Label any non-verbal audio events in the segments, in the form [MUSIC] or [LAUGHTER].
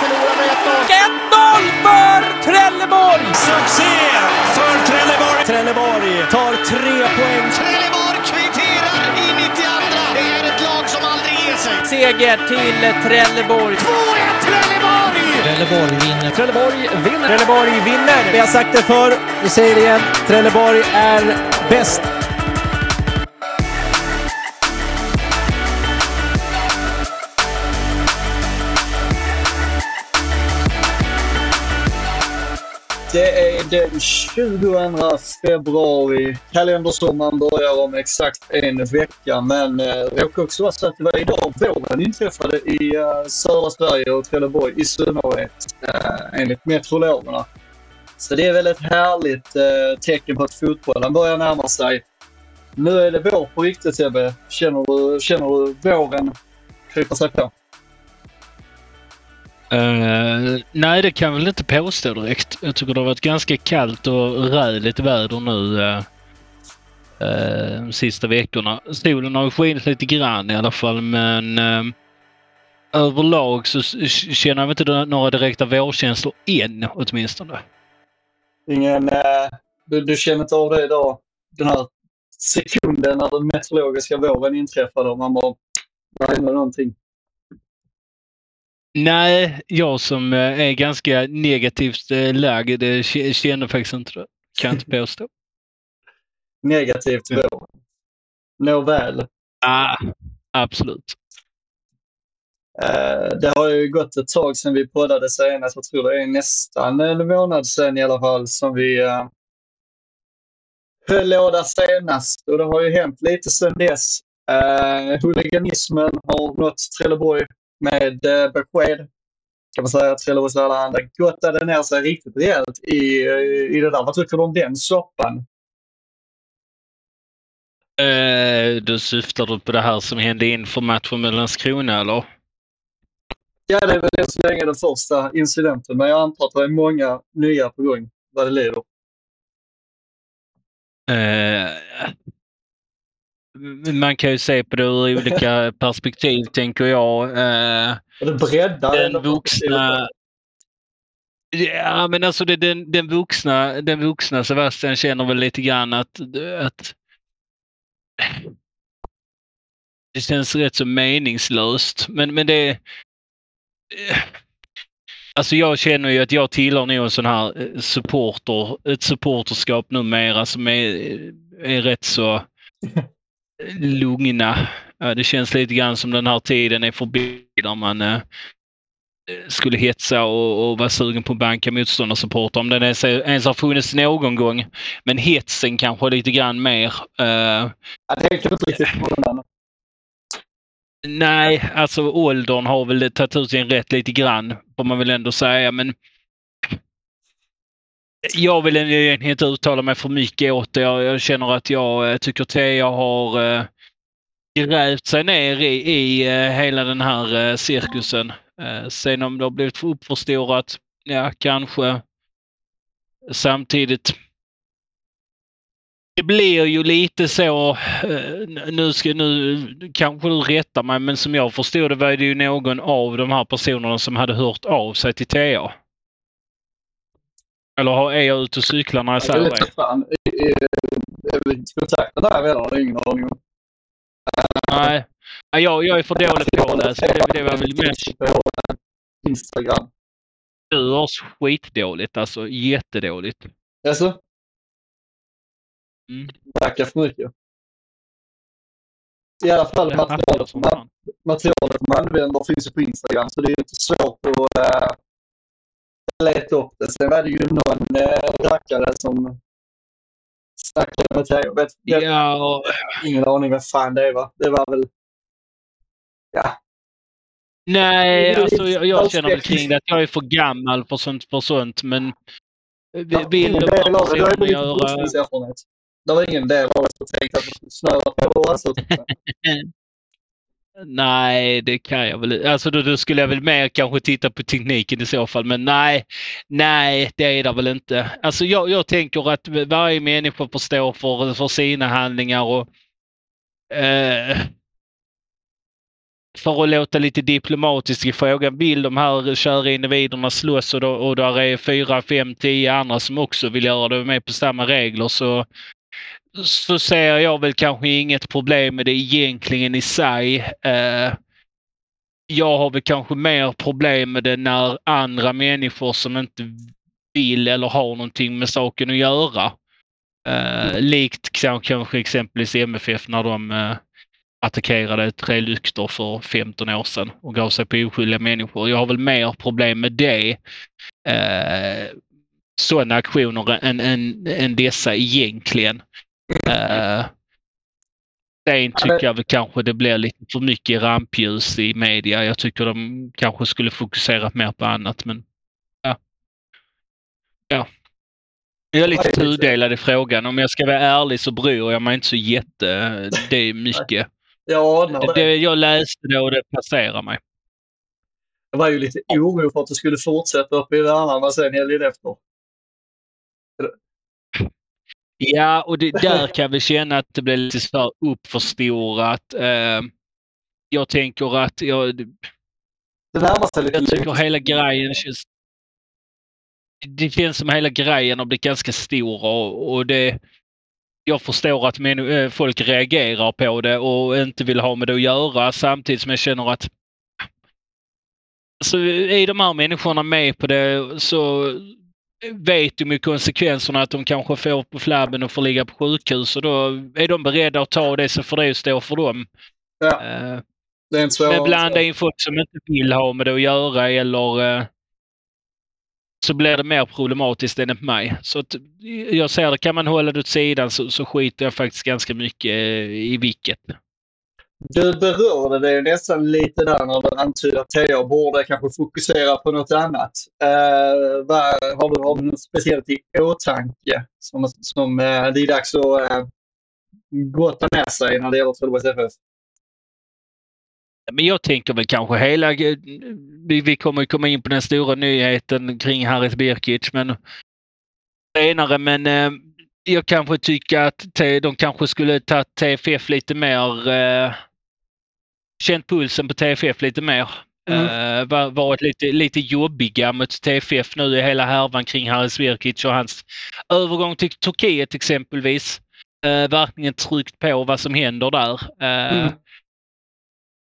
Förlorar med 1-0 för Trelleborg! Succé för Trelleborg! Trelleborg tar tre poäng. Trelleborg kvitterar i 92. Det är ett lag som aldrig ger sig. Seger till Trelleborg. 2-1 Trelleborg! Trelleborg vinner. Trelleborg vinner. Trelleborg vinner. Vi har sagt det förr, vi säger det igen. Trelleborg är bäst. Det är den 22 februari. Kalendersommaren börjar om exakt en vecka, men eh, det råkar också vara så att det var idag våren inträffade i eh, södra Sverige och Trelleborg i synnerhet, eh, enligt meteorologerna. Så det är väl ett härligt eh, tecken på att fotbollen börjar närma sig. Nu är det vår på riktigt Sebbe. Känner du, känner du våren krypa sig på? Uh, nej, det kan jag väl inte påstå direkt. Jag tycker det har varit ganska kallt och räligt väder nu uh, uh, de sista veckorna. Solen har skinit lite grann i alla fall, men uh, överlag så känner jag inte några direkta vårkänslor än åtminstone. Ingen, du, du känner inte av det idag? Den här sekunden när den meteorologiska våren inträffade och man bara, det händer någonting. Nej, jag som är ganska negativt lagd känner faktiskt inte det. Kan inte påstå. [LAUGHS] Negativt vår. Nåväl. Ah, absolut. Uh, det har ju gått ett tag sedan vi poddade senast. Jag tror det är nästan en månad sedan i alla fall som vi höll låda senast. Och det har ju hänt lite sedan dess. Huliganismen har nått Trelleborg med eh, besked. Kan man säga att Trelleborgs Allehanda gottade ner sig riktigt rejält i, i det där. Vad tycker du om den soppan? Uh, då syftar du på det här som hände inför matchen med Landskrona eller? Ja, det är väl än så länge den första incidenten, men jag antar att det är många nya på gång vad det lider. Uh, man kan ju se på det ur olika [LAUGHS] perspektiv, tänker jag. Breddar den vuxna... Ja, men alltså det, den, den, vuxna, den vuxna Sebastian känner väl lite grann att, att det känns rätt så meningslöst. Men, men det... Alltså jag känner ju att jag tillhör nog en sån här supporter, ett supporterskap numera som är, är rätt så [LAUGHS] lugna. Det känns lite grann som den här tiden är förbi där man eh, skulle hetsa och, och vara sugen på att banka motståndarsupportrar om den ens har funnits någon gång. Men hetsen kanske lite grann mer. Uh, ja, det inte riktigt Nej, alltså åldern har väl tagit ut sin rätt lite grann, får man väl ändå säga. Men jag vill egentligen inte uttala mig för mycket åt det. Jag, jag känner att jag eh, tycker Thea har eh, grävt sig ner i, i eh, hela den här eh, cirkusen. Eh, sen om det har blivit uppförstorat, ja kanske. Samtidigt det blir ju lite så, eh, nu ska nu kanske du rätta mig, men som jag förstod det var det ju någon av de här personerna som hade hört av sig till TA. Eller är jag ute och cyklar när jag säger det? Jag fan. Är vi kontakten där redan? Jag har ingen aning om. Nej, jag, jag är för dålig på det. Så det, var väl mest... Instagram. Du har skitdåligt, alltså jättedåligt. Jaså? Mm. Tackar för mycket. I alla fall materialet, som man, fan. materialet man använder finns ju på Instagram så det är inte svårt att leta upp det. Sen var det ju någon rackare som snackade med Theo. Vet, vet, Ja, Ingen aning vem fan det var. Det var väl... Ja. nej, Det alltså jag, jag känner väl kring det att jag är för gammal för sånt, för sånt men Ja, vill det. Det ju personerna lite göra... Det var ingen del av det som tänkte att man skulle snöa på och [LAUGHS] alltså. Nej, det kan jag väl Alltså då, då skulle jag väl mer kanske titta på tekniken i så fall. Men nej, nej, det är det väl inte. Alltså jag, jag tänker att varje människa får stå för, för sina handlingar och eh, för att låta lite diplomatisk i frågan, vill de här kära individerna slåss och, då, och där är fyra, fem, tio andra som också vill göra det med på samma regler så, så ser jag väl kanske inget problem med det egentligen i sig. Eh, jag har väl kanske mer problem med det när andra människor som inte vill eller har någonting med saken att göra. Eh, likt kanske exempelvis MFF när de eh, attackerade tre lyktor för 15 år sedan och gav sig på oskyldiga människor. Jag har väl mer problem med det. Eh, sådana aktioner än, än, än dessa egentligen. Eh, Sen tycker jag väl kanske det blir lite för mycket rampljus i media. Jag tycker de kanske skulle fokusera mer på annat men ja. Ja. Jag är lite tudelad i frågan. Om jag ska vara ärlig så bryr jag mig inte så jätte. Det är mycket. Jag anar det. Det jag läste då, det passerar mig. Det var ju lite oro för att det skulle fortsätta uppe i Värnamo sen helgen efter. Ja, och det, där kan vi känna att det blir lite för uppförstorat. Eh, jag tänker att jag, Det närmar sig lite jag tycker hela grejen känns... Det känns som hela grejen har blivit ganska stor och, och det... Jag förstår att men, eh, folk reagerar på det och inte vill ha med det att göra samtidigt som jag känner att så är de här människorna med på det så vet de ju konsekvenserna att de kanske får på flabben och får ligga på sjukhus och då är de beredda att ta det så får det stå för dem. Ja, Eh, det är inte men blanda in folk som inte vill ha med det att göra eller eh, så blir det mer problematiskt enligt mig. Så att, jag ser det, kan man hålla det åt sidan så, så skiter jag faktiskt ganska mycket eh, i vilket. Du berörde det nästan lite där när du antydde att TA borde kanske fokusera på något annat. Eh, uh, var, har, du, har du något speciellt i åtanke som, som uh, det är dags att uh, gotta med sig när det gäller Trelleborgs FF? Men jag tänker väl kanske hela... Vi, vi kommer ju komma in på den stora nyheten kring Haris Birkic men senare men eh, jag kanske tycker att de kanske skulle ta TFF lite mer... Eh, känt pulsen på TFF lite mer. Mm. Va- varit lite, lite jobbiga mot TFF nu i hela härvan kring Haris Birkic och hans övergång till Turkiet exempelvis. Eh, verkligen tryckt på vad som händer där. Eh, Mm.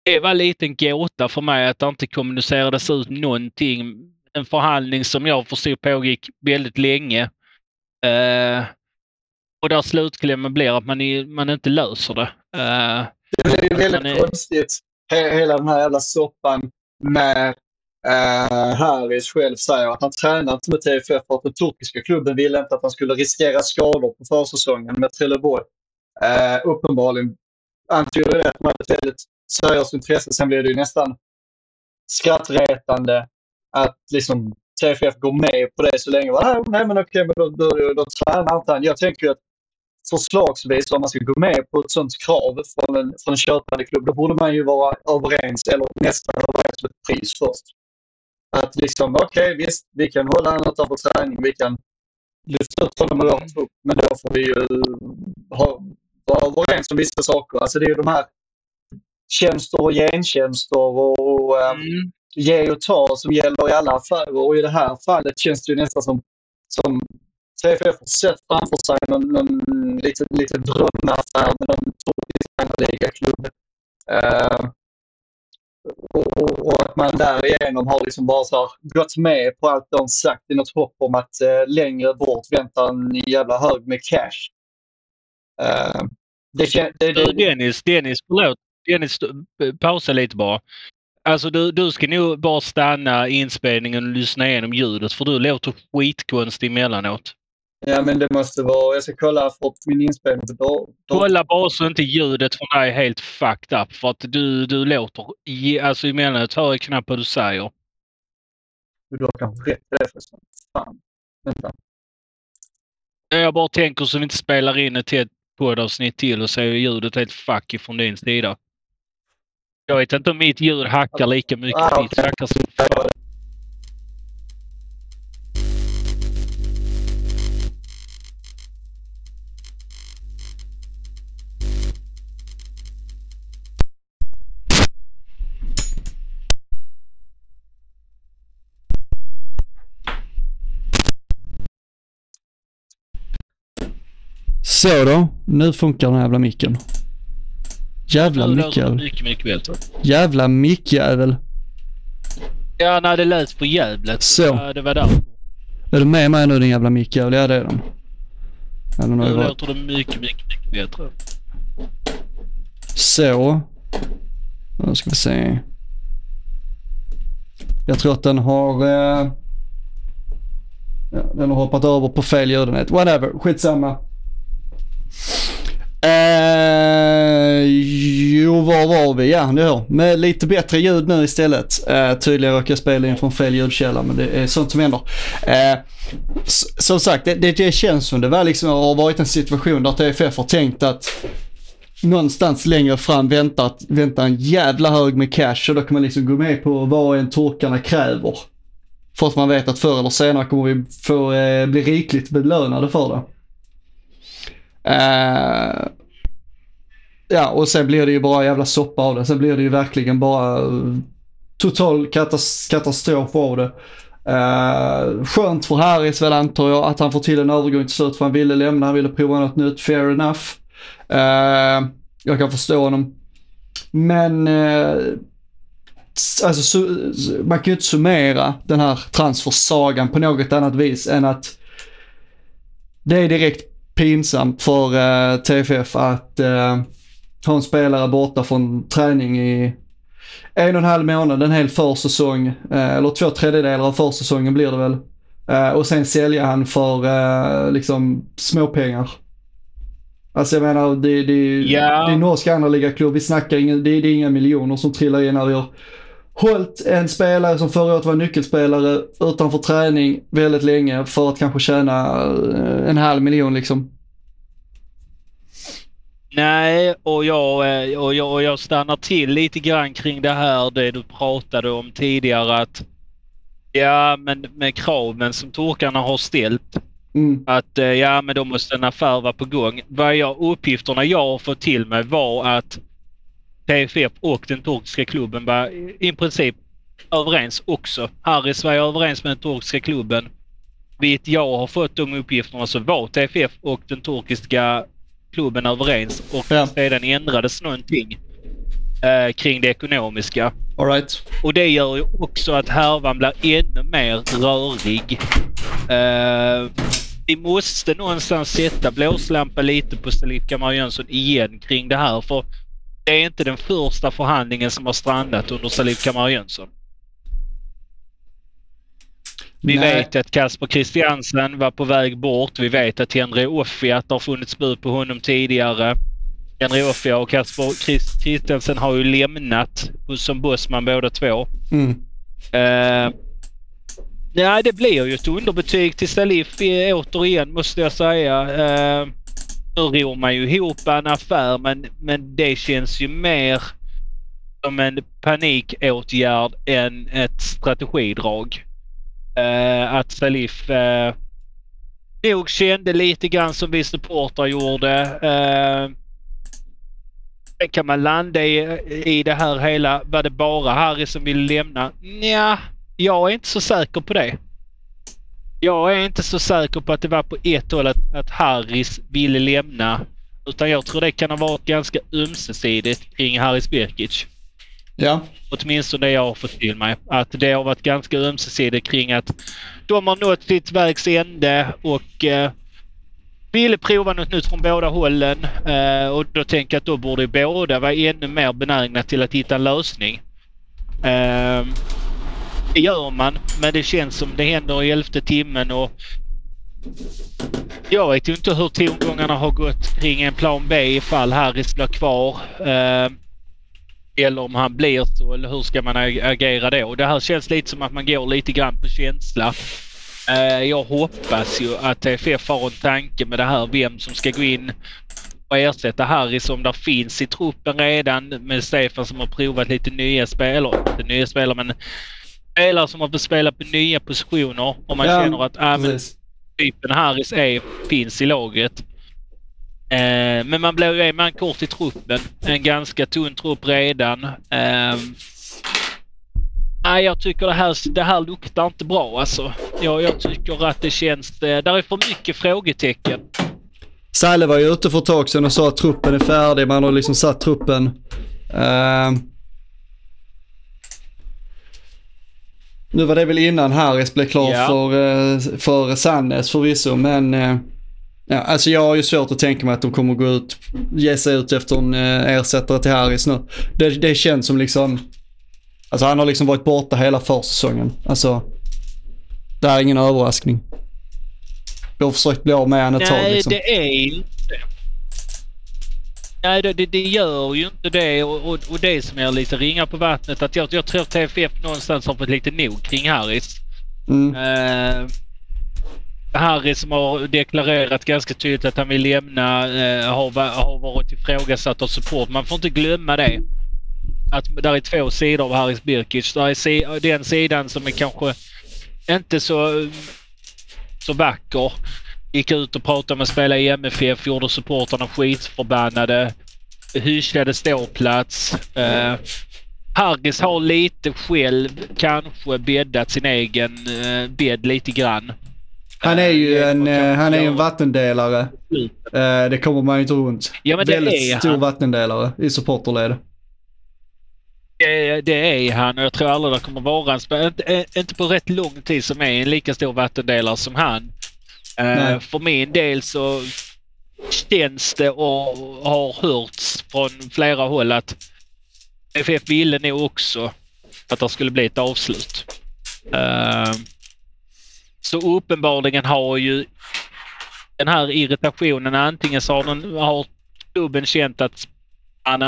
det var lite en gåta för mig att det inte kommunicerades ut någonting. En förhandling som jag förstod pågick väldigt länge. Eh, och där slutklämmen blir att man, i, man inte löser det. Eh, Det är ju väldigt Man är- konstigt, he- hela den här jävla soppan med uh, Harris själv säger att han tränar inte med TFF för att den turkiska klubben ville inte att han skulle riskera skador på försäsongen med Trelleborg. Uh, uppenbarligen antyder det att de hade ett väldigt seriöst intresse. Sen blir det ju nästan skrattretande att liksom TFF går med på det så länge. Ah, nej men okej, men då, då, då tränar inte han. Jag tänker ju att förslagsvis om man ska gå med på ett sånt krav från en, från en köpande klubb, då borde man ju vara överens eller nästan överens ett pris först. Att liksom, okej visst, vi kan hålla honom utanför träning, vi kan lyfta ut honom ur vår trupp, men då får vi ju ha, vara överens om vissa saker. Alltså det är ju de här tjänster och gentjänster och eh, mm. ge och ta som gäller i alla affärer. Och i det här fallet känns det ju nästan som, som TFF har sett framför sig någon, någon liten, lite drömaffär med någon turkisk ligaklubb. Uh, och, och, och att man därigenom har liksom bara så här gått med på allt de sagt i något hopp om att uh, längre bort väntar en jävla hög med cash. Uh, det, det, det, Du, Dennis, Dennis, förlåt. Dennis, pausa lite bara. Alltså du, du ska nog bara stanna inspelningen och lyssna igenom ljudet för du låter skitkonstig emellanåt ja, men det måste vara... Jag ska kolla för min inspelning på datorn. Kolla bara så inte ljudet för dig är helt fucked up för att du, du låter... i- Alltså emellanåt hör jag knappt vad du säger. Du har kanske rätt i det förresten. Fan. Vänta. Jag bara tänker så vi inte spelar in ett helt poddavsnitt till och så är ljudet helt fuck ifrån din sida. Jag vet inte om mitt ljud hackar lika mycket. Ah, Ditt hackar som fan. Så då, nu funkar den här jävla micken. Jävla mickjävel. mycket, mycket bättre. Jävla mickjävel. Ja, när det lät för jävligt. Så. Ja, Det var där. Är du med mig nu din jävla mickjävel? Ja det är den. Ju Nu låter det mycket, mycket, mycket bättre. Så. Nu ska vi se. Jag tror att den har... Eh, ja, den har hoppat över på fel ljudenhet. Whatever, skitsamma. Eh, jo, var var vi? Ja, ni hör. Med lite bättre ljud nu istället. Eh, tydligen råkade jag spela in från fel ljudkälla, men det är sånt som händer. Eh, som sagt, det, det, det känns som det var liksom, har varit en situation där TFF har tänkt att någonstans längre fram väntar, väntar en jävla hög med cash och då kan man liksom gå med på vad en turkarna kräver. För att man vet att förr eller senare kommer vi få eh, bli rikligt belönade för det. Uh, ja, och sen blir det ju bara jävla soppa av det. Sen blir det ju verkligen bara eh, total katas katastrof av det. Uh, skönt för Harris väl antar jag att han får till en övergång till slut för han ville lämna, han ville prova något nytt, fair enough. Uh, jag kan förstå honom. Men uh, alltså, man kan ju inte summera den här transfersagan på något annat vis än att det är direkt pinsamt för eh, TFF att eh, ha en spelare borta från träning i en och en halv månad, en hel försäsong, eh, eller två tredjedelar av försäsongen blir det väl. Eh, och sen sälja han för eh, liksom småpengar. Alltså jag menar, det, det, Ja. det är norsk andra ligaklubb. Vi snackar det, det är inga miljoner som trillar in när vi har hållit en spelare som förra året var nyckelspelare utanför träning väldigt länge för att kanske tjäna eh, en halv miljon liksom. Nej, och jag, eh, och, jag, och jag stannar till lite grann kring det här det du pratade om tidigare att ja, men med kraven som turkarna har ställt Mm. att eh, ja, men då måste en affär vara på gång. Vad jag, uppgifterna jag har fått till mig var att TFF och den turkiska klubben var i- princip överens också. Harris var överens med den turkiska klubben. Vid jag har fått de uppgifterna så var TFF och den turkiska klubben överens och Ja. sedan ändrades någonting eh, kring det ekonomiska. All right. Och det gör ju också att härvan blir ännu mer rörig. Uh, vi måste någonstans sätta blåslampa lite på Salif Kamar Jönsson igen kring det här. För det är inte den första förhandlingen som har strandat under Salif Kamar Jönsson. Vi Nej. vet att Kasper Christiansen var på väg bort. Vi vet att Henry Offi, att det har funnits bud på honom tidigare. Henry Offi och Kasper Christiansen har ju lämnat som bossman båda två. Mm. Uh, nej, det blir ju ett underbetyg till Salif eh, återigen måste jag säga. Uh, nu ror man ju ihop en affär men, men det känns ju mer som en panikåtgärd än ett strategidrag. Eh, att Salif eh, nog kände lite grann som vi supportrar gjorde. Eh, Sen kan man landa i, i det här hela. Var det bara Harry som ville lämna? Nja, jag är inte så säker på det. Jag är inte så säker på att det var på ett håll att, att Harris ville lämna. Utan jag tror det kan ha varit ganska ömsesidigt kring Haris Birkic. Ja. Åtminstone det jag har fått till mig. Att det har varit ganska ömsesidigt kring att de har nått sitt vägs ände och eh, ville prova något nytt från båda hållen. Eh, och då tänker jag att då borde båda vara ännu mer benägna till att hitta en lösning. Eh, det gör man, men det känns som det händer i elfte timmen och jag vet ju inte hur tongångarna har gått kring en plan B ifall Harris blir kvar. Eh, eller om han blir så, eller hur ska man agera då? Det här känns lite som att man går lite grann på känsla. Eh, jag hoppas ju att TFF har en tanke med det här, vem som ska gå in och ersätta Harry som där finns i truppen redan med Stefan som har provat lite nya spelare, inte nya spelare men spelare som har fått spela på nya positioner och man Ja, känner att men Precis. typen Harris är, finns i laget. Eh, men man blir ju en man kort i truppen. En ganska tunn trupp redan. Eh, nej, jag tycker det här, det här luktar inte bra alltså. Jag, jag tycker att det känns... Eh, där är för mycket frågetecken. Salle var ju ute för ett tag sedan och sa att truppen är färdig. Man har liksom satt truppen. Eh, nu var det väl innan Harris blev klar Ja. för, eh, för Sandnes förvisso, men eh, ja, alltså jag har ju svårt att tänka mig att de kommer gå ut, ge sig ut efter en eh, ersättare till Harris nu. Det, det känns som liksom, alltså han har liksom varit borta hela försäsongen. Alltså, det här är ingen överraskning. Vi har försökt bli av med honom ett tag Nej, liksom. det är inte Nej, det, det, gör ju inte det och, och, och det som är lite ringar på vattnet att jag, jag tror TFF någonstans har fått lite nog kring Harris. Mm. Eh, Harry som har deklarerat ganska tydligt att han vill lämna eh, har, har varit ifrågasatt av support. Man får inte glömma det. Att där är två sidor av Haris Birkic. Där är si, den sidan som är kanske inte så, så vacker. Gick ut och pratade med spelare i MFF, gjorde supportrarna skitförbannade. Hyschade ståplats. Eh, Harris har lite själv kanske bäddat sin egen eh, bädd lite grann. Han är ju Eh, en, eh, han är en vattendelare. Eh, det kommer man ju inte runt. Ja, men det Väldigt är stor han. vattendelare i supporterled. Det, det är han och jag tror aldrig det kommer vara en spelare, inte, inte på rätt lång tid som är en lika stor vattendelare som han. Nej. för min del så känns det och har hörts från flera håll att FF ville nog också att det skulle bli ett avslut. Eh, så uppenbarligen har ju den här irritationen antingen så har, den, har klubben känt att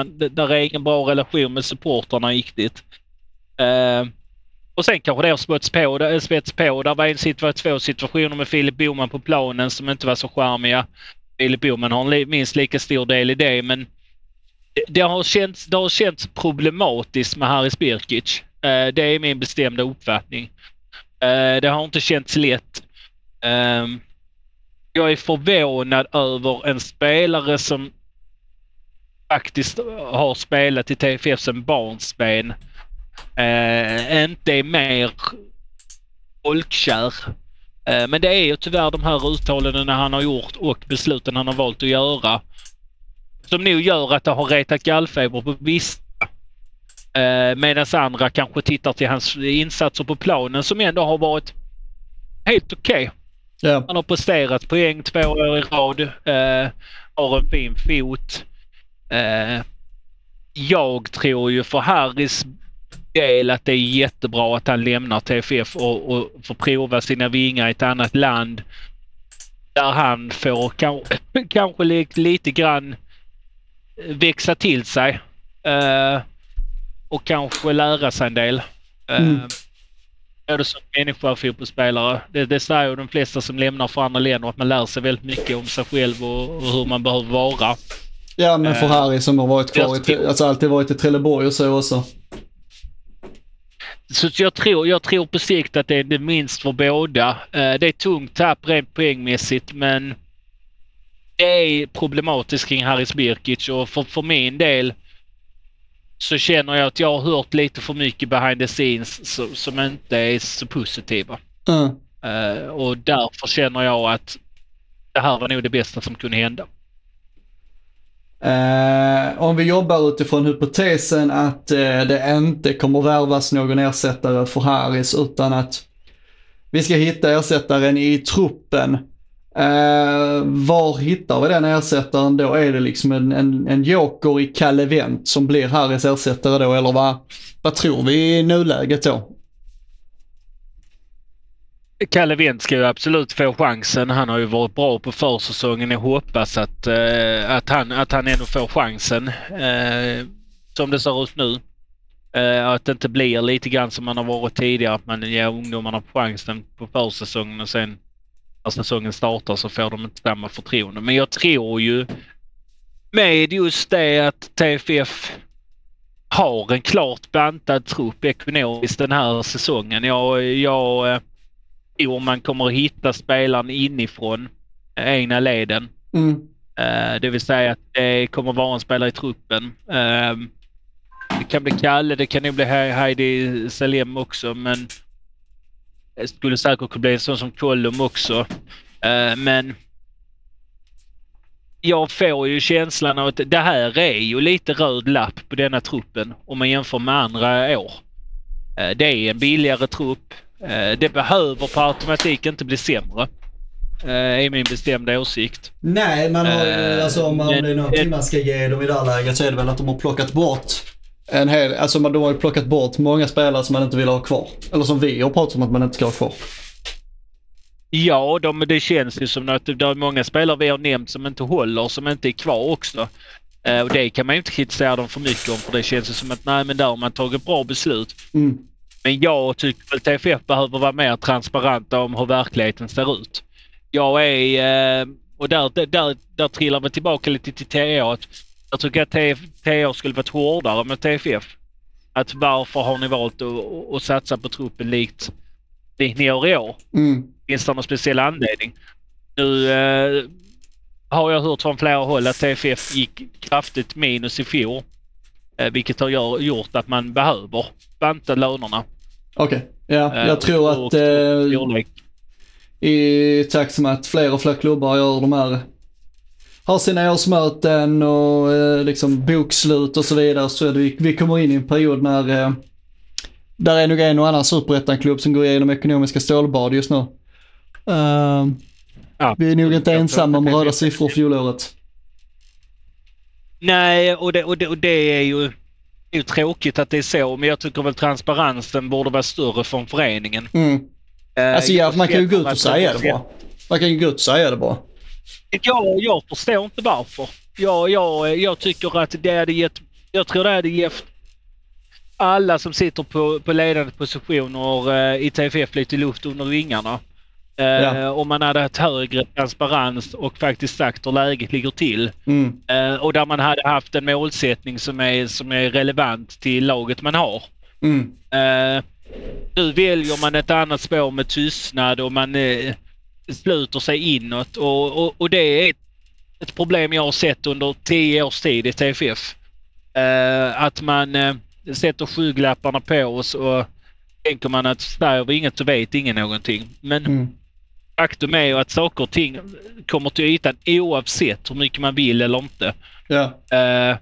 det där är ingen bra relation med supportrarna riktigt. Eh, och sen kanske det har spets på. Det, eh, spets på. Där var en situa- två situationer med Filip Boman på planen som inte var så charmiga. Filip Boman har en li, minst lika stor del i det men det, det, har, känts, det har känts problematiskt med Haris Birkic. Eh, det är min bestämda uppfattning. Eh, det har inte känts lätt. Ehm, jag är förvånad över en spelare som faktiskt har spelat i TFF sedan barnsben eh, inte är mer folkkär. Eh, men det är ju tyvärr de här uttalandena han har gjort och besluten han har valt att göra som nog gör att det har retat gallfeber på vissa. Eh, Medan andra kanske tittar till hans insatser på planen som ändå har varit helt okej. Ja. Han har presterat poäng två år i rad. Eh, har en fin fot. Eh, jag tror ju för Harrys del att det är jättebra att han lämnar TFF och, och får prova sina vingar i ett annat land. Där han får kanske, [LAUGHS] kanske li- lite grann växa till sig. Eh, och kanske lära sig en del. Eh, Mm. Både som människa och fotbollsspelare. Det, det säger ju de flesta som lämnar för andra länder att man lär sig väldigt mycket om sig själv och, och hur man behöver vara. Ja, men för Eh, Harry som har varit kvar i, alltså alltid varit i Trelleborg och så också. Så jag tror, jag tror på sikt att det är det minst för båda. Eh, det är tungt tapp rent poängmässigt men det är problematiskt kring Haris Birkic och för, för min del så känner jag att jag har hört lite för mycket behind the scenes som, som inte är så positiva. Mm. Och därför känner jag att det här var nog det bästa som kunde hända. Eh, om vi jobbar utifrån hypotesen att eh, det inte kommer värvas någon ersättare för Harris utan att vi ska hitta ersättaren i truppen. Eh, var hittar vi den ersättaren då? Är det liksom en, en, en joker i Kalle Wendt som blir Harris ersättare då eller vad, vad tror vi i nuläget då? Kalle Wendt ska ju absolut få chansen. Han har ju varit bra på försäsongen. Jag hoppas att, eh, att, han, att han ändå får chansen. Eh, som det ser ut nu. Eh, att det inte blir lite grann som man har varit tidigare. Att man ger ungdomarna chansen på försäsongen och sen när säsongen startar så får de inte samma förtroende. Men jag tror ju med just det att TFF har en klart bantad trupp ekonomiskt den här säsongen. Jag, jag eh, tror man kommer att hitta spelaren inifrån eh, egna leden. Mm. Eh, det vill säga att det kommer vara en spelare i truppen. Eh, det kan bli Kalle, det kan nog bli He- Heidi Salem också men det skulle säkert kunna bli en sån som Kollum också. Eh, men jag får ju känslan av att det här är ju lite röd lapp på denna truppen om man jämför med andra år. Det är en billigare trupp. Eh, Det behöver på automatik inte bli sämre. eh, Är min bestämda åsikt. Nej, man har ju, Eh, alltså om man om det är men- någonting man ska ge dem i det här läget så är det väl att de har plockat bort en hel, alltså man- de har ju plockat bort många spelare som man inte vill ha kvar. Eller som vi har pratat om att man inte ska ha kvar. Ja, de, det känns ju som att det är många spelare vi har nämnt som inte håller, som inte är kvar också. Eh, och det kan man ju inte kritisera dem för mycket om för det känns ju som att nej men där har man tagit bra beslut. Mm. Men jag tycker väl TFF behöver vara mer transparenta om hur verkligheten ser ut. Jag är, eh, och där, där, där, trillar vi tillbaka lite till TA. Att jag tycker att TA skulle varit hårdare med TFF. Att varför har ni valt att, att, att satsa på truppen likt, likt ni gör i år? Mm. Finns det någon speciell anledning? Nu eh, har jag hört från flera håll att TFF gick kraftigt minus i fjol. Eh, vilket har gjort att man behöver banta lönerna. Okej, ja, Eh, jag tror och- att eh, storlek. i takt med att fler och fler klubbar gör de här, har sina årsmöten och eh, liksom bokslut och så vidare så är det, vi- kommer in i en period när eh, där är nog en och annan superettan-klubb som går igenom ekonomiska stålbad just nu. Eh, Ja. vi är nog inte ensamma om röda siffror fjolåret. Nej, och det, och, det, och det är ju, det är ju tråkigt att det är så, men jag tycker väl transparensen borde vara större från föreningen. Mm. Eh, Alltså ja, man kan ju gå ut och säga det bara. Man kan ju gå ut och säga det bara. Jag, jag förstår inte varför. Jag, jag, jag tycker att det hade gett... Jag tror det hade gett alla som sitter på, på ledande positioner eh, i TFF lite luft under vingarna. Eh, Ja. Om man hade haft högre transparens och faktiskt sagt hur läget ligger till. Mm. Eh, och där man hade haft en målsättning som är, som är relevant till laget man har. Mm. Eh, nu väljer man ett annat spår med tystnad och man eh, sluter sig inåt och, och, och det är ett, problem jag har sett under tio års tid i TFF. Eh, att man eh, sätter skygglapparna på oss och tänker man att säger vi inget så vet ingen någonting. Men Mm. Faktum är ju att saker och ting kommer till ytan oavsett hur mycket man vill eller inte. Ja. Eh,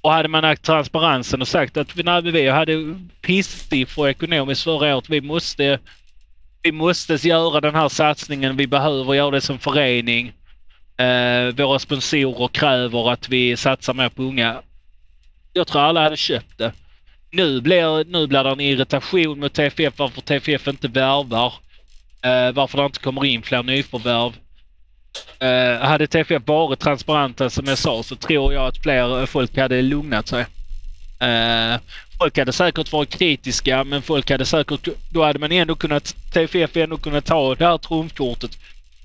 och hade man haft transparensen och sagt att nej, vi hade pisssiffror ekonomiskt förra året. Vi måste, vi måste göra den här satsningen. Vi behöver göra det som förening. Eh, våra sponsorer kräver att vi satsar mer på unga. Jag tror alla hade köpt det. Nu blir, nu blir det en irritation mot TFF varför TFF inte värvar. Eh, varför det inte kommer in fler nyförvärv. Eh, hade TFF varit transparenta som jag sa så tror jag att fler folk hade lugnat sig. Eh, folk hade säkert varit kritiska men folk hade säkert, då hade man ändå kunnat, TFF ändå kunnat ta det här trumfkortet.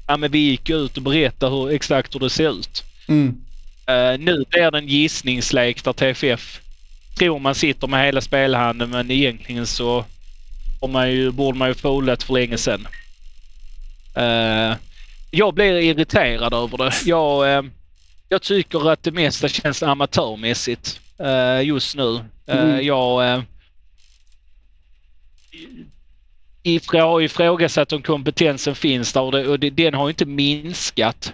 Ja men vi gick ut och berättade hur, exakt hur det ser ut. Mm. Eh, nu blir det en gissningslek där TFF tror man sitter med hela spelhandeln men egentligen så man ju, borde man ju folat för länge sedan. Eh, jag blir irriterad över det. Jag, eh, jag tycker att det mesta känns amatörmässigt eh, just nu. Mm. Jag ifrå, har ifrågasatt om kompetensen finns där och, det, och det, den har ju inte minskat.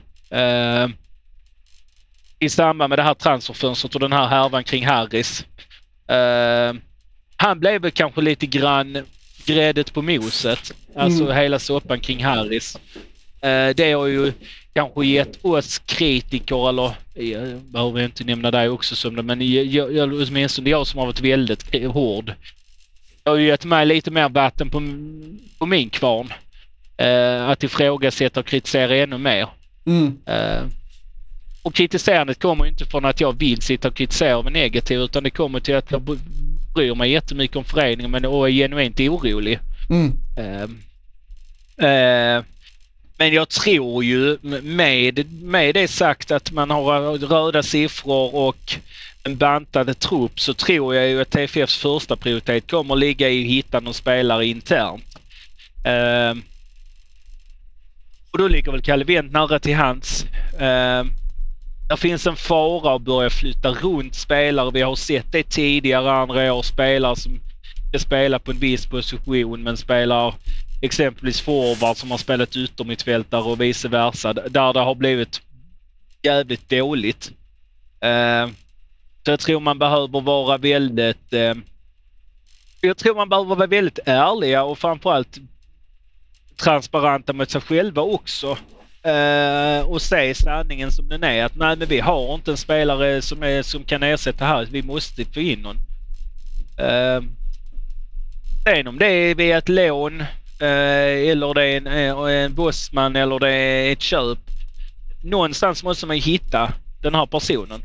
I samband med det här transferfönstret och den här härvan kring Harris. Han blev väl kanske lite grann gräddet på moset. Alltså Mm. hela soppan kring Harris. Eh, det har ju kanske gett oss kritiker, eller jag behöver inte nämna dig också som det, men jag, jag, åtminstone jag som har varit väldigt hård. Det har ju gett mig lite mer vatten på, på min kvarn. Eh, att ifrågasätta och kritisera ännu mer. Mm. Eh, och kritiserandet kommer inte från att jag vill sitta och kritisera och vara negativ utan det kommer till att jag bryr mig jättemycket om föreningen men och är genuint orolig. Mm. Eh, eh, men jag tror ju med, med det sagt att man har röda siffror och en bantad trupp så tror jag ju att TFFs första prioritet kommer att ligga i att hitta någon spelare internt. Eh, och då ligger väl Kalle Wendt nära till hands. Eh, det finns en fara att börja flytta runt spelare. Vi har sett det tidigare andra år. Spelare som ska spela på en viss position men spelar exempelvis forward som har spelat yttermittfältare och vice versa. Där det har blivit jävligt dåligt. Eh, så jag tror man behöver vara väldigt... Eh, jag tror man behöver vara väldigt ärliga och framförallt transparenta mot sig själva också. Eh, och se sanningen som den är. Att nej, men vi har inte en spelare som, är, som kan ersätta här. Vi måste få in någon. Eh, uh, sen om det är via ett lån eh, eller det är en, en bossman eller det är ett köp. Någonstans måste man hitta den här personen.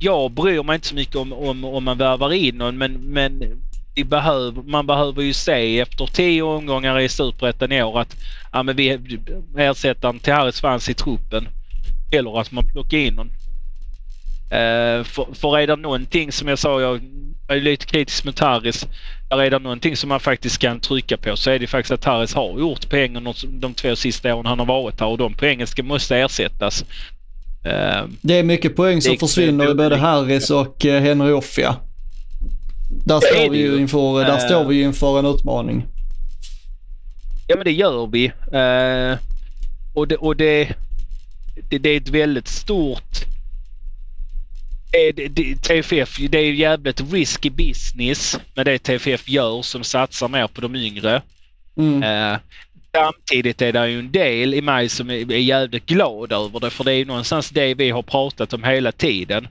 Jag bryr mig inte så mycket om, om, om man värvar in någon men, men vi behöver, man behöver ju se efter tio omgångar i Superettan i år att ja, men vi ersättaren till Harris fanns i truppen. Eller att man plockar in någon. Uh, för, för är det någonting som jag sa, jag är lite kritisk mot Harris. Är det någonting som man faktiskt kan trycka på så är det faktiskt att Harris har gjort poängen de två sista åren han har varit här och de poängen ska, måste ersättas. Uh, Det är mycket poäng som försvinner i både Harris och eh, Henry Offia. Där, är står vi ju inför, där Eh. står vi ju inför en utmaning. Ja men det gör vi. Eh, och det, och det, det, det är ett väldigt stort... Eh, det, det, TFF, det är jävligt risky business med det TFF gör som satsar mer på de yngre. Mm. Eh, samtidigt är det ju en del i mig som är, är jävligt glad över det för det är ju någonstans det vi har pratat om hela tiden.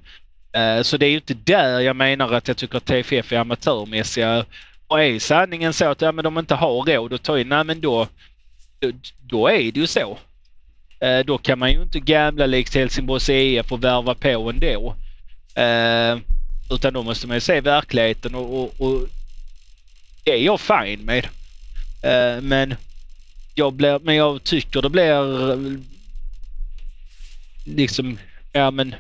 Eh, så det är ju inte där jag menar att jag tycker att TFF är amatörmässiga. Och är sanningen så att ja, men de inte har råd att ta in, nej men då, då, är det ju så. Eh, då kan man ju inte gamla likt Helsingborgs IF och värva på ändå. Eh, utan då måste man ju se verkligheten och, och, och det är jag fine med. Men, jag blir, men jag tycker det blir liksom, ja men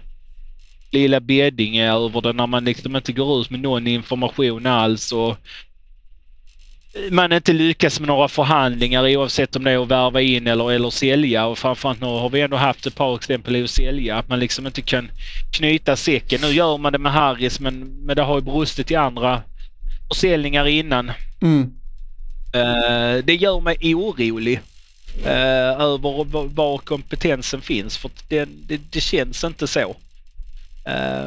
lilla Beddinge över det när man liksom inte går ut med någon information alls och man inte lyckas med några förhandlingar oavsett om det är att värva in eller, eller sälja och framförallt nu har vi ändå haft ett par exempel i att sälja. Att man liksom inte kan knyta säcken. Nu gör man det med Harris men, men det har ju brustit i andra försäljningar innan. Mm. Eh, det gör mig orolig uh, över var, kompetensen finns för det, det, det känns inte så. Eh,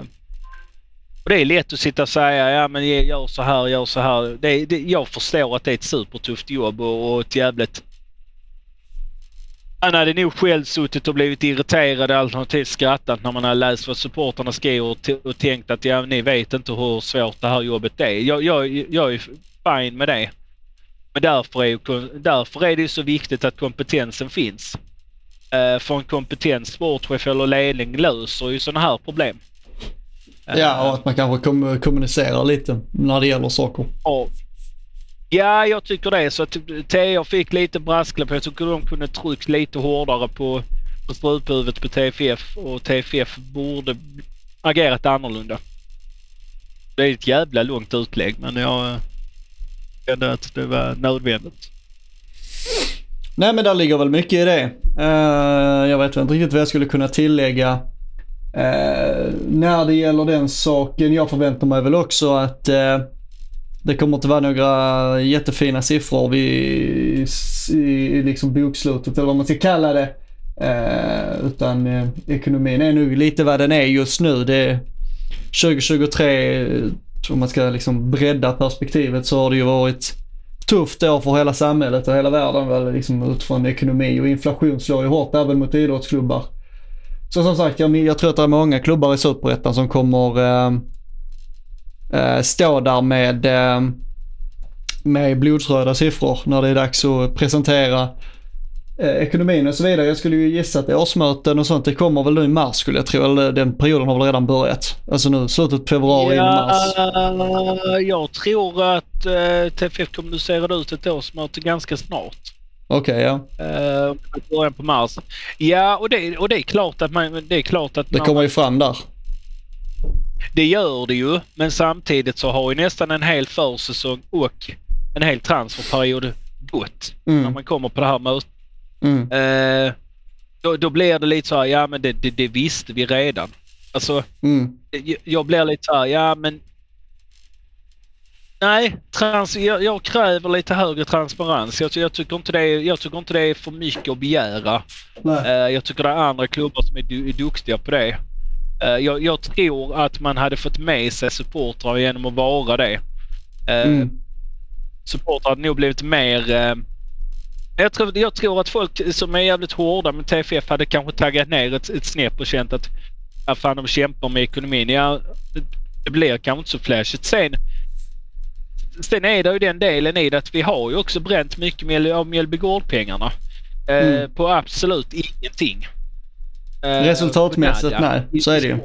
och det är lätt att sitta och säga ja men gör så här, gör så här. Det, det, jag förstår att det är ett supertufft jobb och, och ett jävligt... Han hade nog själv suttit och blivit irriterad alternativt skrattat när man har läst vad supporterna skriver och, och tänkt att ja, ni vet inte hur svårt det här jobbet är. Jag, jag, jag är fine med det. Men därför är, därför är det ju så viktigt att kompetensen finns. Uh, för en kompetent sportchef eller ledning löser ju sådana här problem. Ja, och att man kanske kom, kommunicerar lite när det gäller saker. Ja. Ja, jag tycker det. Så TA fick lite brasklapp. Jag tycker de kunde tryckt lite hårdare på, på struphuvudet på TFF och TFF borde agerat annorlunda. Det är ett jävla långt utlägg men jag eh, kände att det var nödvändigt. Nej men där ligger väl mycket i det. Uh, jag vet inte riktigt vad jag skulle kunna tillägga. Uh, när det gäller den saken, jag förväntar mig väl också att uh, det kommer inte vara några jättefina siffror vid i, liksom bokslutet eller vad man ska kalla det. Utan ekonomin är nog lite vad den är just nu. Det är 2023, om man ska liksom bredda perspektivet så har det ju varit tufft år för hela samhället och hela världen väl liksom utifrån ekonomi och inflation slår ju hårt även mot idrottsklubbar. Så som sagt, jag, jag tror att det är många klubbar i Superettan som kommer eh, eh, stå där med, eh, med blodsröda siffror när det är dags att presentera eh, ekonomin och så vidare. Jag skulle ju gissa att årsmöten och sånt det kommer väl nu i mars skulle jag tro. Eller den perioden har väl redan börjat. Alltså nu slutet på februari i mars. Ja, jag tror att eh, TFF kommunicerar ut ett årsmöte ganska snart. Okej, ja. Uh, början på mars. Ja, och det, och det är klart att man... Det är klart att Det när kommer ju fram där. det gör det ju. Men samtidigt så har ju nästan en hel försäsong och en hel transferperiod gått när Mm, man kommer på det här mötet. Mm, Eh, då, då blir det lite så här, ja men det, det, det visste vi redan. Alltså, mm. jag- jag blir lite så här, ja men... Nej, trans, jag, jag kräver lite högre transparens. Jag, jag, tycker inte det, är- jag tycker inte det är för mycket att begära. Eh, jag tycker det är andra klubbar som är, du, är duktiga på det. Eh, jag, jag tror att man hade fått med sig supportrar genom att vara det. Eh, Mm. Supportrar hade nog blivit mer... Eh, jag, tror, jag tror att folk som är jävligt hårda med TFF hade kanske taggat ner ett, ett snäpp och känt att ja, fan, de kämpar med ekonomin. Ja, det, blir kanske inte så flashigt. Sen, sen är det ju den delen i det att vi har ju också bränt mycket Mjäl- av Mjällbygård-pengarna. Eh, Mm. På absolut ingenting. Eh, Resultatmässigt, nada. nej, så är det ju.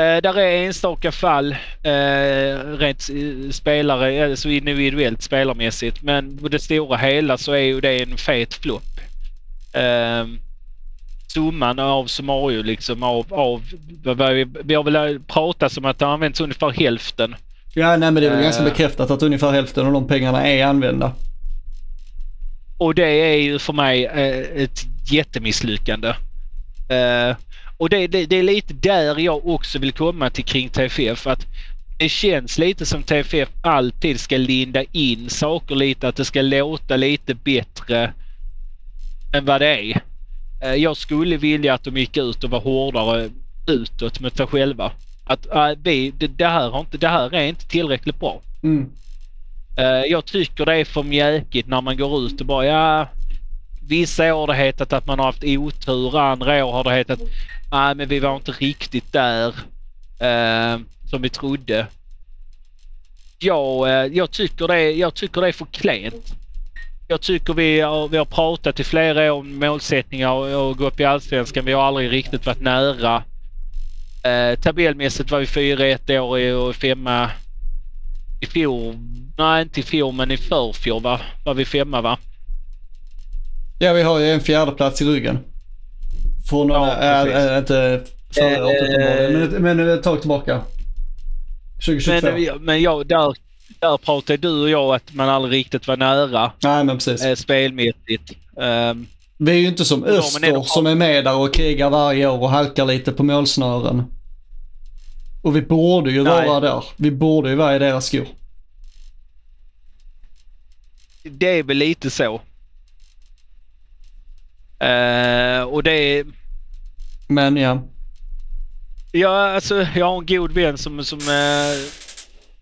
Eh, där är enstaka fall eh, rent eh, spelare, alltså individuellt spelarmässigt. Men på det stora hela så är ju det en fet flopp. Eh, summan av summario liksom av, av vad vi, vi har väl pratat om att det har använts ungefär hälften. Ja, nej men det är väl ganska bekräftat att ungefär hälften av de pengarna är använda. Och det är ju för mig ett jättemisslyckande. Och det, det, det är lite där jag också vill komma till kring TFF. Att det känns lite som TFF alltid ska linda in saker lite, att det ska låta lite bättre än vad det är. Eh, jag skulle vilja att de gick ut och var hårdare utåt med sig själva. Att äh, vi, det, det, här har inte, det här är inte tillräckligt bra. Mm. Eh, Jag tycker det är för mjäkigt när man går ut och bara ja. Vissa år har det hetat att man har haft otur, andra år har det hetat nej men vi var inte riktigt där eh, som vi trodde. Jag, eh, jag, tycker det, jag tycker det är för klent. Jag tycker vi har, vi har pratat i flera år om målsättningar och, och gå upp i Allsvenskan. Vi har aldrig riktigt varit nära. Eh, tabellmässigt var vi fyra ett år och femma i fjol. Nej, inte i fjol men i förfjol va? var vi femma va? Ja, vi har ju en fjärde plats i ryggen. Från Ja, äh, precis. äh, inte förra året uppenbarligen, men, men ett tag tillbaka. 2022. Men, men jag, där, där pratade du och jag att man aldrig riktigt var nära Nej, men precis. eh, spelmässigt. Ehm, Vi är ju inte som Öster ändå- som är med där och krigar varje år och halkar lite på målsnören. Och vi borde ju Nej. vara där. Vi borde ju vara i deras skor. det är väl lite så. Eh, och det. Men ja. Ja, alltså jag har en god vän som, som eh,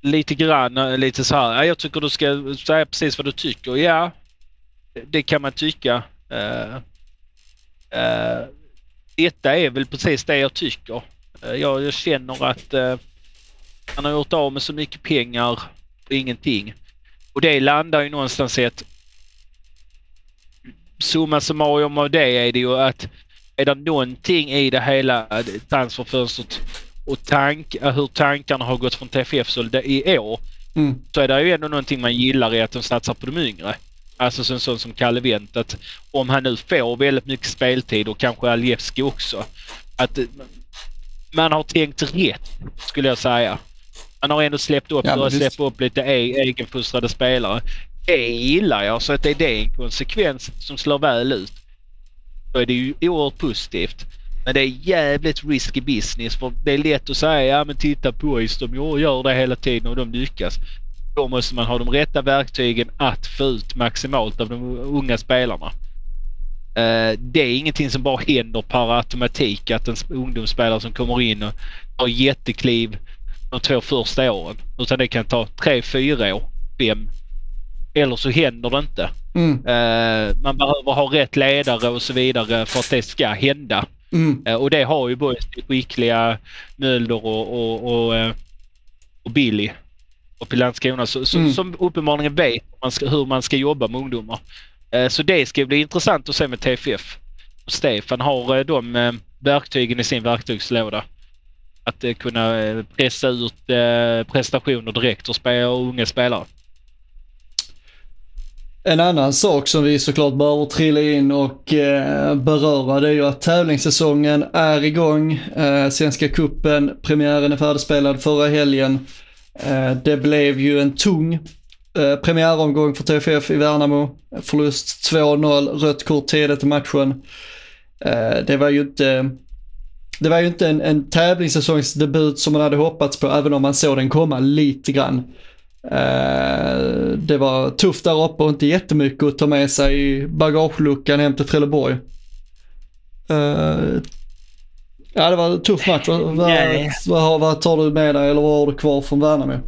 lite grann, eh, lite så här. "Ja, Jag tycker du ska säga precis vad du tycker. Ja, det kan man tycka. Uh, uh, detta är väl precis det jag tycker. Eh, jag, jag känner att uh, han har gjort av med så mycket pengar och ingenting. Och det landar ju någonstans i att summa summarum av det är det ju att är det någonting i det hela eh, transferfönstret och tank, eh, hur tankarna har gått från TFF så det, i år Mm. så är det ju ändå någonting man gillar i att de satsar på de yngre. Alltså så en sån som Kalle Wendt att om han nu får väldigt mycket speltid och kanske Aljevski också. Att eh, man har tänkt rätt skulle jag säga. Man har ändå släppt upp, Ja, släppa upp lite e- egenfostrade spelare. Det gillar jag så att det, det en konsekvens som slår väl ut. Då är det ju oerhört positivt. Men det är jävligt risky business för det är lätt att säga ja men titta på oss, de gör- det hela tiden och de lyckas. Då måste man ha de rätta verktygen att få ut maximalt av de unga spelarna. Eh, det är ingenting som bara händer per automatik att en ungdomsspelare som kommer in och tar jättekliv de två första åren. Utan det kan ta tre, fyra år, fem. Eller så händer det inte. Mm. Eh, man behöver ha rätt ledare och så vidare för att det ska hända. Mm. Eh, och det har ju både skickliga Mölder och, och, och, eh, och Billy i Landskrona så, så, Mm. som uppenbarligen vet hur man ska, hur man ska jobba med ungdomar. Eh, så det ska bli intressant att se med TFF. Och Stefan har eh, de eh, verktygen i sin verktygslåda. Att kunna pressa ut prestationer direkt och spela och unga spelare. En annan sak som vi såklart behöver trilla in och eh, beröra det är ju att tävlingssäsongen är igång. Eh, Svenska cupen, premiären är färdigspelad förra helgen. Eh, det blev ju en tung eh, premiäromgång för TFF i Värnamo. Förlust 2-0, rött kort tidigt i matchen. Eh, det var ju inte det var ju inte en, en tävlingssäsongsdebut som man hade hoppats på, även om man såg den komma lite grann. Eh, det var tufft där uppe och inte jättemycket att ta med sig i bagageluckan hem till Trelleborg. Eh, ja, det var en tuff match. Nej. vad, vad tar du med dig eller vad har du kvar från Värnamo?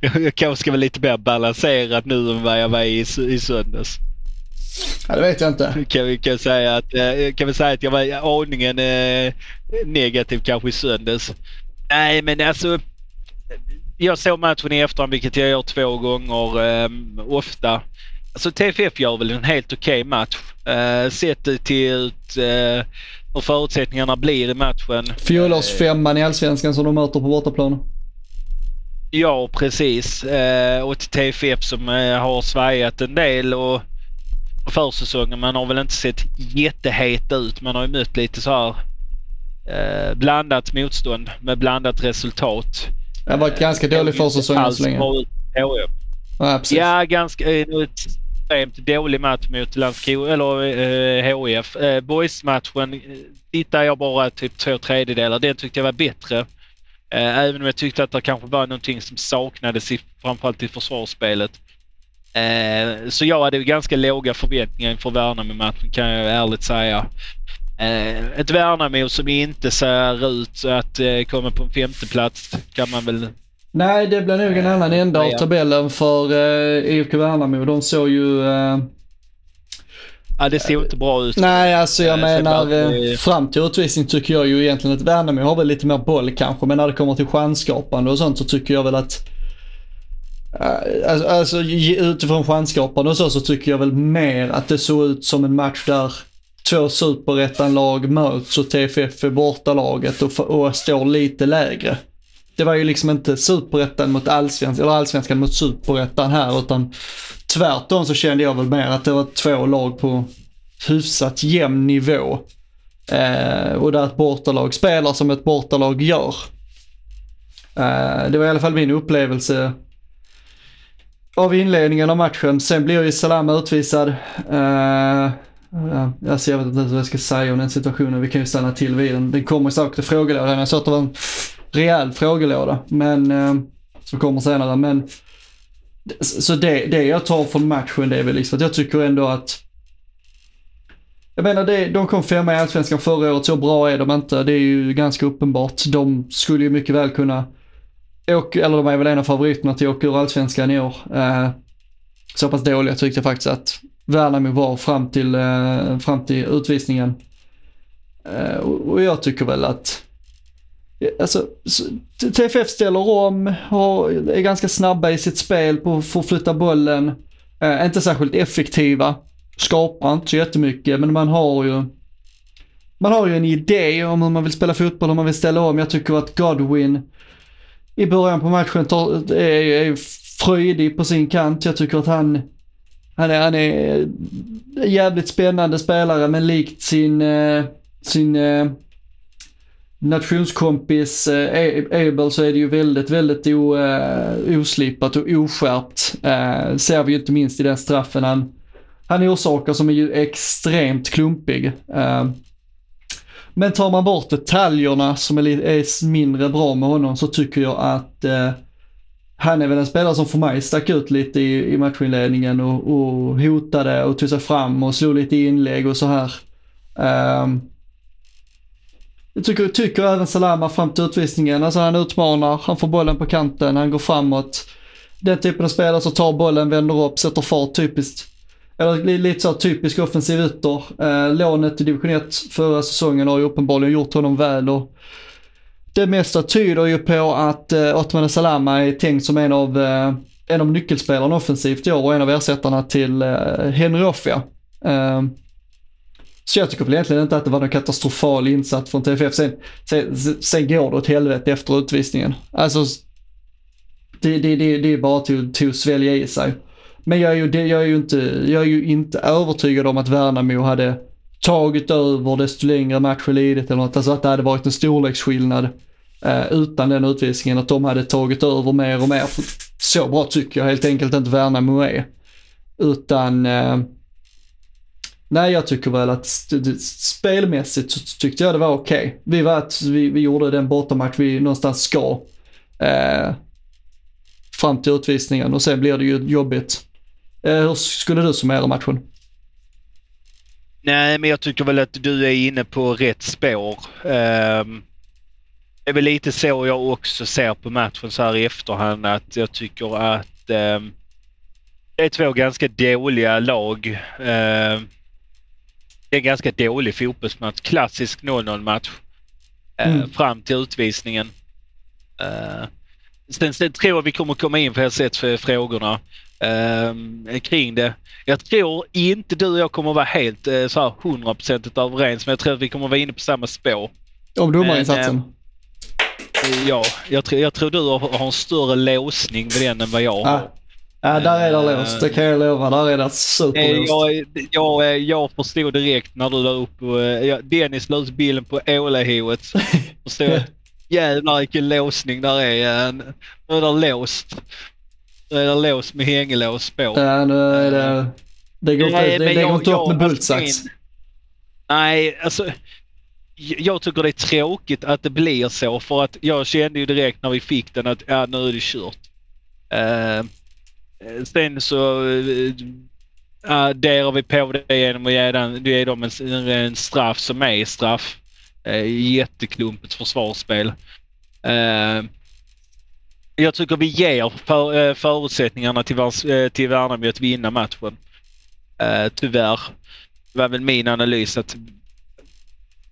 Jag, [LAUGHS] jag kanske ska vara lite mer balanserad nu än vad jag var i, i söndags. Ja, det vet jag inte. Kan vi kan säga att, eh, kan vi säga att jag var aningen eh, negativ kanske i söndags. Nej men alltså. Jag såg matchen i efterhand vilket jag gör två gånger eh, ofta. Alltså TFF gör väl en helt okej match. Eh, sett till eh, hur förutsättningarna blir i matchen. Fjolårsfemman i Allsvenskan som de möter på bortaplan. Ja, precis. Eh, och till TFF som eh, har svajat en del och på försäsongen. Man har väl inte sett jättehet ut. Man har ju mött lite så här eh, blandat motstånd med blandat resultat. Det har varit ganska dålig försäsong än så länge. Ja, precis. Ja, ganska eh, extremt dålig match mot Landskrona, eller eh, HIF. Eh, Boys-matchen eh, tittar jag bara typ två tredjedelar. Den tyckte jag var bättre. Eh, även om jag tyckte att det kanske var någonting som saknades i, framförallt i försvarsspelet. Eh, så jag hade ganska låga förväntningar inför Värnamo-matchen kan jag ärligt säga. Eh, ett Värnamo som inte ser ut att eh, komma på en femteplats kan man väl Nej, det blir nog en annan ända av tabellen för IFK Värnamo. De såg ju... eh, Ja, det ser inte bra ut. nej, alltså jag Eh, menar eh, eh, fram till utvisning tycker jag ju egentligen att Värnamo har väl lite mer boll kanske, men när det kommer till chansskapande och sånt så tycker jag väl att eh, Alltså, alltså utifrån chansskapande och så, så tycker jag väl mer att det såg ut som en match där två superettan-lag möts och TFF är bortalaget och, och står lite lägre. Det var ju liksom inte superettan mot allsvenskan, eller allsvenskan mot superettan här, utan tvärtom så kände jag väl mer att det var två lag på hyfsat jämn nivå. Eh, och där ett bortalag spelar som ett bortalag gör. Eh, det var i alla fall min upplevelse av inledningen av matchen. Sen blir ju Salama utvisad. Eh, ja, alltså jag vet inte ens vad jag ska säga om den situationen. Vi kan ju stanna till vid den. Den kommer säkert i frågelådan. Jag sa att det var en rejäl frågelåda. Men, eh, som kommer senare. Men, så det, det jag tar från matchen det är väl liksom att jag tycker ändå att jag menar, det, de kom femma i Allsvenskan förra året, så bra är de inte. Det är ju ganska uppenbart. De skulle ju mycket väl kunna åka, eller de är väl en av favoriterna till att åka ur Allsvenskan i år. Eh, så pass dåliga tyckte jag faktiskt att Värnamo var fram till, eh, fram till utvisningen. Eh, och, och jag tycker väl att eh, Alltså, TFF ställer om, är ganska snabba i sitt spel på att förflytta bollen. Eh, inte särskilt effektiva, skapar inte så jättemycket, men man har ju man har ju en idé om hur man vill spela fotboll, hur man vill ställa om. Jag tycker att Godwin i början på matchen tar, är, är fröjdig på sin kant. Jag tycker att han, han är, han är en jävligt spännande spelare, men likt sin, eh, sin eh, nationskompis Abel så är det ju väldigt, väldigt o, oslipat och oskärpt. Ser vi ju inte minst i den straffen han, han orsakar som är ju extremt klumpig. Men tar man bort detaljerna som är, är mindre bra med honom så tycker jag att eh, han är väl en spelare som för mig stack ut lite i, i matchinledningen och, och hotade och tog sig fram och slog lite inlägg och så här. Um, jag tycker, tycker även Salama fram till utvisningen, alltså han utmanar, han får bollen på kanten, han går framåt. Den typen av spelare som tar bollen, vänder upp, sätter fart typiskt. Eller lite så typisk offensiv ytter. Eh, lånet i division 1 förra säsongen har ju uppenbarligen gjort honom väl och det mesta tyder ju på att eh, Otman Salama är tänkt som en av, eh, en av nyckelspelarna offensivt i år och en av ersättarna till eh, Henry Offia. Eh, så jag tycker väl egentligen inte att det var någon katastrofal insats från TFF. Sen, sen, sen går det åt helvete efter utvisningen. Alltså, det, det, det, det är bara till, till att svälja i sig. Men jag är, ju, det- jag, är ju inte, jag är ju inte övertygad om att Värnamo hade tagit över desto längre matchen lidit eller något. Alltså att det hade varit en storleksskillnad eh, utan den utvisningen. Att de hade tagit över mer och mer. För så bra tycker jag helt enkelt inte Värnamo är. Utan eh, Nej, jag tycker väl att spelmässigt så tyckte jag det var okej. Vi var att vi, vi gjorde den bortamatch vi någonstans ska. Eh, fram till utvisningen och sen blir det ju jobbigt. Eh, hur skulle du summera matchen? Nej, men jag tycker väl att du är inne på rätt spår. Ehm, det är väl lite så jag också ser på matchen så här i efterhand att jag tycker att ehm, det är två ganska dåliga lag. Ehm, det är en ganska dålig fotbollsmatch. Klassisk 0-0 match. eh, Mm. Fram till utvisningen. Uh, sen, sen tror jag vi kommer komma in på sätt för frågorna ehm, kring det. Jag tror inte du och jag kommer vara helt uh, så här 100% överens men jag tror att vi kommer vara inne på samma spår. Om domarinsatsen? Eh, Ja, jag, tror- jag tror du har, en större låsning med den än vad jag har. Ja. Ja, där är det låst. Det kan jag lova. Där är det Eh, superlåst. Jag, jag, eh, jag förstod direkt när du la upp, eh, ja, Dennis la ut bilden på ålahoet. Förstod [LAUGHS] jag. Jävlar vilken låsning där är. eh, Nu är det låst. Nu är det låst med hängelås på. Ja, nu är det... Det går inte, Nej, det, men det jag- går inte upp med bultsax. Nej, alltså. Jag tycker det är tråkigt att det blir så för att jag kände ju direkt när vi fick den att ja, nu är det kört. Uh, sen så uh, adderar vi på det genom att ge, den, ge dem en, en straff som är straff. Uh, jätteklumpigt försvarsspel. Uh, jag tycker vi ger för, eh, förutsättningarna till, eh, till Värnamo att vinna matchen. Uh, tyvärr. Det var väl min analys att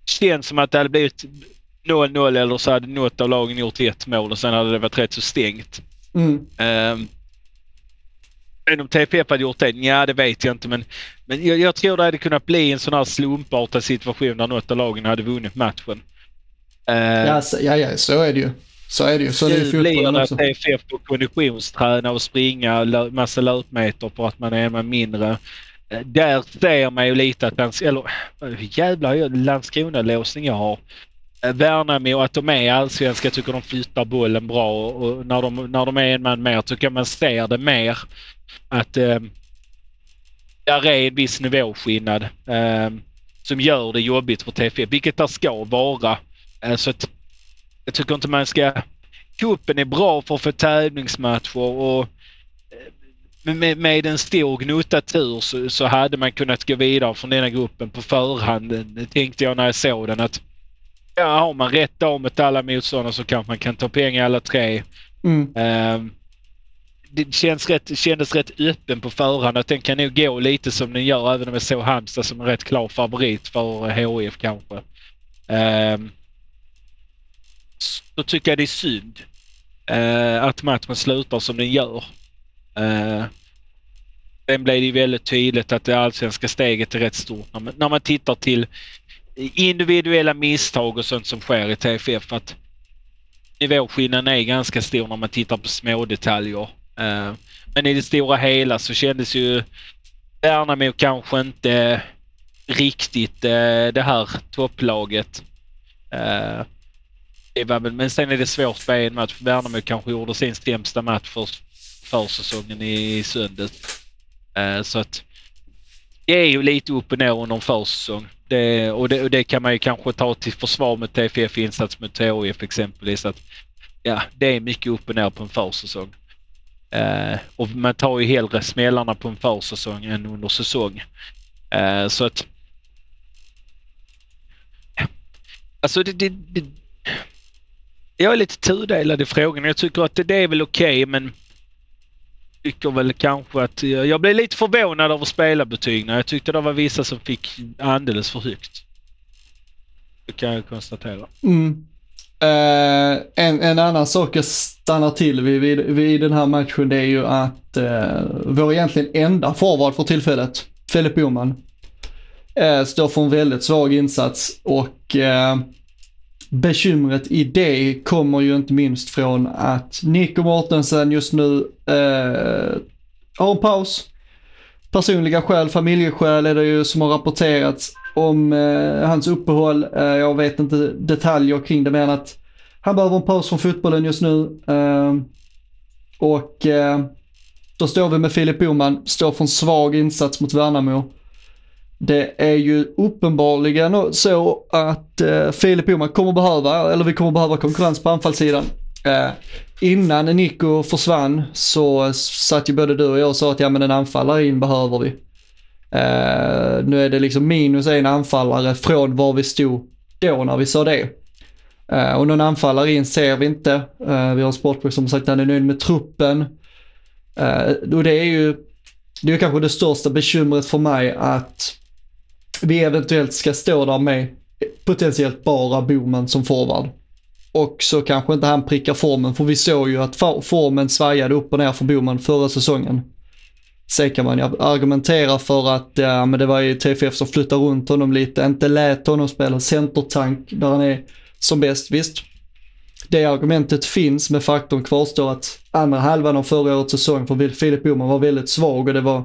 känns som att det hade blivit 0-0 eller så hade något av lagen gjort ett mål och sen hade det varit rätt så stängt. Mm. Um, men om TFF hade gjort det? Ja, det vet jag inte men, men jag, jag tror det hade kunnat bli en sån här slumpartad situation där något av lagen hade vunnit matchen. Uh, Ja, så, ja, ja, så är det ju. Så är det ju. Så är det nu blir det också. att TFF får konditionsträna och springa lö- massa löpmeter för att man är en man mindre. Eh, Där ser man ju lite att Lands eller eh, jävla Landskrona-låsning jag har. Eh, Värnamo, att de är allsvenska, tycker de flyttar bollen bra och, och när, de, när de är en man mer tycker jag man ser det mer. Att eh, där är en viss nivåskillnad eh, som gör det jobbigt för TFF, vilket det ska vara. Eh, så att jag tycker inte man ska... Cupen är bra för att få tävlingsmatcher och eh, med, med en stor gnutta tur så, så hade man kunnat gå vidare från denna gruppen på förhand. Det tänkte jag när jag såg den att ja, har man rätt dag mot alla motståndare så kanske man kan ta pengar alla tre. Mm. Ehm, det känns rätt, kändes rätt öppen på förhand att den kan nog gå lite som den gör även om jag såg Halmstad som en rätt klar favorit för HIF kanske. Um, så tycker jag det är synd eh, att matchen slutar som den gör. Uh, sen blev det ju väldigt tydligt att det allsvenska steget är rätt stort när man, när man tittar till individuella misstag och sånt som sker i TFF. Att nivåskillnaden är ganska stor när man tittar på små detaljer. Eh, men i det stora hela så kändes ju Värnamo kanske inte riktigt eh, det här topplaget. Eh, det var väl, men sen är det svårt med en match. Värnamo kanske gjorde sin sämsta match för försäsongen i, söndags. Eh, så att det är ju lite upp och ner under en försäsong. Det, och, det, och det kan man ju kanske ta till försvar med TFF insats mot HIF exempelvis. Att, ja, det är mycket upp och ner på en försäsong. Uh, och man tar ju hellre smällarna på en försäsong än under säsong. Uh, så att... Alltså det, det, det... Jag är lite tudelad i frågan. Jag tycker att det, är väl okej men tycker väl kanske att jag, jag blev lite förvånad över spelarbetygen. Jag tyckte det var vissa som fick alldeles för högt. Det kan jag konstatera. Mm. Eh, en, en annan sak jag stannar till vid, vid, vid den här matchen det är ju att uh, vår egentligen enda forward för tillfället, Filip Boman, uh, eh, står för en väldigt svag insats och uh, bekymret i det kommer ju inte minst från att Nico Mortensen just nu eh, har en paus. Personliga skäl, familjeskäl är det ju som har rapporterats om eh, hans uppehåll. Eh, jag vet inte detaljer kring det men att han behöver en paus från fotbollen just nu. Eh, och eh, då står vi med Filip Boman, står för en svag insats mot Värnamo. Det är ju uppenbarligen så att eh, Filip Boman kommer behöva, eller vi kommer behöva konkurrens på anfallssidan. Eh, innan Nico försvann så satt ju både du och jag och sa att ja men en anfallare in behöver vi. Eh, nu är det liksom minus en anfallare från var vi stod då när vi sa det. Eh, och någon anfallare in ser vi inte. Eh, vi har en sportchef som sagt att han är nöjd med truppen. Eh, och det är ju, det är kanske det största bekymret för mig att vi eventuellt ska stå där med potentiellt bara Boman som forward. Och så kanske inte han prickar formen, för vi såg ju att formen svajade upp och ner för Boman förra säsongen. Sen kan man ju argumentera för att ja, men det var ju TFF som flyttade runt honom lite, inte lät honom spela centertank där han är som bäst. Visst, det argumentet finns, men faktum kvarstår att andra halvan av förra årets säsong för Filip Boman var väldigt svag och det var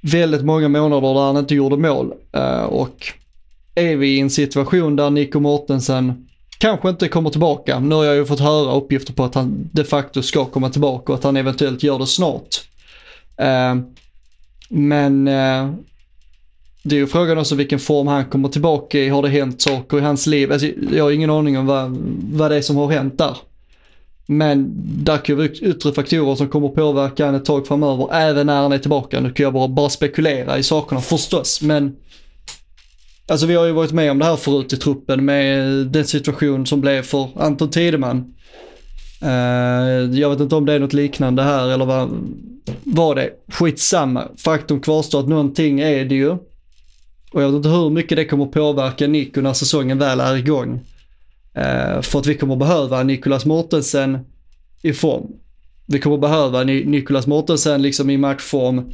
väldigt många månader där han inte gjorde mål. Eh, och är vi i en situation där Nico Mortensen kanske inte kommer tillbaka. Nu har jag ju fått höra uppgifter på att han de facto ska komma tillbaka och att han eventuellt gör det snart. Eh, men eh, det är ju frågan också vilken form han kommer tillbaka i. Har det hänt saker i hans liv? Alltså, jag har ingen aning om vad, vad det är som har hänt där. Men där kan ju vara yttre faktorer som kommer påverka honom ett tag framöver, även när han är tillbaka. Nu kan jag bara, bara spekulera i sakerna förstås, men Alltså vi har ju varit med om det här förut i truppen med den situation som blev för Anton Tideman. Uh, eh, jag vet inte om det är något liknande här eller vad, vad det är. Skitsamma. Faktum kvarstår att någonting är det ju. Och jag vet inte hur mycket det kommer påverka Nico när säsongen väl är igång. Eh, för att vi kommer behöva Nicolas Mortensen i form. Vi kommer behöva Ni- Nicolas Mortensen liksom i matchform,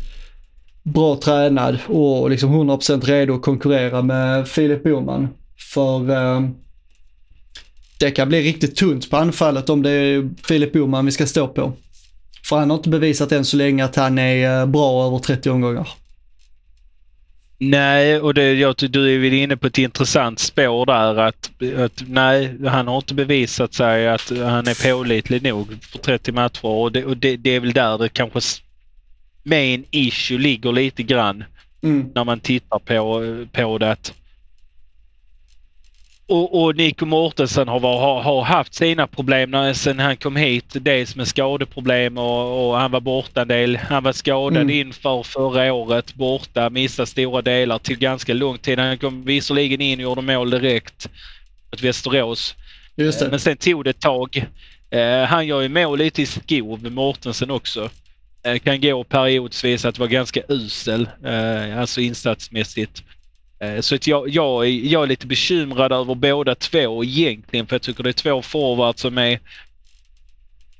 bra tränad och liksom 100% redo att konkurrera med Filip Boman. För eh, det kan bli riktigt tunt på anfallet om det är Filip Boman vi ska stå på. För han har inte bevisat än så länge att han är eh, bra över 30 omgångar. Nej, och det, jag, du är väl inne på ett intressant spår där att, att nej, han har inte bevisat sig att han är pålitlig nog för 30 matcher och det, och det, det är väl där det kanske main issue ligger lite grann Mm. när man tittar på, på det. Och, och Nico Mortensen har, har, har haft sina problem när, sen han kom hit. Dels med skadeproblem och, och han var borta en del. Han var skadad Mm. inför förra året, borta, missade stora delar till ganska lång tid. Han kom visserligen in och gjorde mål direkt mot Västerås. Det. Men sen tog det ett tag. Eh, han gör ju mål lite i skov, Mortensen också. Eh, kan gå periodsvis att vara ganska usel, eh, alltså insatsmässigt. Eh, så att jag, jag, är, jag är lite bekymrad över båda två egentligen för jag tycker det är två forwards som är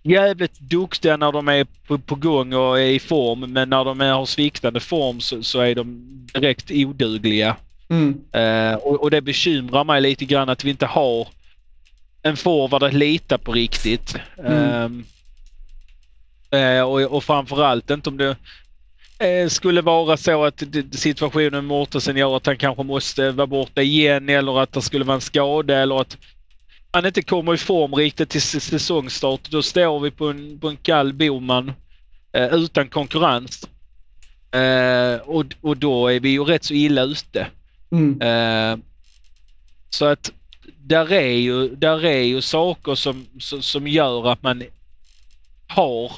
jävligt duktiga när de är på, på gång och är i form men när de är, har sviktande form så, så är de direkt odugliga. Mm. Eh, och, och det bekymrar mig lite grann att vi inte har en forward att lita på riktigt. Mm. Eh, och, och framförallt inte om eh, skulle vara så att situationen med Mortensen gör att han kanske måste vara borta igen eller att det skulle vara en skada eller att han inte kommer i form riktigt till säsongstart. Då står vi på en, på en kall Boman eh, utan konkurrens. Eh, och, och då är vi ju rätt så illa ute. Mm. Eh, så att där är ju, där är ju saker som, som, som gör att man har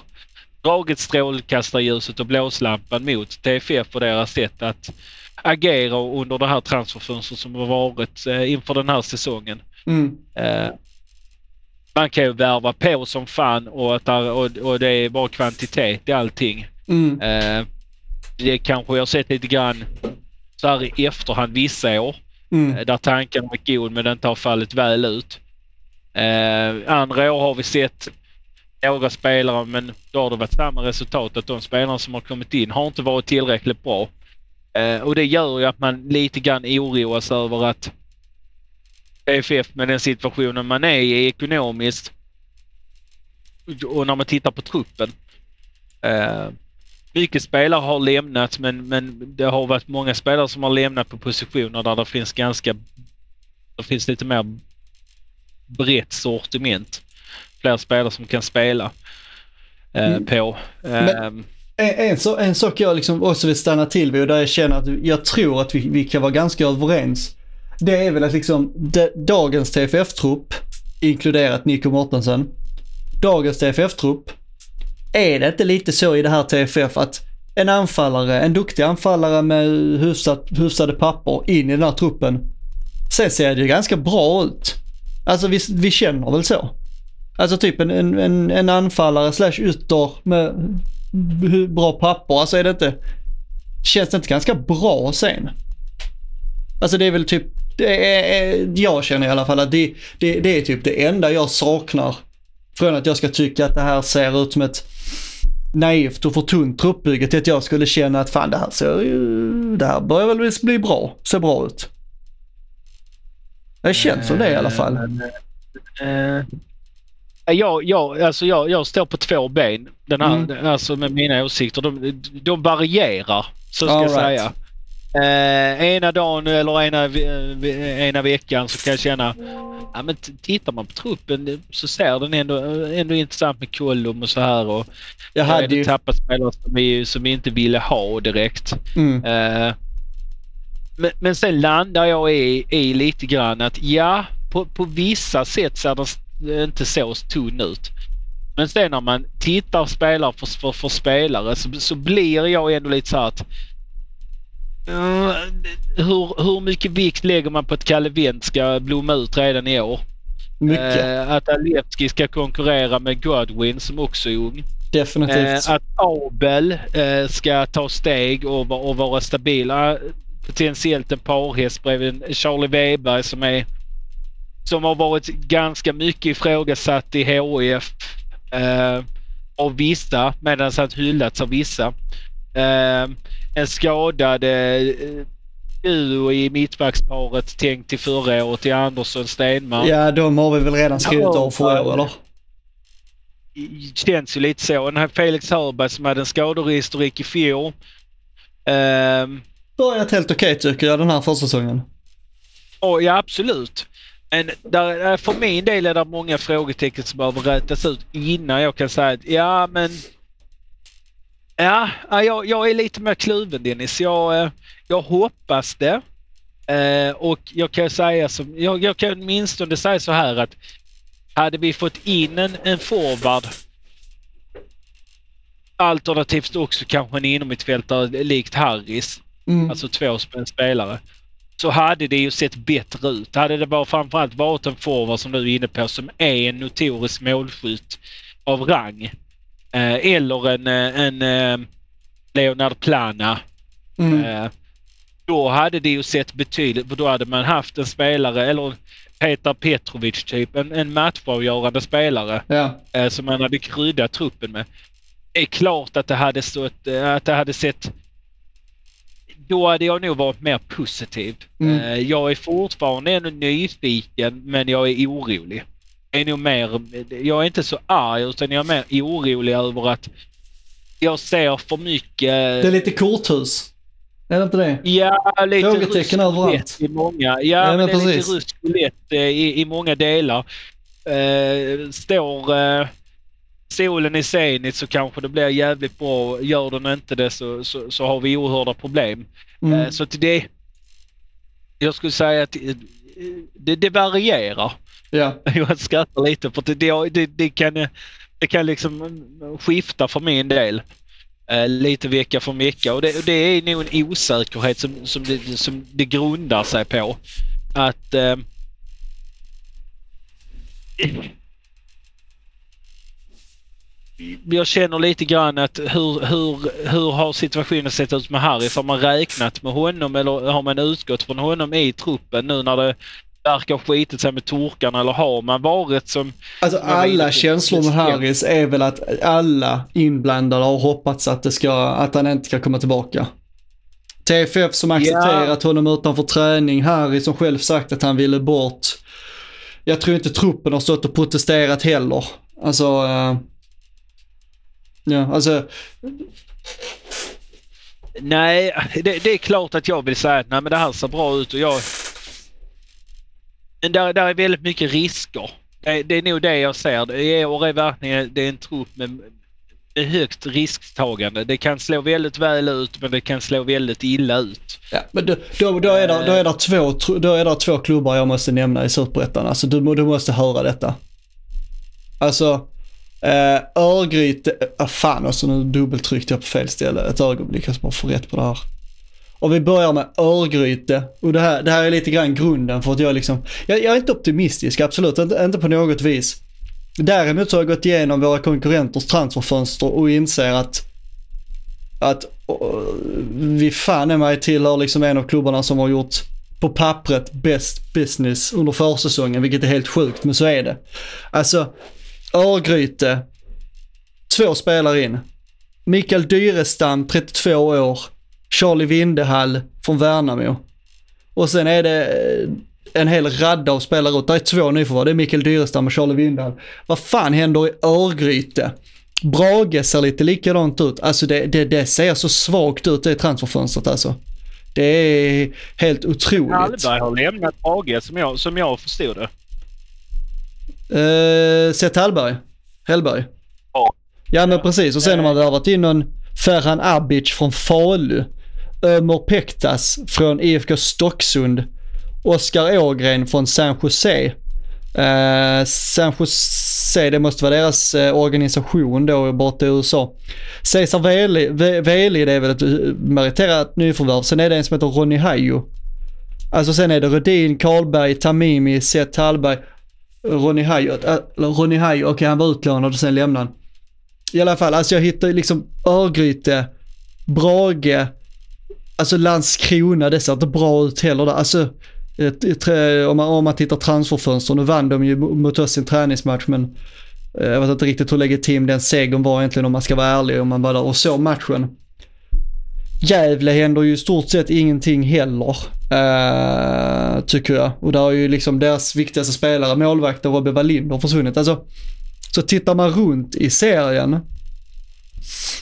dragit strålkastarljuset och blåslampan mot TFF och deras sätt att agera under det här transferfönstret som har varit eh, inför den här säsongen. Mm. Eh, man kan ju värva på som fan och, att och, och det är bara kvantitet i allting. Mm. Eh, det kanske jag har sett lite grann så här i efterhand vissa år. Mm. Där tanken var god men det inte har fallit väl ut. Andra år har vi sett några spelare men då har det varit samma resultat att de spelare som har kommit in har inte varit tillräckligt bra. Eh, och det gör ju att man lite grann oroas över att PFF med den situationen man är i ekonomiskt och när man tittar på truppen. Eh, mycket spelare har lämnat men, men det har varit många spelare som har lämnat på positioner där det finns ganska... Det finns lite mer brett sortiment. Fler spelare som kan spela eh, Mm. på. Men- Ehm, En, en, en sak jag liksom också vill stanna till vid och där jag känner att jag tror att vi, vi kan vara ganska överens. Det är väl att liksom de, dagens TFF-trupp inkluderat Nico Mortensen. Dagens TFF-trupp. Är det inte lite så i det här TFF att en anfallare, en duktig anfallare med hyfsat, hyfsade papper in i den här truppen. Sen ser det ju ganska bra ut. Alltså vi, vi känner väl så. Alltså typ en, en, en, en anfallare slash ytter med bra papper. Alltså är det inte, känns det inte ganska bra sen? Alltså det är väl typ, det är, är, jag känner i alla fall att det, det, det är typ det enda jag saknar från att jag ska tycka att det här ser ut som ett naivt och för tunt truppbygge till att jag skulle känna att fan det här ser ju, det här börjar väl bli bra, ser bra ut. Det känns som det i alla fall. Eh, eh, Eh, jag, jag, alltså jag, jag står på två ben. Den här, Mm. Alltså med mina åsikter. De, de varierar, så ska All jag right. säga. Eh, ena dagen eller ena, ve- ena veckan så kan jag känna Ja, men tittar man på truppen så ser den ändå, ändå intressant med Kollum och så här. Och Jag jag hade ju, tappat spelare som vi, som vi inte ville ha direkt. mm, Eh, men, men sen landar jag i, i lite grann att ja, på, på vissa sätt ser den inte så tunn ut. Men sen när man tittar spelare för, för, för spelare så, så blir jag ändå lite så att eh, hur, hur mycket vikt lägger man på att Kalle Wendt ska blomma ut redan i år? mycket. Eh, att Alevski ska konkurrera med Godwin som också är ung. Definitivt. Eh, att Abel eh, ska ta steg och, och vara stabila. Potentiellt en parhäst bredvid Charlie Weberg som är som har varit ganska mycket ifrågasatt i HIF eh, av vissa medan han hyllats av vissa. Eh, en skadad eh, duo i mittbacksparet tänkt till förra året till Andersson Stenmark. Ja, de har vi väl redan skrivit av för år eller? känns ju lite så. Den här Felix Hörberg som hade en skadehistorik i fjol. Ehm, Börjat helt okej tycker jag den här försäsongen. ja, absolut. Men där, är- för min del är det många frågetecken som behöver rätas ut innan jag kan säga att ja, men... Ja, ja, jag, jag är lite mer kluven Dennis. Jag, eh, jag hoppas det. Eh, och jag kan säga som, jag, jag kan åtminstone säga så här att hade vi fått in en, en forward alternativt också kanske en innermittfältare likt Harris, Mm. alltså två sp- spelare, så hade det ju sett bättre ut. Hade det bara framförallt varit en forward som du är inne på som är en notorisk målskytt av rang. Eh, eller en, eh, en eh, Leonard Plana. Mm. Eh, då hade det ju sett betydligt, då hade man haft en spelare, eller Petar Petrovic typ, en, en matchavgörande spelare Ja. eh, som man hade kryddat truppen med. Det är klart att det hade stått, eh, att det hade sett... Då hade jag nog varit mer positiv. Mm. Eh, jag är fortfarande ändå nyfiken men jag är orolig. Jag är nog mer, jag är inte så arg utan jag är mer orolig över att jag ser för mycket... Det är lite korthus. Är det inte det? Ja, lite rysk överallt. i många. Ja, Ja, men det är lite rysk eh, i, i många delar. Eh, står eh, solen i Zenit så kanske det blir jävligt bra. Gör den inte det så, så, så har vi oerhörda problem. Mm. Eh, så till det... Jag skulle säga att eh, det, det varierar. Ja. [LAUGHS] Jag skrattar lite för det, det, det, kan, det kan liksom skifta för min del. Eh, lite vecka för vecka och det, det är nog en osäkerhet som, som, det, som det grundar sig på. Att eh, jag känner lite grann att hur, hur, hur har situationen sett ut med Harris? Har man räknat med honom eller har man utgått från honom i truppen nu när det verkar skitit sig med turkarna eller har man varit som... Alltså alla känslor med Harris är väl att alla inblandade har hoppats att, det ska, att han inte ska komma tillbaka. TFF som accepterat honom utanför träning, Harry som själv sagt att han ville bort. Jag tror inte truppen har stått och protesterat heller. Alltså, eh, ja, alltså, Nej, det, det är klart att jag vill säga att nej, men det här ser bra ut och jag... Men där, där är väldigt mycket risker. Det, det är nog det jag ser. Är, och är verkligen det är en trupp med är högt risktagande. Det kan slå väldigt väl ut men det kan slå väldigt illa ut. Ja, men då, då, då, är det, då, är det två, tr- då är det två klubbar jag måste nämna i Superettan. Alltså du, du måste höra detta. Alltså, Uh, Örgryte, eh, ah, fan alltså nu dubbeltryckte jag på fel ställe ett ögonblick. Jag ska bara få rätt på det här. Om vi börjar med Örgryte, och det här, det här är lite grann grunden för att jag liksom, jag, jag är inte optimistisk, absolut inte, inte på något vis. Däremot så har jag gått igenom våra konkurrenters transferfönster och inser att att åh, vi fan är mig tillhör liksom en av klubbarna som har gjort på pappret bäst business under försäsongen, vilket är helt sjukt, men så är det. Alltså, Örgryte, två spelare in. Mikael Dyrestam, 32 år. Charlie Vindehall från Värnamo. Och sen är det eh, en hel radda av spelare ut. Det är två nyförvärv, det är Mikael Dyrestam och Charlie Vindehall. Vad fan händer i Örgryte? Brage ser lite likadant ut. Alltså det, det, det ser så svagt ut det transferfönstret alltså. Det är helt otroligt. Hallberg har lämnat Brage som jag, som jag förstod det. Uh, Seth Hallberg. Hellberg. Ja. Ja men precis och sen har man värvat in någon Ferhan Abic från Falu. Ömer Pektas från IFK Stocksund. Oskar Ågren från San Jose. Uh, San Jose, det måste vara deras eh, organisation då borta i USA. Cesar Veli, Ve- Veli, det är väl ett eh, meriterat nyförvärv. Sen är det en som heter Ronny Hajo. Alltså sen är det Rödin, Karlberg, Tamimi, Seth Hallberg. Ronny Hayo, eller äh, Ronny Hayo, okej han var utlånad och sen lämnade han. I alla fall, alltså jag hittar liksom Örgryte, Brage, alltså Landskrona, det ser inte bra ut heller där. Alltså, om man, om man tittar transferfönster, nu vann de ju mot oss i en träningsmatch men eh, jag vet inte riktigt hur legitim den segern var egentligen om man ska vara ärlig om man var där och såg matchen. Gävle händer ju i stort sett ingenting heller, Uh, tycker jag. Och där har ju liksom deras viktigaste spelare, målvakten Robin Wallinder, försvunnit. Alltså, så tittar man runt i serien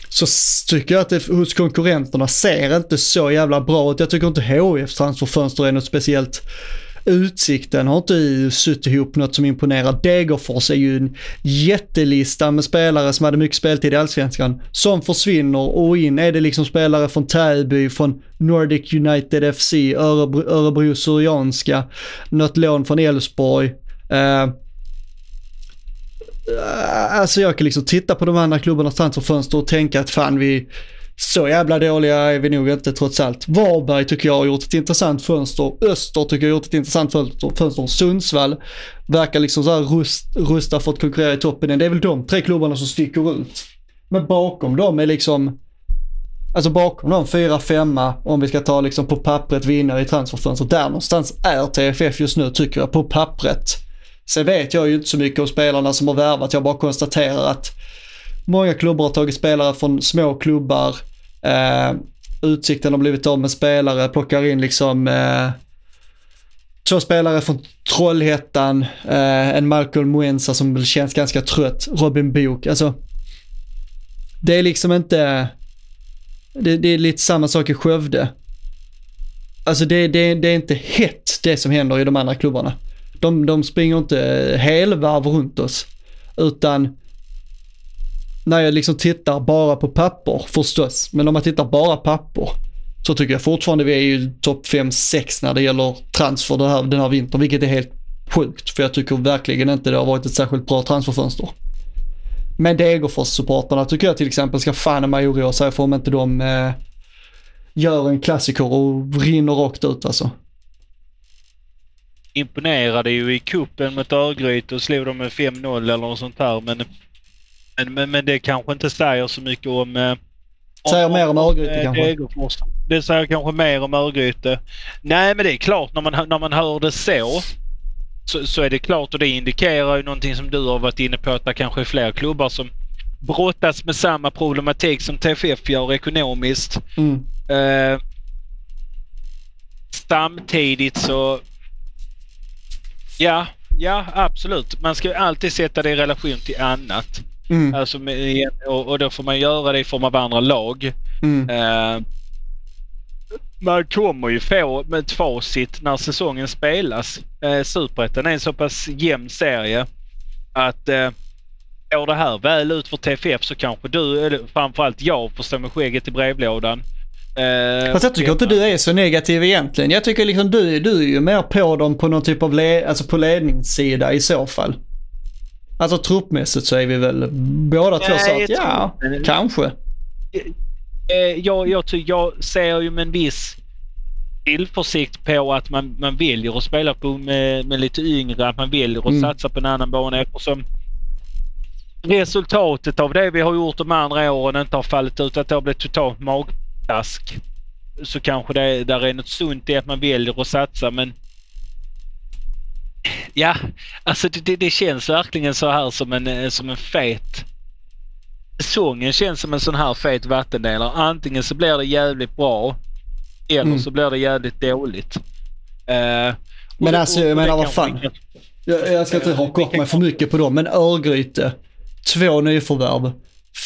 så tycker jag att det hos konkurrenterna ser inte så jävla bra ut. Jag tycker inte HIFs transferfönster är något speciellt. Utsikten har inte suttit ihop något som imponerar. Degerfors är ju en jättelista med spelare som hade mycket speltid i Allsvenskan som försvinner och in är det liksom spelare från Täby, från Nordic United FC, Örebro, Örebro Syrianska, något lån från Elfsborg. Eh, Alltså jag kan liksom titta på de andra klubbarnas transferfönster och tänka att fan vi, så jävla dåliga är vi nog inte trots allt. Varberg tycker jag har gjort ett intressant fönster. Öster tycker jag har gjort ett intressant fönster. Sundsvall verkar liksom så här rust, rusta för att konkurrera i toppen. Det är väl de tre klubbarna som sticker ut. Men bakom dem är liksom, alltså bakom de fyra, femma, om vi ska ta liksom på pappret vinnare i transferfönstret. Där någonstans är TFF just nu tycker jag, på pappret. Sen vet jag ju inte så mycket om spelarna som har värvat. Jag bara konstaterar att många klubbar har tagit spelare från små klubbar. Eh, Utsikten har blivit av med spelare, plockar in liksom eh, två spelare från Trollhättan, eh, en Malcolm Muenza som väl känns ganska trött, Robin Book. Alltså, det är liksom inte, det, det är lite samma sak i Skövde. Alltså det, det, det är inte hett det som händer i de andra klubbarna. De, de springer inte helvarv runt oss. Utan när jag liksom tittar bara på papper förstås. Men om man tittar bara papper så tycker jag fortfarande vi är ju topp 5-6 när det gäller transfer den här, den här vintern. Vilket är helt sjukt. För jag tycker verkligen inte det har varit ett särskilt bra transferfönster. Men Degerfors-supportrarna tycker jag till exempel ska fan i mig oroa sig för om inte de eh, gör en klassiker och rinner rakt ut alltså. Imponerade ju i kuppen mot Örgryte och slog dem med 5-0 eller något sånt här Men, men, men, men det kanske inte säger så mycket om... eh, Säger mer om Örgryte eh, kanske. Degerfors. Det säger kanske mer om Örgryte. Nej men det är klart när man, när man hör det så, så så är det klart och det indikerar ju någonting som du har varit inne på att det kanske är fler klubbar som brottas med samma problematik som TFF gör ekonomiskt. Mm. Eh, samtidigt så... Ja, ja absolut. Man ska alltid sätta det i relation till annat. Mm. Alltså med, och, och då får man göra det i form av andra lag. Mm. Eh, man kommer ju få med ett facit när säsongen spelas. Eh, Superettan är en så pass jämn serie att eh, går det här väl ut för TFF så kanske du, eller framförallt jag, får stå med skägget i brevlådan. Eh, Fast jag tycker inte du är så negativ egentligen. Jag tycker liksom du, du är ju mer på dem på någon typ av le, alltså på ledningssida i så fall. Alltså truppmässigt så är vi väl båda två så att jag ja, kanske. Eh, jag, jag, ty- jag ser ju med en viss tillförsikt på att man, man väljer att spela på med, med lite yngre, att man väljer att Mm. satsa på en annan bana eftersom resultatet av det vi har gjort de andra åren inte har fallit ut, att det har blivit totalt magplask. Så kanske det där är något sunt i att man väljer att satsa men Ja, alltså det, det, det känns verkligen så här som en, eh, som en fet säsongen känns som en sån här fet vattendelare. Antingen så blir det jävligt bra eller Mm. så blir det jävligt dåligt. Och Men alltså, jag menar, vad fan. kan- Jag, jag ska inte haka upp mig för mycket på dem, men Örgryte. Två nyförvärv.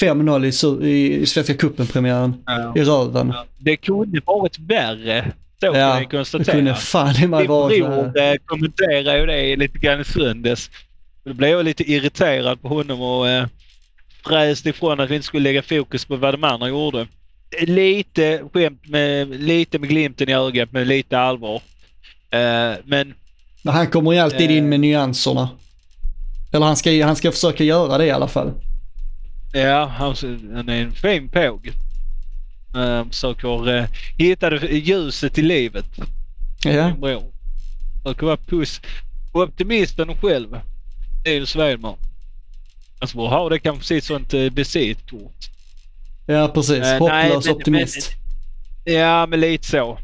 5-0 i, i, Svenska cupen-premiären i röven. Det kunde varit värre. Så kan Ja, vi det konstatera. kunde fan i mig Min varit bror eh, kommenterade ju det lite grann i söndags. Då blev jag lite irriterad på honom och eh, fräste ifrån att vi inte skulle lägga fokus på vad de andra gjorde. Lite skämt med, lite med glimten i ögat men lite allvar. Eh, men Men han kommer ju alltid in med nyanserna. Eller han ska, han ska försöka göra det i alla fall. ja, han, han är en fin påg. Uh, försöker uh, hitta det, ljuset i livet. Ja. Bror. Försöker vara puss, optimisten själv. Det är ju Svedman. Alltså borde ha det kanske precis sånt uh, visitkort. Ja, precis. Eh, nej, Hopplös men- optimist. Ja, men lite så.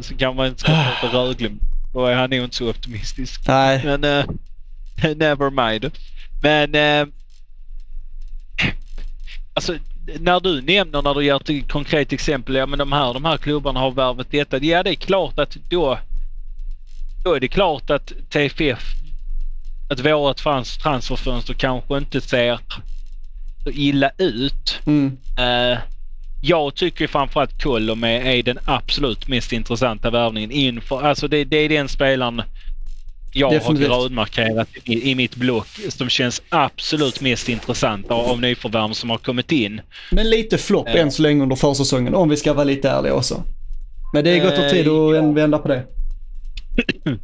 Så kan man inte prata Rögle. Då är han nog inte så optimistisk. nej. Men uh, [LAUGHS] never mind. Men uh, alltså när du nämner när du ger ett konkret exempel, ja men de här, de här klubbarna har värvat detta. Ja det är klart att då, då är det klart att TFF, att vårat trans, transferfönster kanske inte ser så illa ut. Mm. Eh, jag tycker framförallt Kullum är, är den absolut mest intressanta värvningen inför. Alltså det, det är den spelaren jag Definitivt. har grönmarkerat i, i mitt block som känns absolut mest intressant av, av nyförvärv som har kommit in. Men lite flopp Eh. än så länge under försäsongen, om vi ska vara lite ärliga också. Men det är gott om tid Eh, att ja. vända på det. [CLEARS THROAT]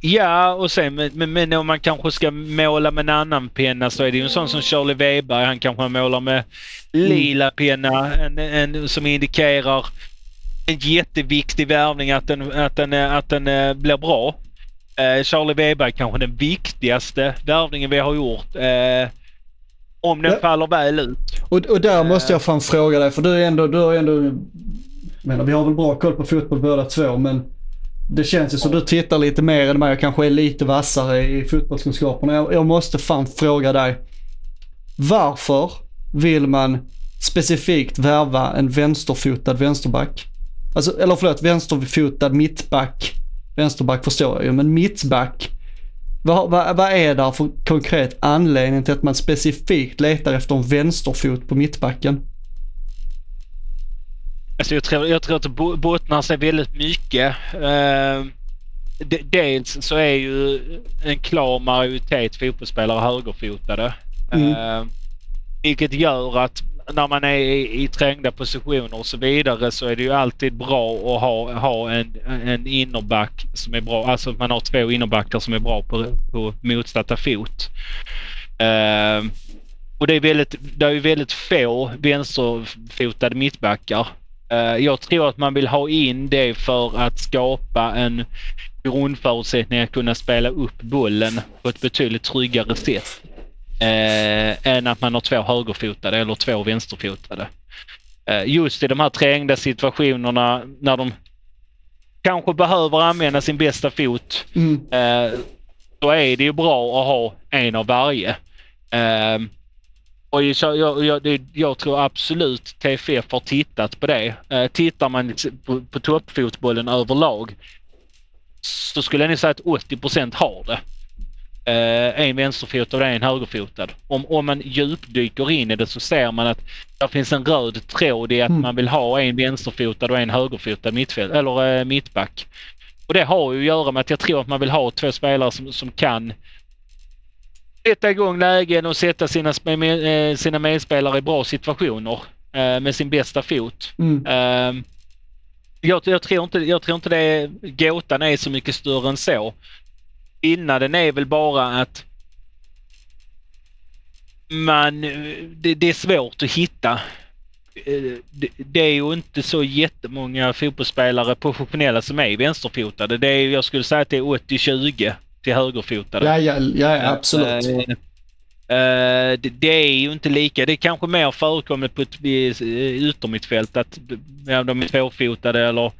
Ja, och sen men, men, men om man kanske ska måla med en annan penna så är det ju en sån som Charlie Weber. Han kanske målar med lila penna en, en, som indikerar en jätteviktig värvning att den, att den, eh, att den eh, blir bra. Eh, Charlie Weber är kanske den viktigaste värvningen vi har gjort. Eh, om den Ja. faller väl ut. Och, och där måste jag fan fråga dig, för du är ändå, du har ändå, menar vi har väl bra koll på fotboll båda två, men det känns ju som du tittar lite mer än mig och kanske är lite vassare i fotbollskunskaperna. Jag, jag måste fan fråga dig. Varför vill man specifikt värva en vänsterfotad vänsterback? Alltså, eller förlåt, vänsterfotad mittback. Vänsterback förstår jag ju, men mittback. Vad, vad, vad är det för konkret anledning till att man specifikt letar efter en vänsterfot på mittbacken? Alltså jag, tror, jag tror att det bo- bottnar sig väldigt mycket. Eh, de, dels så är ju en klar majoritet fotbollsspelare högerfotade. Mm. Eh, vilket gör att när man är i, i trängda positioner och så vidare så är det ju alltid bra att ha, ha en, en innerback som är bra. Alltså att man har två innerbackar som är bra på, på motsatta fot. Uh, och det är, väldigt, det är väldigt få vänsterfotade mittbackar. Ehm, jag tror att man vill ha in det för att skapa en grundförutsättning att kunna spela upp bollen på ett betydligt tryggare sätt. Eh, än att man har två högerfotade eller två vänsterfotade. Eh, just i de här trängda situationerna när de kanske behöver använda sin bästa fot Mm. eh, då är det ju bra att ha en av varje. Eh, och jag, jag, jag, jag tror absolut TFF har tittat på det. Eh, tittar man på, på toppfotbollen överlag så skulle jag nog säga att 80% har det. Eh, en vänsterfotad och en högerfotad. Om, om man djupdyker in i det så ser man att det finns en röd tråd i att Mm. man vill ha en vänsterfotad och en högerfotad mittfält, eller eh, mittback. Och det har ju att göra med att jag tror att man vill ha två spelare som, som kan sätta igång lägen och sätta sina, eh, sina medspelare i bra situationer eh, med sin bästa fot. Mm. Ehm, jag, jag, tror inte, jag tror inte det, gåtan är så mycket större än så. Skillnaden är väl bara att man, det, det är svårt att hitta. Eh, Det, är ju inte så jättemånga fotbollsspelare professionella som är vänsterfotade. Det är, jag skulle säga att det är 80-20 till högerfotade. Ja, ja, ja, absolut. Eh, eh, det, det är ju inte lika. Det är kanske mer förekommande på ett uh, yttermittfält att ja, de är tvåfotade eller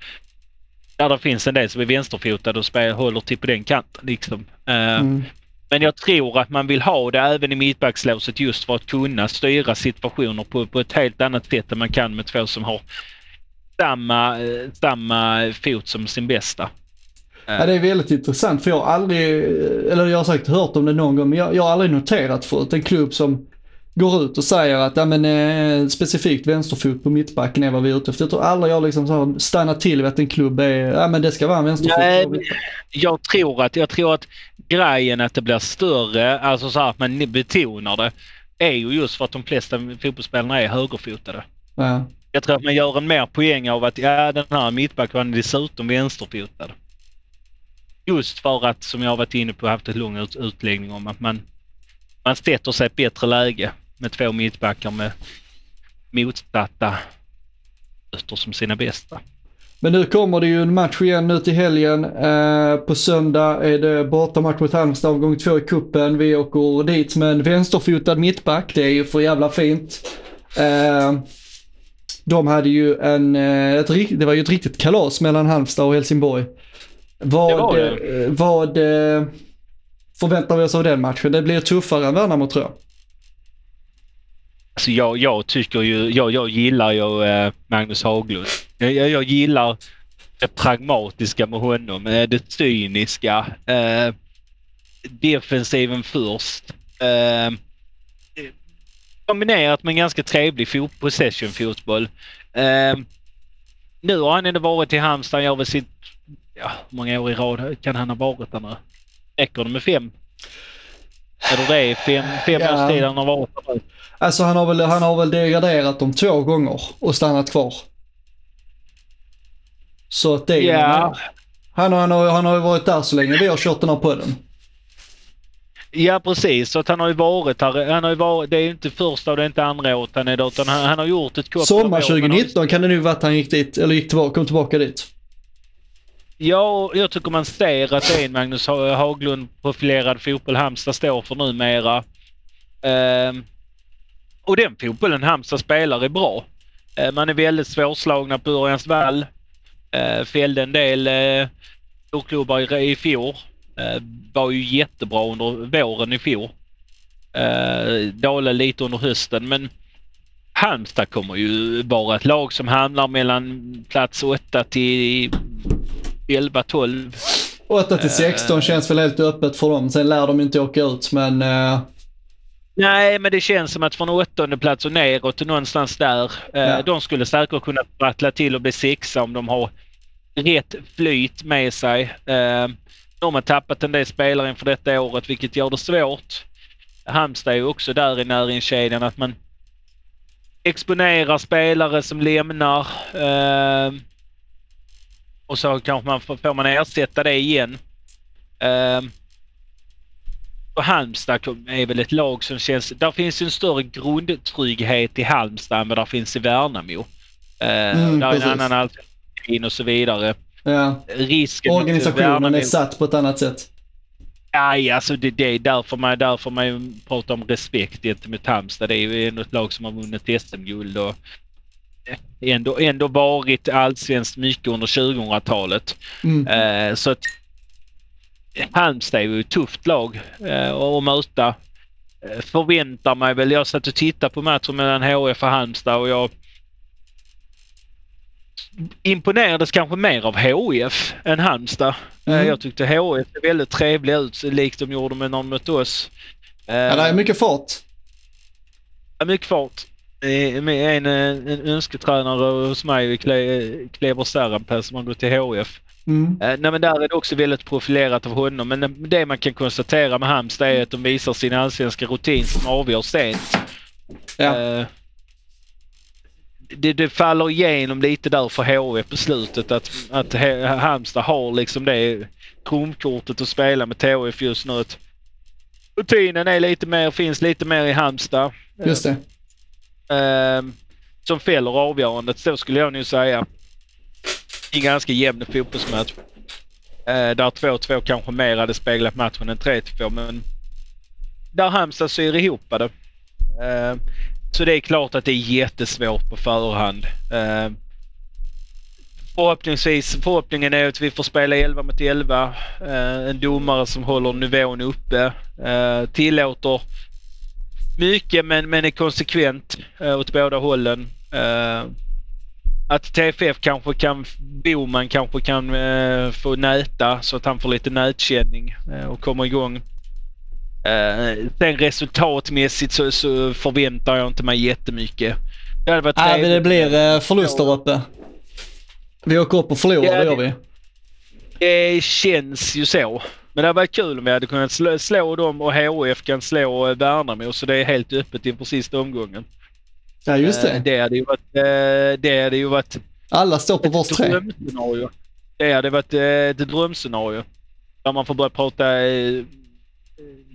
där det finns en del som är vänsterfotade och spel, håller till på den kanten. Liksom. Eh, Mm. Men jag tror att man vill ha det även i mittbackslåset just för att kunna styra situationer på, på ett helt annat sätt än man kan med två som har samma, eh, samma fot som sin bästa. Ja, det är väldigt intressant för jag har aldrig, eller jag har säkert hört om det någon gång, men jag, jag har aldrig noterat förut en klubb som går ut och säger att ja, men, eh, specifikt vänsterfot på mittbacken är vad vi är ute efter. Jag tror aldrig jag liksom har stannat till vid att en klubb är, ja men det ska vara en vänsterfot. Nej, jag tror att, jag tror att grejen att det blir större, alltså så här att man betonar det, är ju just för att de flesta fotbollsspelarna är högerfotade. Ja. Jag tror att man gör en mer poäng av att ja, den här mittbacken är dessutom vänsterfotad. Just för att, som jag har varit inne på, haft ett lång ut, utläggning om att man, man sätter sig i ett bättre läge med två mittbackar med motsatta fötter som sina bästa. Men nu kommer det ju en match igen nu till helgen. Eh, på söndag är det bortamatch mot Halmstad, omgång två i kuppen. Vi åker dit med en vänsterfotad mittback. Det är ju för jävla fint. Eh, de hade ju en, eh, ett, det var ju ett riktigt kalas mellan Halmstad och Helsingborg. Vad, Det var det. eh, vad eh, förväntar vi oss av den matchen? Det blir tuffare än Värnamo tror jag. Alltså jag, jag tycker ju, jag, jag gillar ju eh, Magnus Haglund. Jag, jag, gillar det pragmatiska med honom, eh, det cyniska. Eh, defensiven först. Eh, kombinerat med en ganska trevlig fot, possession-fotboll. Eh, nu har han ändå varit i Halmstad, gör väl sitt... Ja, hur många år i rad kan han ha varit där nu? Räcker det med fem? Eller det är fem, fem Ja. års tid han har varit där. Alltså han har väl, han har väl degraderat dem två gånger och stannat kvar. Så att det är Ja. han, har, han, har, han har ju varit där så länge vi har kört den här podden. Ja precis, så att han har ju varit här. Han har ju varit, det är ju inte första och det är inte andra året han är där utan han, han har gjort ett couple Sommar av år, men han- 2019 kan det nu vara att han gick dit, eller gick tillbaka, kom tillbaka dit. Ja, jag tycker man ser att det är en Magnus Haglund profilerad fotboll Halmstad står för numera. Ehm, och den fotbollen Halmstad spelar är bra. Eh, man är väldigt svårslagna på Örjansvall. Uh, ehm, fällde en del uh, storklubbar i, i fjol. Uh, var ju jättebra under våren i fjol. Uh, dalade lite under hösten men Halmstad kommer ju vara ett lag som hamnar mellan plats 8 till 11-12. 8 till 16 känns väl helt öppet för dem. Sen lär de inte åka ut men eh, Nej, men det känns som att från åttonde plats och neråt någonstans där. Eh, Ja. De skulle säkert kunna rattla till och bli sexa om de har rätt flyt med sig. Eh, de har tappat en del spelare inför detta året vilket gör det svårt. Halmstad är ju också där i näringskedjan att man exponerar spelare som lämnar. Eh, och så kanske man får, får man ersätta det igen. Eh, och Halmstad är väl ett lag som känns... Där finns en större grundtrygghet i Halmstad än vad där finns i Värnamo. Uh, Mm, där är en precis. annan alternativ och så vidare. ja, Risken organisationen är Värnamo- satt på ett annat sätt. Nej, alltså det, det är därför man, därför man pratar om respekt gentemot Halmstad. Det är ju ändå ett lag som har vunnit SM-guld och ändå, ändå varit allsvenskt mycket under 2000-talet. Mm. Eh, så att Halmstad är ju ett tufft lag eh, att möta. Eh, förväntar mig väl, jag satt och tittade på matchen mellan HF och Halmstad och jag imponerades kanske mer av HF än Halmstad. Eh, Mm. jag tyckte HF såg väldigt trevliga ut, likt de gjorde med de mötte oss. Ja, det är mycket fart. Ja, mycket fart. Eh, En, eh, en önsketränare hos mig, Kle- Kleber Särenpää, som har gått till HF. Mm. Eh, nej, men där är det också väldigt profilerat av honom. Men det man kan konstatera med Halmstad är att de visar sin allsvenska rutin som avgör sent. Ja. Eh, det, det faller igenom lite där för HV på slutet att, att Halmstad har liksom det trumkortet att spela med THF just nu. Att rutinen är lite mer, finns lite mer i Halmstad. Just det. Eh, som fäller avgörandet, så skulle jag nu säga. En ganska jämn fotbollsmatch. Eh, där 2-2 kanske mer hade speglat matchen än 3-2 men där Halmstad syr ihop det. Eh, så det är klart att det är jättesvårt på förhand. Eh, förhoppningsvis, förhoppningen är att vi får spela 11 mot 11. Eh, en domare som håller nivån uppe. Eh, tillåter mycket men, men är konsekvent eh, åt båda hållen. Eh, att TFF kanske kan, Boman kanske kan eh, få näta så att han får lite nätkänning eh, och kommer igång. Eh, sen resultatmässigt så, så förväntar jag inte mig jättemycket. Det hade varit men det blir eh, förlust där uppe. Vi åker upp och förlorar, Ja, det- gör vi. Det känns ju så. Men det hade varit kul om vi hade kunnat slå, slå dem och HF kan slå eh, Värnamo så det är helt öppet inför sista omgången. Ja, just Eh, det. Det hade ju varit, eh, det hade ju varit Alla står på vars tre. drömscenario. Det hade varit ett drömscenario. Där man får börja prata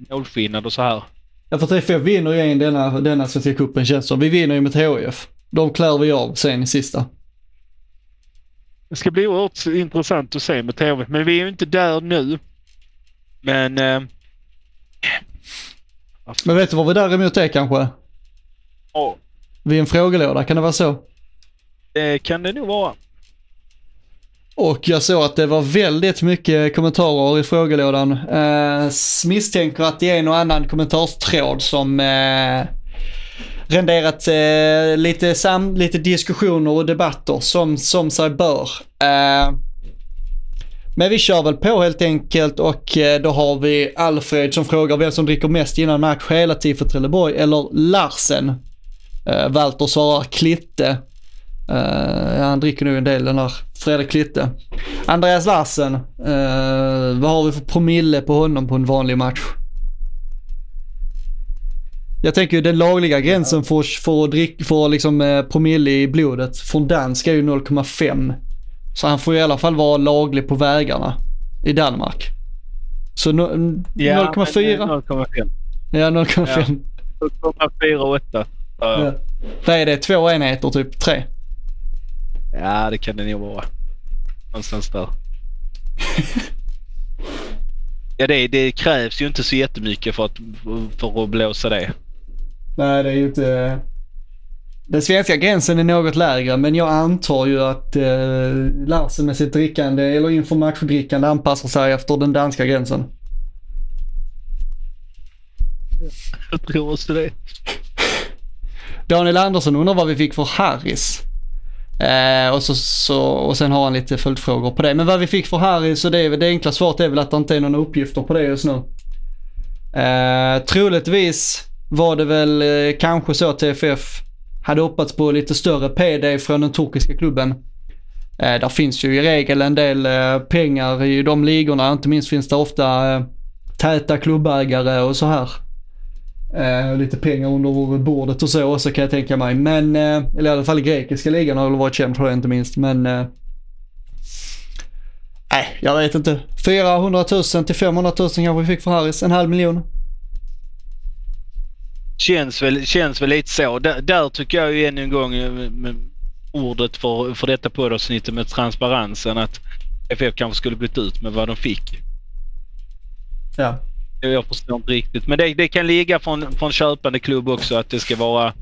målskillnad och så här. Ja, för TFF vinner ju en denna, denna Svenska cupen känns som. Vi vinner ju mot HIF. De klär vi av sen i sista. Det ska bli oerhört intressant att se med TV. Men vi är ju inte där nu. Men... Eh, Men vet du vad vi däremot är kanske? ja, Vi är en frågelåda, kan det vara så? det kan det nog vara. Och jag såg att det var väldigt mycket kommentarer i frågelådan. Eh, misstänker att det är en och annan kommentarstråd som eh, renderat eh, lite, sam, lite diskussioner och debatter som, som sig bör. Eh, men vi kör väl på helt enkelt och eh, då har vi Alfred som frågar vem som dricker mest innan match hela tiden för Trelleborg eller Larsen. Uh, Walter svarar Klitte. Uh, han dricker nog en del den där Fredrik Klitte. Andreas Larsen, uh, vad har vi för promille på honom på en vanlig match? Jag tänker ju den lagliga gränsen för, för, att drick, för liksom, eh, promille i blodet från dansk är ju 0,5. Så han får i alla fall vara laglig på vägarna i Danmark. Så no, 0,4? 0,5. Ja, 0,5. 0,48. Ja. Ja. Vad är det? Två enheter, typ tre? ja, det kan det nog vara. Någonstans där. [LAUGHS] ja, det, det krävs ju inte så jättemycket för att, för att blåsa det. Nej, det är ju inte... Den svenska gränsen är något lägre, men jag antar ju att eh, Larsen med sitt drickande, eller inför matchdrickande, anpassar sig efter den danska gränsen. Jag tror också det. Daniel Andersson undrar vad vi fick för Harris. Eh, och, så, så, och sen har han lite följdfrågor på det. Men vad vi fick för Harris, och det, det enkla svaret är väl att det inte är några uppgifter på det just nu. Eh, troligtvis var det väl eh, kanske så att TFF hade hoppats på lite större PD från den turkiska klubben. Eh, där finns ju i regel en del eh, pengar i de ligorna. Inte minst finns det ofta eh, täta klubbägare och så här. Eh, lite pengar under bordet och så också kan jag tänka mig. Men, eh, eller i alla fall i grekiska ligan har väl varit känd för det inte minst. Men, eh, nej, jag vet inte. 400 000 till 500 000 kanske vi fick för Harris. En halv miljon. Känns väl, känns väl lite så. Där, där tycker jag ju än en gång eh, med ordet för, för detta poddavsnittet med transparensen att FF kanske skulle blivit ut med vad de fick. Ja. Jag förstår inte riktigt. Men det, det kan ligga från, från köpande klubb också att det ska vara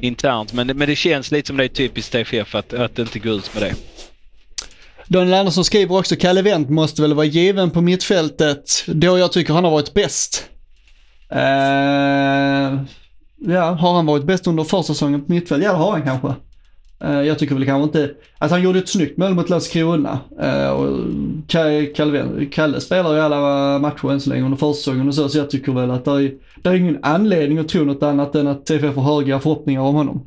internt. Men, det- men det känns lite som det är typiskt TFF att, att inte gå ut med det. Daniel Andersson skriver också Kalle Wendt måste väl vara given på mittfältet då jag tycker han har varit bäst. Eh, ja, har han varit bäst under försäsongen på mittfält? Ja, det har han kanske. Eh, jag tycker väl kanske inte, alltså han gjorde ett snyggt mål mot Landskrona. Uh, och Ka- Kalle, Kalle spelar ju alla matcher än så länge under försäsongen och så, så jag tycker väl att det är, det är ingen anledning att tro något annat än att TFF har höga förhoppningar om honom.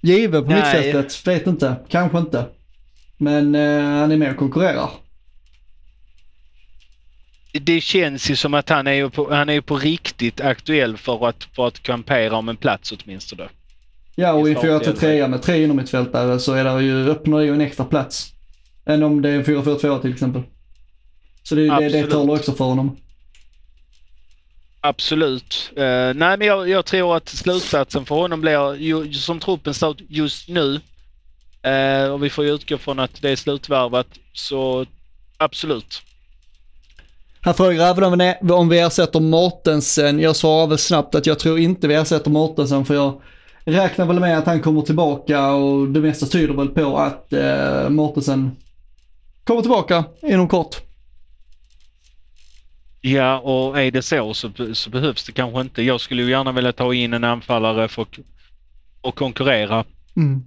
Given på mittfältet? Vet inte. Kanske inte. Men eh, han är med och konkurrerar. Det känns ju som att han är ju på, han är ju på riktigt aktuell för att, för att kampera om en plats åtminstone. Ja, och i I startelvan. 4-3 med tre innermittfältare så är det ju, öppnar ju en extra plats. Än om det är en 4-4-2 till exempel. Så det, det, det talar också för honom. Absolut. Eh, nej, men jag, jag tror att slutsatsen för honom blir, ju, som truppen står just nu, eh, och vi får ju utgå från att det är slutvärvat, så absolut. Han frågar även om, vi- om vi ersätter Mortensen. Jag svarar väl snabbt att jag tror inte vi ersätter Mortensen för jag räknar väl med att han kommer tillbaka och det mesta tyder väl på att eh, Mortensen kommer tillbaka inom kort. Ja, och är det så så, så behövs det kanske inte. Jag skulle ju gärna vilja ta in en anfallare för att konkurrera Mm.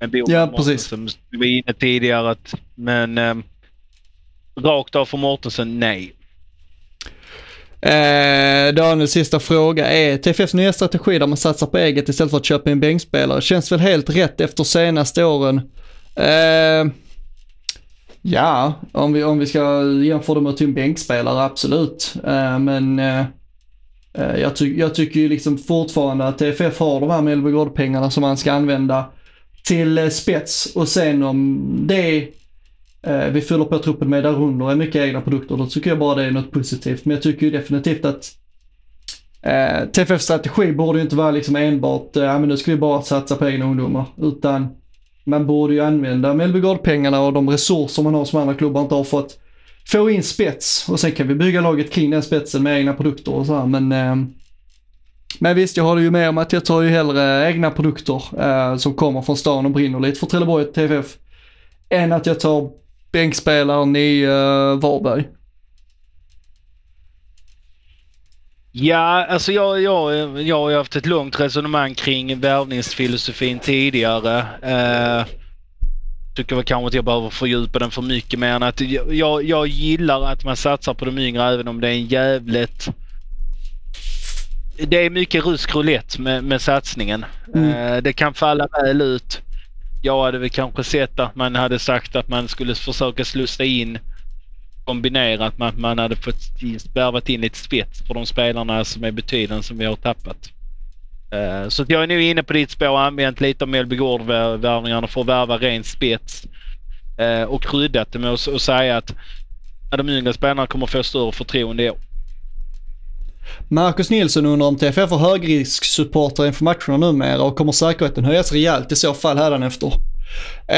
med Bo Ja, precis. Som vi var inne tidigare. Att, men eh, rakt av för Mortensen, nej. Eh, Daniels sista fråga är TFFs nya strategi där man satsar på eget istället för att köpa in bänkspelare känns väl helt rätt efter senaste åren. Eh, ja, om vi, om vi ska jämföra det med att ta in bänkspelare, absolut. Eh, men eh, eh jag, ty- jag tycker ju liksom fortfarande att TFF har de här Mellbygård-pengarna som man ska använda till eh, spets och sen om det Eh, vi fyller på truppen med där under är mycket egna produkter, då tycker jag bara det är något positivt. Men jag tycker ju definitivt att eh, TFFs strategi borde ju inte vara liksom enbart, eh, men nu ska vi bara satsa på egna ungdomar. Utan man borde ju använda Mellbygard-pengarna och de resurser man har som andra klubbar inte har fått få in spets och sen kan vi bygga laget kring den spetsen med egna produkter och så här. Men, eh, men visst, jag håller ju med om att jag tar ju hellre egna produkter eh, som kommer från stan och brinner lite för Trelleborg och TFF än att jag tar bänkspelaren i uh, Varberg. Ja, alltså jag, jag, jag har haft ett långt resonemang kring värvningsfilosofin tidigare. Eh, tycker väl kanske att jag behöver fördjupa den för mycket mer än att jag, jag, gillar att man satsar på de yngre även om det är en jävligt... Det är mycket rysk roulette med, med satsningen. Mm. Eh, det kan falla väl ut. Jag hade väl kanske sett att man hade sagt att man skulle försöka slussa in kombinerat med att man hade fått värvat in lite spets för de spelarna som är betydande som vi har tappat. Eh, så jag är nu inne på ditt spår och använt lite av Mellby Gård-värvningarna för att värva ren spets. Eh, och kryddat det med att säga att de yngre spelarna kommer få större förtroende i år. Marcus Nilsson undrar om TFF har högrisksupportrar inför matcherna numera och kommer säkerheten höjas rejält i så fall hädanefter? Eh,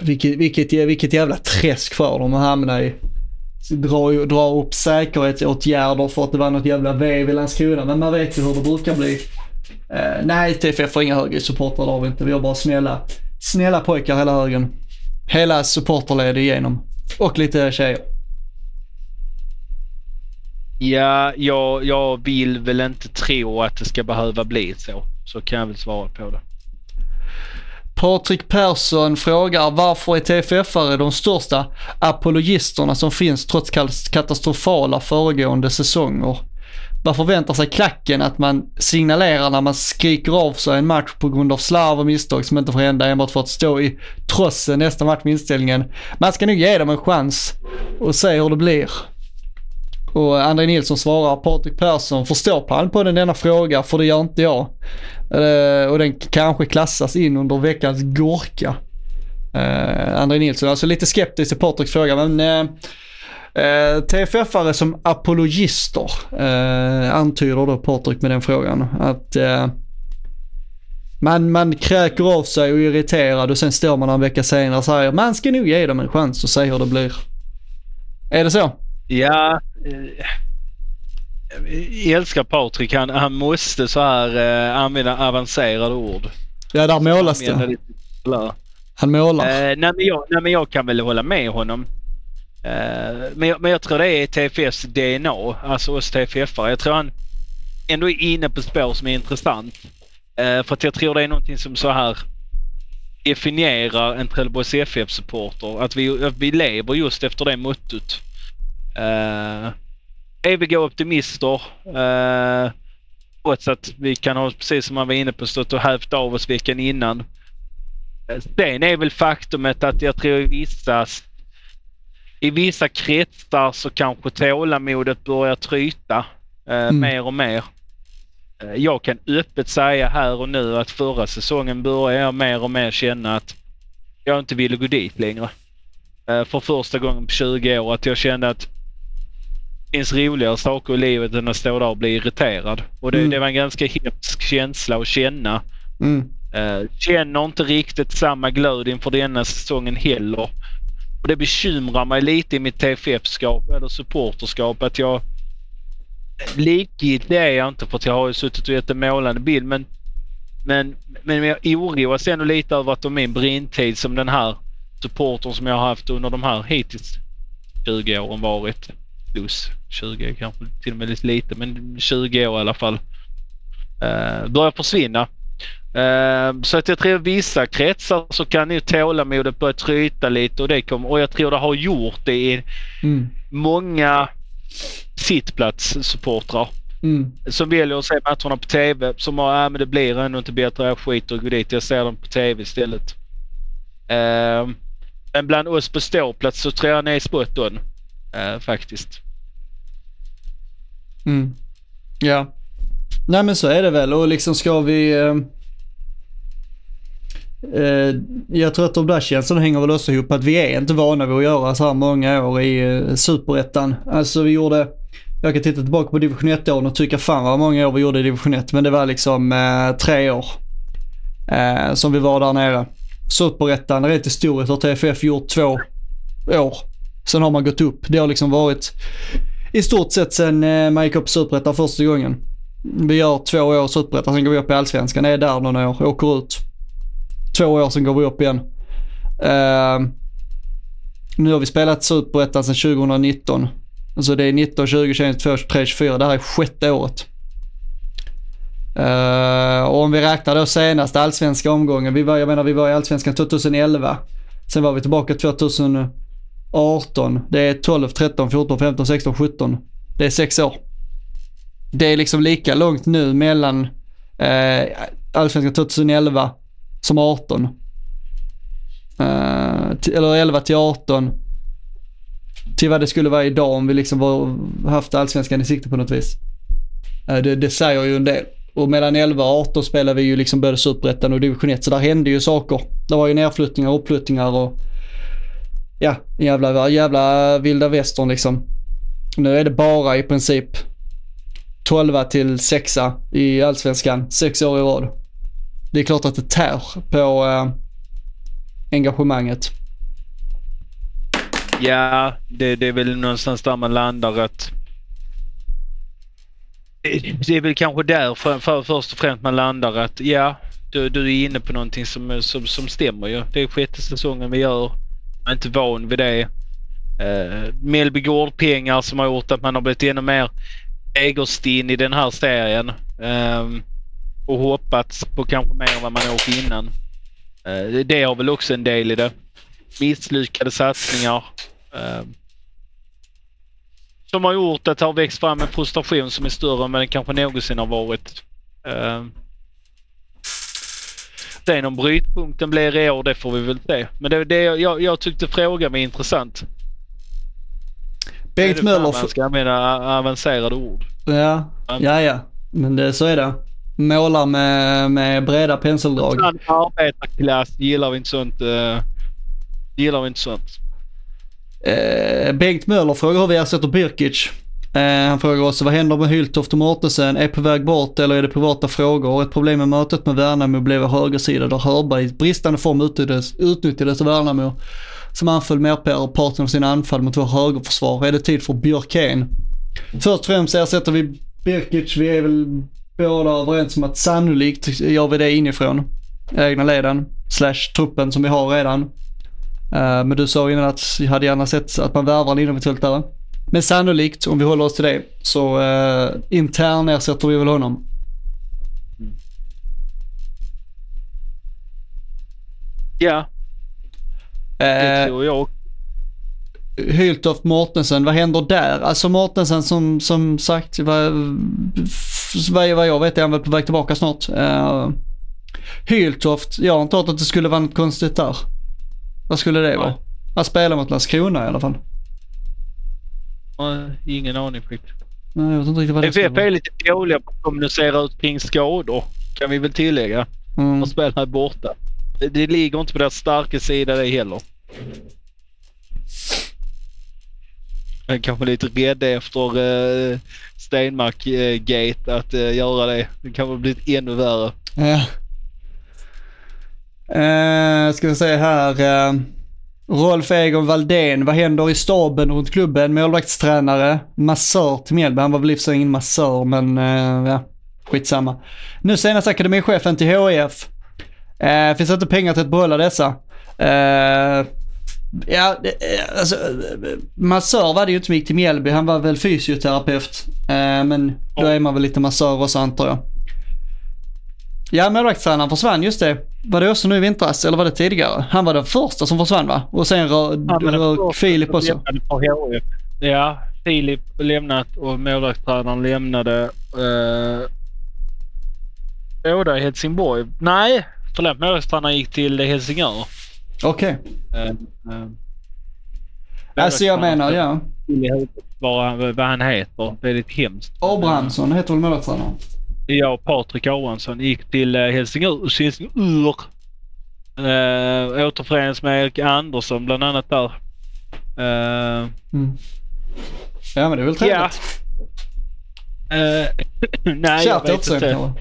vilket, vilket, vilket jävla träsk för dem att hamna i. Dra, dra upp säkerhetsåtgärder för att det var något jävla vev i Landskrona, men man vet ju hur det brukar bli. Eh, nej, TFF har inga högrisksupportrar, det har vi inte. Vi har bara snälla, snälla pojkar hela högen. Hela supporterled igenom. Och lite tjejer. Ja, jag, jag vill väl inte tro att det ska behöva bli så. Så kan jag väl svara på det. Patrik Persson frågar varför är TFF-are de största apologisterna som finns trots katastrofala föregående säsonger? Vad förväntar sig klacken att man signalerar när man skriker av sig en match på grund av slarv och misstag som inte får hända enbart för att stå i trossen nästa match med inställningen. Man ska nog ge dem en chans och se hur det blir. Och André Nilsson svarar Patrik Persson, förstår Palmpodden denna fråga? För det gör inte jag. Eh, och den kanske klassas in under veckans Gorka. Uh, André Nilsson, alltså lite skeptisk till Patriks fråga men eh, eh, uh, TFF-are som apologister eh, antyder då Patrik med den frågan. Att eh, man, man kräker av sig och är irriterad och sen står man en vecka senare och säger man ska nog ge dem en chans och se hur det blir. Är det så? Ja. Eh, jag älskar Patrik. Han, han måste så här eh, använda avancerade ord. Ja, där målas det. Han målar. Eh, nej, men jag, nej men jag kan väl hålla med honom. Eh, men, jag, men jag tror det är TFFs DNA, alltså oss TFF-are. Jag tror han ändå är inne på spår som är intressant. Eh, för att jag tror det är någonting som så här definierar en Trelleborgs FF-supporter. Att vi, att vi lever just efter det mottot. Uh, eviga optimister. Uh, trots att vi kan ha, precis som man var inne på, stått och hävt av oss veckan innan. Sen är väl faktumet att jag tror i vissa, i vissa kretsar så kanske tålamodet börjar tryta eh, mer och mer. Eh, Jag kan öppet säga här och nu att förra säsongen börjar jag mer och mer känna att jag inte ville gå dit längre. Eh, För första gången på 20 år att jag kände att finns roligare saker i livet än att stå där och bli irriterad. Och det, Mm. det var en ganska hemsk känsla att känna. Mm. Eh, känner inte riktigt samma glöd inför denna säsongen heller. Och det bekymrar mig lite i mitt TFF-skap eller supporterskap att jag... Likgiltig är jag inte för att jag har ju suttit och gett en målande bild men... Men, men jag oroas ändå lite över att min brintid som den här supportern som jag har haft under de här hittills 20 åren varit. Plus 20 kanske till och med lite lite men 20 år i alla fall. Uh, börjar försvinna. Eh, Så att jag tror vissa kretsar så kan ju tålamodet börja tryta lite och det kommer, och jag tror det har gjort det i Mm. många sittplatssupportrar Mm. som väljer att se matcherna på TV som har, äh, men det blir ändå inte bättre, jag skiter och går dit, jag ser dem på TV istället. Eh, Men bland oss på ståplats så tror jag ni är spot on. eh, faktiskt. Mm. Ja. Nej men så är det väl och liksom ska vi... Eh, eh, jag tror att de där känslorna hänger väl också ihop att vi är inte vana vid att göra så här många år i eh, superettan. Alltså vi gjorde... Jag kan titta tillbaka på division 1-åren och tycka fan vad många år vi gjorde i division 1 men det var liksom eh, tre år. Eh, som vi var där nere. Superettan, rent historiskt har TFF gjort två år. Sen har man gått upp. Det har liksom varit i stort sett sen eh, man gick upp i Superettan första gången. Vi gör två år i Superettan, sen går vi upp i Allsvenskan, är där några år, åker ut. Två år, sen går vi upp igen. Uh, nu har vi spelat Superettan sedan 2019. Alltså det är 19, 20, 21, 22, 23, 24. Det här är sjätte året. Uh, och om vi räknar då senaste allsvenska omgången. Vi var, jag menar vi var i allsvenskan 2011. Sen var vi tillbaka 2000. 18, Det är 12, 13, 14, 15, 16, 17. Det är sex år. Det är liksom lika långt nu mellan eh, allsvenskan 2011 som 18. Eh, till- eller 11 till 18. Till vad det skulle vara idag om vi liksom var, haft allsvenskan i sikte på något vis. Eh, det, det säger ju en del. Och mellan 11 och 18 spelade vi ju liksom både superettan och division 1 så där hände ju saker. Det var ju nedflyttningar och uppflyttningar och ja, jävla, jävla vilda västern liksom. Nu är det bara i princip 12 till 6 i allsvenskan, sex år i rad. Det är klart att det tär på eh, engagemanget. Ja, det, det är väl någonstans där man landar att det är väl kanske där för, för, först och främst man landar att ja, du, du är inne på någonting som, som, som stämmer ju. Det är sjätte säsongen vi gör. Man är inte van vid det. Eh, uh, Mellby Gård-pengar som har gjort att man har blivit ännu mer ägostinn i den här serien. Ehm, och hoppats på kanske mer än vad man åkt innan. Eh, det har väl också en del i det. Misslyckade satsningar. ehm, som har gjort att det har växt fram en frustration som är större än vad den kanske någonsin har varit. Ehm, Uh, Sen om brytpunkten blir i år, det får vi väl se. Men det, det, jag, jag tyckte frågan var intressant. Bengt Möller... Man ska använda avancerade ord. Ja, ja, ja. Men det, så är det. Målar med, med breda penseldrag. Sann arbetarklass gillar vi inte sånt. Uh, gillar vi inte sånt. Eh, Bengt Möller frågar hur vi ersätter Birkic. Eh, han frågar också vad händer med Hyltoft och Mortensen? Är på väg bort eller är det privata frågor? Och ett problem med mötet med Värnamo blev högersida där Hörberg i bristande form utnyttjades, utnyttjades av Värnamo som anföll merparten av sina anfall mot vår högerförsvar. Är det tid för Björkén? Först och främst ersätter vi Birkic. Vi är väl båda överens om att sannolikt gör vi det inifrån. Egna leden, slash truppen som vi har redan. Eh, men du sa innan att jag hade gärna sett att man värvar en innermittfältare. Men sannolikt, om vi håller oss till det, så uh, intern ersätter vi väl honom. Ja, det Uh, tror jag. Hyltoft Mortensen, vad händer där? Alltså Mortensen som, som sagt, vad, vad, vad jag vet är han väl på väg tillbaka snart. Uh, Hyltoft, jag har inte hört att det skulle vara något konstigt där. Vad skulle det vara? Att spela mot Landskrona i alla fall. Nej, Ingen aning faktiskt. Nej, jag vet inte riktigt vad det skulle FF är lite dåliga på att kommunicera ut kring skador. Kan vi väl tillägga. Mm. Och spela här borta. Det, det ligger inte på deras starka sida det heller. Jag är kanske lite rädd efter uh, Stenmark-gate att eh, göra det. Det kan väl bli ännu värre. Ja. Eh, ska vi se här. Eh, Rolf Egon Valdén, vad händer i staben runt klubben? Målvaktstränare, massör till Mjällby. Han var väl i och för sig ingen massör, men eh, ja, skitsamma. Nu senast akademichefen till HIF. Eh, finns inte pengar till att behålla dessa. Eh, ja, eh, alltså, massör var det ju inte som gick till Mjällby. Han var väl fysioterapeut. Eh, men då är man väl lite massör också antar jag. Ja, målvaktstränaren försvann, just det. Var det också nu i vintras eller var det tidigare? Han var den första som försvann va? Och sen första Filip också. Ja, Filip lämnat och målvaktstränaren lämnade eh, båda i Helsingborg. Nej, förlåt. Målvaktstränaren gick till Helsingör. Okej. Eh, eh, Alltså jag menar, ja. vad, han- vad han heter. Lite hemskt. Abrahamsson heter väl målvaktstränaren? Jag och Patrik Abrahamsson gick till eh, Helsingör. Helsingör. Uh, återförenas med Erik Andersson bland annat där. Eh, Mm. Ja men det är väl ja. trevligt. Eh, [CLEARS THROAT] nej, jag Kärt vet återseende inte.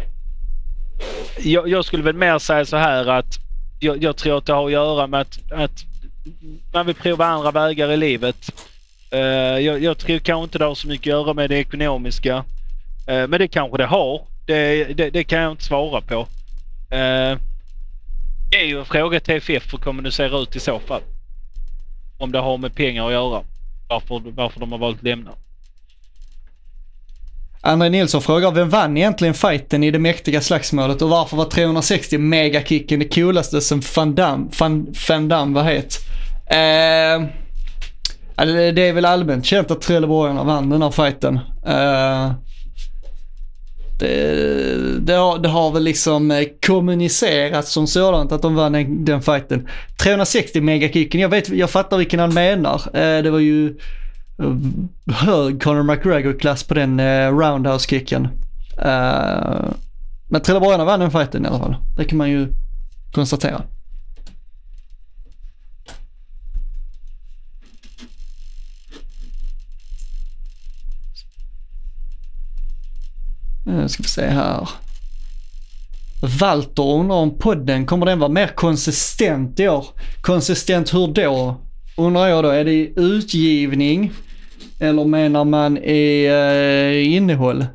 Jag, jag skulle väl mer säga så här att jag, jag tror att det har att göra med att, att man vill prova andra vägar i livet. Eh, jag, jag tror kanske inte det har så mycket att göra med det ekonomiska. Eh, men det kanske det har. Det, det, det kan jag inte svara på. Eh, det är ju en fråga till FF hur kommer det se ut i så fall. Om det har med pengar att göra. Varför, varför de har valt att lämna. André Nilsson frågar, vem vann egentligen fighten i det mäktiga slagsmålet och varför var 360 megakicken det coolaste som Van Damme, Van, Van Damme var het? Eh, det, det är väl allmänt känt att Trelleborgarna vann den här fighten. Eh, det, eh, det, har, det har väl liksom eh, kommunicerats som sådant att de vann den, den fighten. 360 megakicken, jag vet, jag fattar vilken han menar. Eh, det var ju hög Conor McGregor-klass på den roundhouse-kicken. Men Trelleborgarna vann den fighten i alla fall. Det kan man ju konstatera. Nu ska vi se här. Walter undrar om podden, kommer den vara mer konsistent i år? Konsistent hur då? Undrar jag då, är det i utgivning? Eller menar man i eh, innehåll?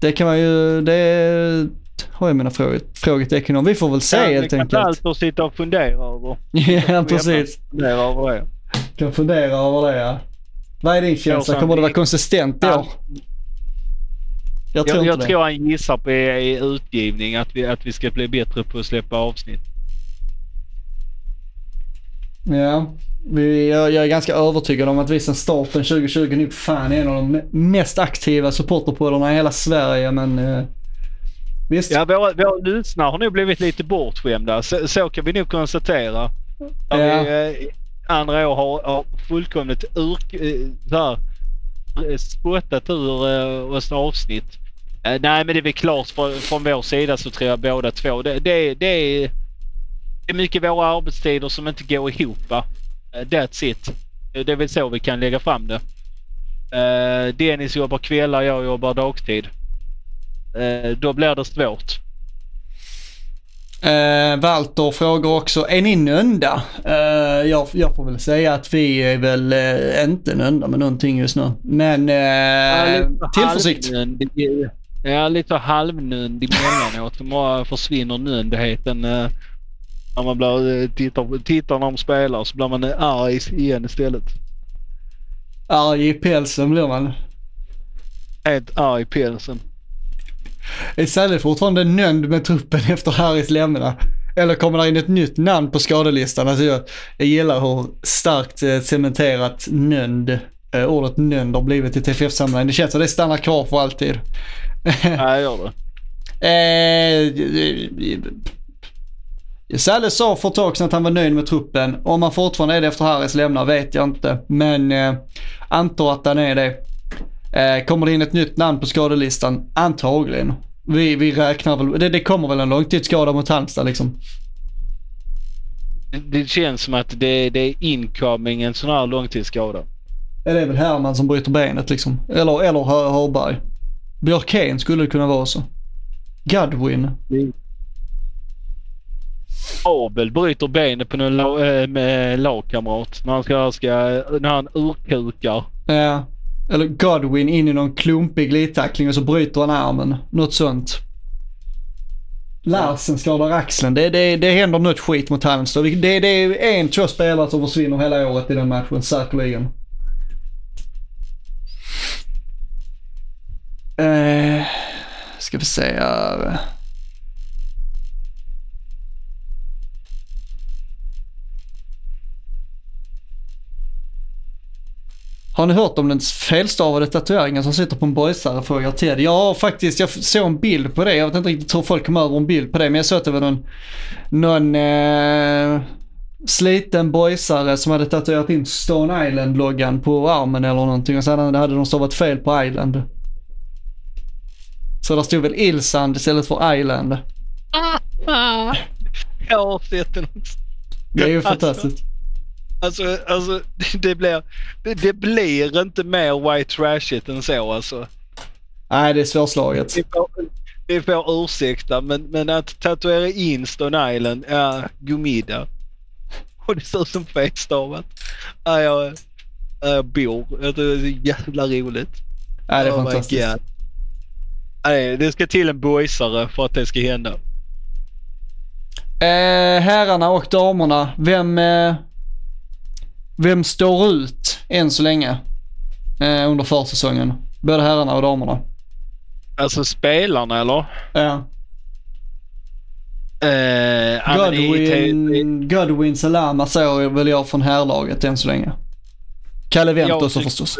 Det kan man ju, det har jag mina frågetecken om. Vi får väl se helt det kan enkelt. att sitta och fundera över. [LAUGHS] ja, precis. Fundera över det. Kan fundera över det ja. Vad är din känsla? Kommer det vara konsistent i år? Jag tror Jag, jag tror han gissar på i, utgivning att vi, att vi ska bli bättre på att släppa avsnitt. Ja, vi, jag, jag är ganska övertygad om att vi sen starten 2020 nog fan är en av de me- mest aktiva supporterpoddarna i hela Sverige, men eh, visst. Ja, våra, våra lyssnare har nog blivit lite bortskämda. Så, så kan vi nog konstatera. Ja. vi eh, andra år har, har fullkomligt ur, eh, så här, eh, spottat ur eh, oss avsnitt. Nej, men det är väl klart från, från vår sida så tror jag båda två. Det, det, det, är, det är mycket våra arbetstider som inte går ihop. That's it. Det är väl så vi kan lägga fram det. Dennis jobbar kvällar, jag jobbar dagtid. Då blir det svårt. Eh, Walter frågar också, är ni nöjda? Eh, jag, jag får väl säga att vi är väl eh, inte nöjda med någonting just nu. Men eh, tillförsikt. Halvnödig. Ja, lite halvnödig emellanåt. Bara försvinner nöjdheten. eh, När man blir, eh, tittar, tittar när de spelar så blir man eh, arg igen istället. Arg i pälsen blir man. Helt arg i pälsen. Är Salle fortfarande nöjd med truppen efter Harrys lämna? Eller kommer det in ett nytt namn på skadelistan? Alltså jag, jag gillar hur starkt eh, cementerat nöjd eh, ordet nöjd har blivit i TFF-sammanhang. Det känns som det stannar kvar för alltid. [LAUGHS] Jag gör det. Eh, Salle sa för ett tag sedan att han var nöjd med truppen. Om han fortfarande är det efter Harris lämnar vet jag inte. Men eh, antar att han är det. Eh, kommer det in ett nytt namn på skadelistan? Antagligen. Vi, vi räknar väl, det, det kommer väl en långtidsskada mot Halmstad liksom. Det känns som att det, det är incoming en sån här långtidsskada. Det är väl Herman som bryter benet liksom. Eller, eller Hör- Hörberg. Björkén skulle det kunna vara så. Godwin. Abel bryter benet på la, eh, lagkamrat när han, ska, ska, när han urkukar. Ja. Eller Godwin in i någon klumpig glidtackling och så bryter han armen. Något sånt. Larsen skadar axeln. Det, det, det händer något skit mot Halmstad. Det, det är en, två spelare som försvinner hela året i den matchen, säkerligen. Eh, ska vi se här. Har ni hört om den felstavade tatueringen som sitter på en boysare? Frågar Ted. Ja, faktiskt. Jag såg en bild på det. Jag vet inte riktigt hur folk kom över en bild på det. Men jag såg att det var någon, någon eh, sliten boysare som hade tatuerat in Stone Island-loggan på armen eller någonting. Och sen hade de stavat fel på Island. Så där stod väl Ilsand istället för Island. Jag har sett den också. Det är ju Alltså. fantastiskt. Alltså, alltså [LAUGHS] det, blir, det, det blir inte mer white trashigt än så alltså. Nej, det är svårslaget. Vi får, vi får ursäkta men, men att tatuera in Stone Island, ja, god middag. Och det ser ut som felstavat. Ja, jag, ja, jag bor. Det är så jävla roligt. Nej, det är Oh fantastiskt. God. Nej, det ska till en boysare för att det ska hända. Eh, herrarna och damerna, vem, eh, vem står ut än så länge eh, under försäsongen? Både herrarna och damerna. Alltså spelarna eller? Ja. I- Godwin, Godwin Salama säger väl jag från herrlaget än så länge. Kalle Wendt Jag också förstås.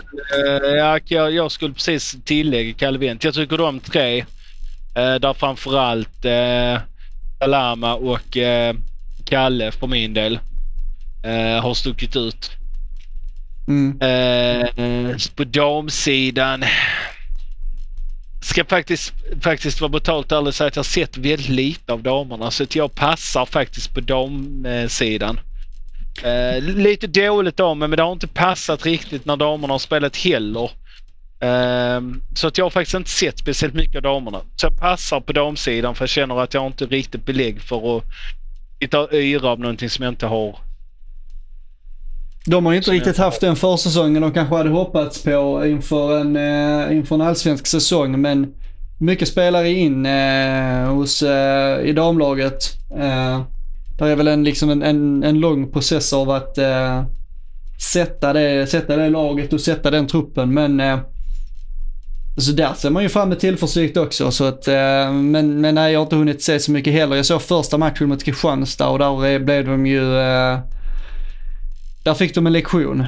Ja, jag, jag skulle precis tillägga Kalle Wendt. Jag tycker de tre, eh, där framförallt eh, Salama och eh, Kalle för min del eh, har stuckit ut. Mm. Eh, på damsidan ska faktiskt, faktiskt vara brutalt ärlig säga att jag sett väldigt lite av damerna så att jag passar faktiskt på damsidan. Eh, lite dåligt av mig men det har inte passat riktigt när damerna har spelat heller. Eh, så att jag har faktiskt inte sett speciellt mycket av damerna. Så jag passar på damsidan för jag känner att jag inte riktigt belägg för att sitta och yra av någonting som jag inte har. De har ju inte Som riktigt haft den försäsongen de kanske hade hoppats på inför en, eh, inför en allsvensk säsong. Men mycket spelare in eh, hos, eh, i damlaget. Eh, där är väl en, liksom en, en, en lång process av att eh, sätta, det, sätta det laget och sätta den truppen. Men eh, så där ser man ju fram med tillförsikt också. Så att, eh, men, men nej, jag har inte hunnit se så mycket heller. Jag såg första matchen mot Kristianstad och där blev de ju eh, där fick de en lektion.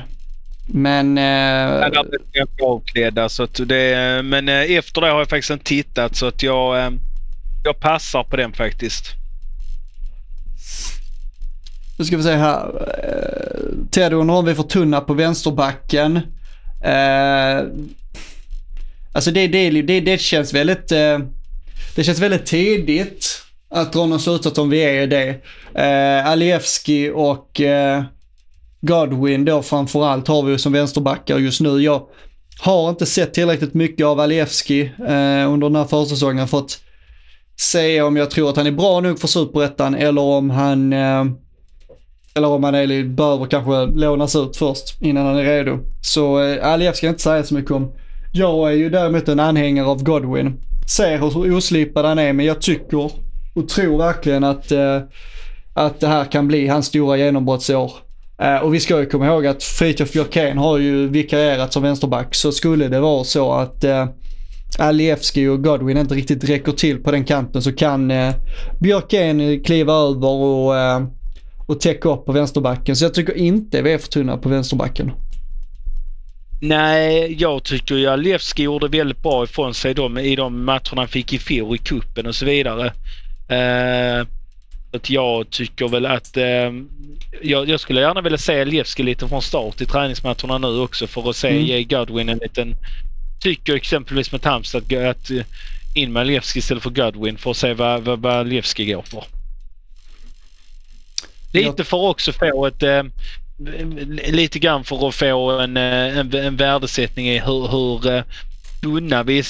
Men... Ja, Eh, där blev jag avklädda. Så det, men eh, efter det har jag faktiskt inte tittat så att jag, eh, jag passar på den faktiskt. nu ska vi se här. Eh, Ted undrar om vi får tunna på vänsterbacken. Eh, alltså det, det, det, det känns väldigt... Eh, det känns väldigt tidigt att dra någon slutsats om vi är det. Eh, Alievski och eh, Godwin då framförallt har vi ju som vänsterbackar just nu. Jag har inte sett tillräckligt mycket av Alievski eh, under den här försäsongen för att se om jag tror att han är bra nog för superettan eller om han eh, eller om han är, behöver kanske lånas ut först innan han är redo. Så eh, Aliev ska jag inte säga så mycket om. Jag är ju däremot en anhängare av Godwin. Ser hur oslipad han är men jag tycker och tror verkligen att, eh, att det här kan bli hans stora genombrottsår. Eh, och vi ska ju komma ihåg att Fritiof Björkén har ju vikarierat som vänsterback. Så skulle det vara så att eh, Alievski och Godwin inte riktigt räcker till på den kanten så kan eh, Björkén kliva över och, eh, och täcka upp på vänsterbacken. Så jag tycker inte vi är för tunna på vänsterbacken. Nej, jag tycker ju Alevski gjorde väldigt bra ifrån sig de, i de matcherna han fick i fjol i kuppen och så vidare. Eh, jag tycker väl att eh, jag, jag skulle gärna vilja se Alevski lite från start i träningsmatcherna nu också för att se Mm. ge Godwin en liten... Tycker exempelvis med Halmstad att, att eh, in med Alevski istället för Godwin för att se vad, vad, vad Alevski går för. Lite för att också få ett... Eh, lite grann för att få en, eh, en, en värdesättning i hur, hur eh, tunna vi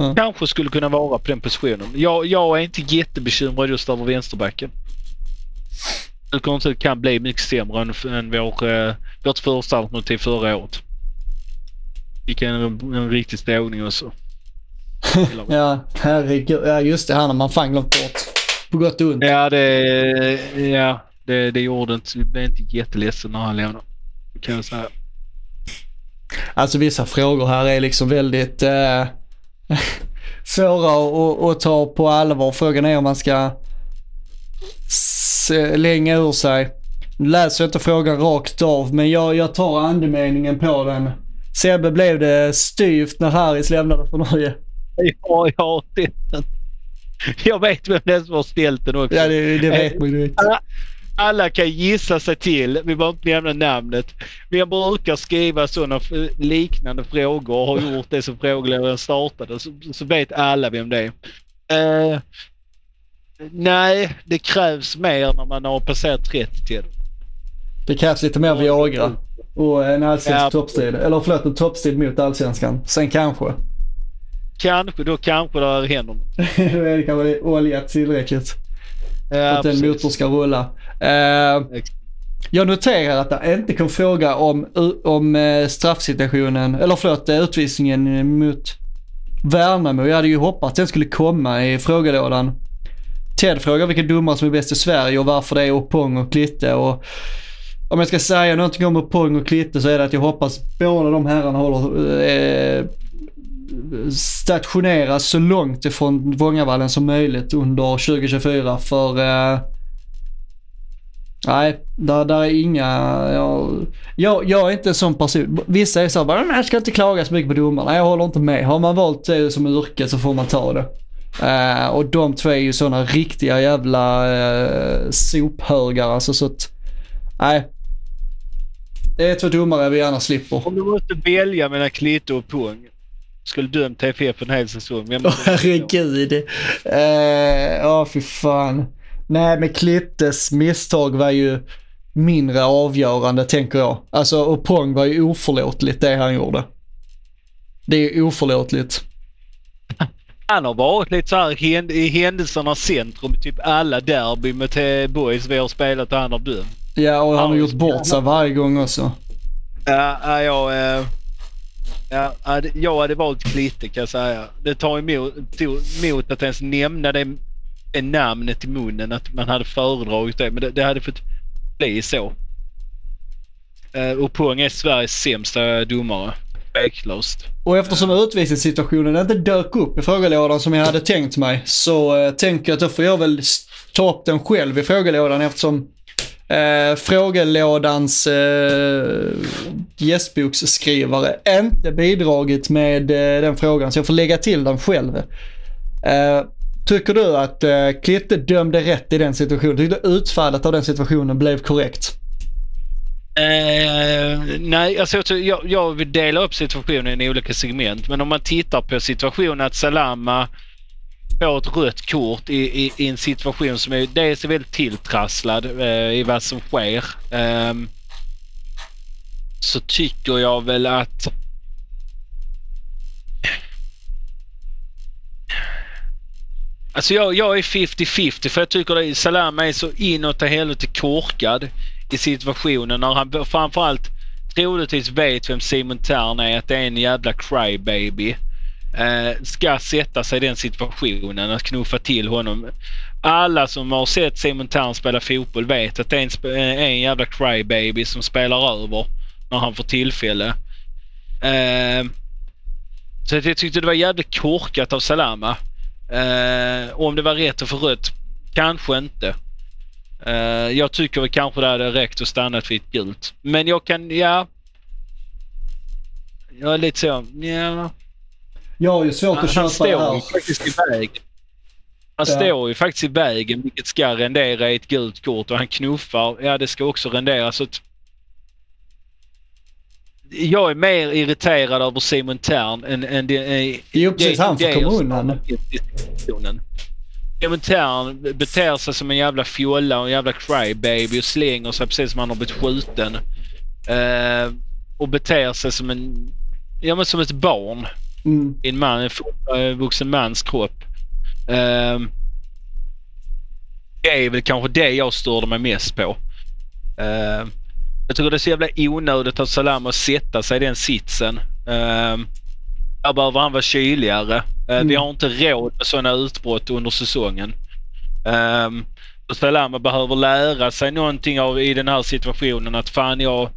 Ja. kanske skulle kunna vara på den positionen. Jag, jag är inte jättebekymrad just över vänsterbacken. Det kan bli mycket sämre än, än vår, eh, vårt första alternativ förra året. Fick en, en riktig ståning och så. [LAUGHS] Ja, herregud. Ja, just det. Han har man fan glömt bort. På gott och ont. Ja, det, ja, det, det gjorde inte. Jag blev inte jätteledsen när han lämnade. Kan jag säga. Alltså vissa frågor här är liksom väldigt eh, [LAUGHS] svåra att, att ta på allvar. Frågan är om man ska slänga ur sig. Nu läser jag inte frågan rakt av, men jag, jag tar andemeningen på den. Sebbe blev det styvt när Harris lämnade för Norge. Ja, jag har sett den. Jag vet vem det är som har ställt den också. Ja, det, det vet man ju. Alla kan gissa sig till, vi behöver inte nämna namnet. Jag brukar skriva sådana liknande frågor och har gjort det som frågeledaren startade. Så, så vet alla vem det är. Eh, nej, det krävs mer när man har passerat 30 till. Det krävs lite mer Viagra och en allsvensk Ja. toppstrid. Eller förlåt, en toppstrid mot allsvenskan. Sen kanske. Kanske, då kanske det händer något. [LAUGHS] Då är det kanske oljat tillräckligt. Ja, att en precis. motor ska rulla. Eh, jag noterar att det inte kom fråga om, om eh, straffsituationen, eller förlåt, eh, utvisningen mot Värnamo. Jag hade ju hoppats att den skulle komma i frågelådan. Ted frågar vilka domare som är bäst i Sverige och varför det är Opong och Klitte. Och om jag ska säga någonting om Opong och Klitte så är det att jag hoppas båda de herrarna håller eh, stationeras så långt ifrån Vångavallen som möjligt under 2024 för eh, Nej, där, där är inga, jag, jag, jag är inte en sån person. Vissa är så här, bara, "Men jag ska inte klaga så mycket på domarna. Jag håller inte med. Har man valt det som yrke så får man ta det. Eh, och de två är ju sådana riktiga jävla uh, sophögar alltså så att, nej. Det är två domare vi gärna slipper. Om du måste välja mellan Klitte och Pung. Skulle dömt TFF en hel säsong. Vem Åh [LAUGHS] herregud. Eh, Ja, fy fan. Nej, men Klittes misstag var ju mindre avgörande, tänker jag. Alltså, och Pong var ju oförlåtligt det han gjorde. Det är oförlåtligt. Han har varit lite så här i händelsernas centrum. Typ alla derby med T- boys vi har spelat och han har dömt. Ja, och han har gjort bort sig varje gång också. Ja, ja, jag, eh, ja, ja, det- jag hade valt Klitte kan jag säga. Det tar emot, tog emot att ens nämna det namnet i munnen. Att man hade föredragit det. Men det, det hade fått bli så. Uh, och Pung är Sveriges sämsta domare. Tveklöst. Och eftersom utvisningssituationen inte dök upp i frågelådan som jag hade tänkt mig så uh, tänker jag att då får jag väl ta upp den själv i frågelådan eftersom eh, frågelådans eh, gästboksskrivare inte bidragit med eh, den frågan så jag får lägga till den själv. Eh, tycker du att eh, Klitte dömde rätt i den situationen? Tycker du utfallet av den situationen blev korrekt? Eh, nej, alltså jag, jag, vill dela upp situationen i olika segment. Men om man tittar på situationen att Salama får ett rött kort i, i, i en situation som är dels är väldigt tilltrasslad eh, i vad som sker. Eh, så tycker jag väl att Alltså jag, jag är 50-50 för jag tycker att Salama är så inåt helvete korkad i situationen när han framförallt troligtvis vet vem Simon Tern är, att det är en jävla crybaby. Eh, ska sätta sig i den situationen, att knuffa till honom. Alla som har sett Simon Tern spela fotboll vet att det är en, eh, en jävla crybaby som spelar över när han får tillfälle. Eh, så jag tyckte det var jävligt korkat av Salama. Eh, om det var rätt att få rött, kanske inte. Eh, jag tycker kanske det hade räckt att stanna vid ett gult. Men jag kan, ja. jag är lite så, ja. Jag har ju svårt Han, att han köpa det står ju här. faktiskt i vägen. Han Ja. står ju faktiskt i vägen vilket ska rendera i ett gult kort och han knuffar. Ja, det ska också rendera. Så att jag är mer irriterad över Simon Tern än, än det, äh, Jo, precis. Han får komma undan. Simon Tern beter sig som en jävla fjolla och en jävla crybaby och slänger sig precis som han har blivit skjuten. Eh, och beter sig som en... Ja men som ett barn Mm. en man, en eh, vuxen mans kropp. Ehm, det är väl kanske det jag störde mig mest på. Ehm, jag tycker det är så jävla onödigt av Salam att sätta sig i den sitsen. Um, där behöver han vara kyligare. Vi Mm. har inte råd med sådana utbrott under säsongen. Um, och Salama behöver lära sig någonting av i den här situationen att fan jag,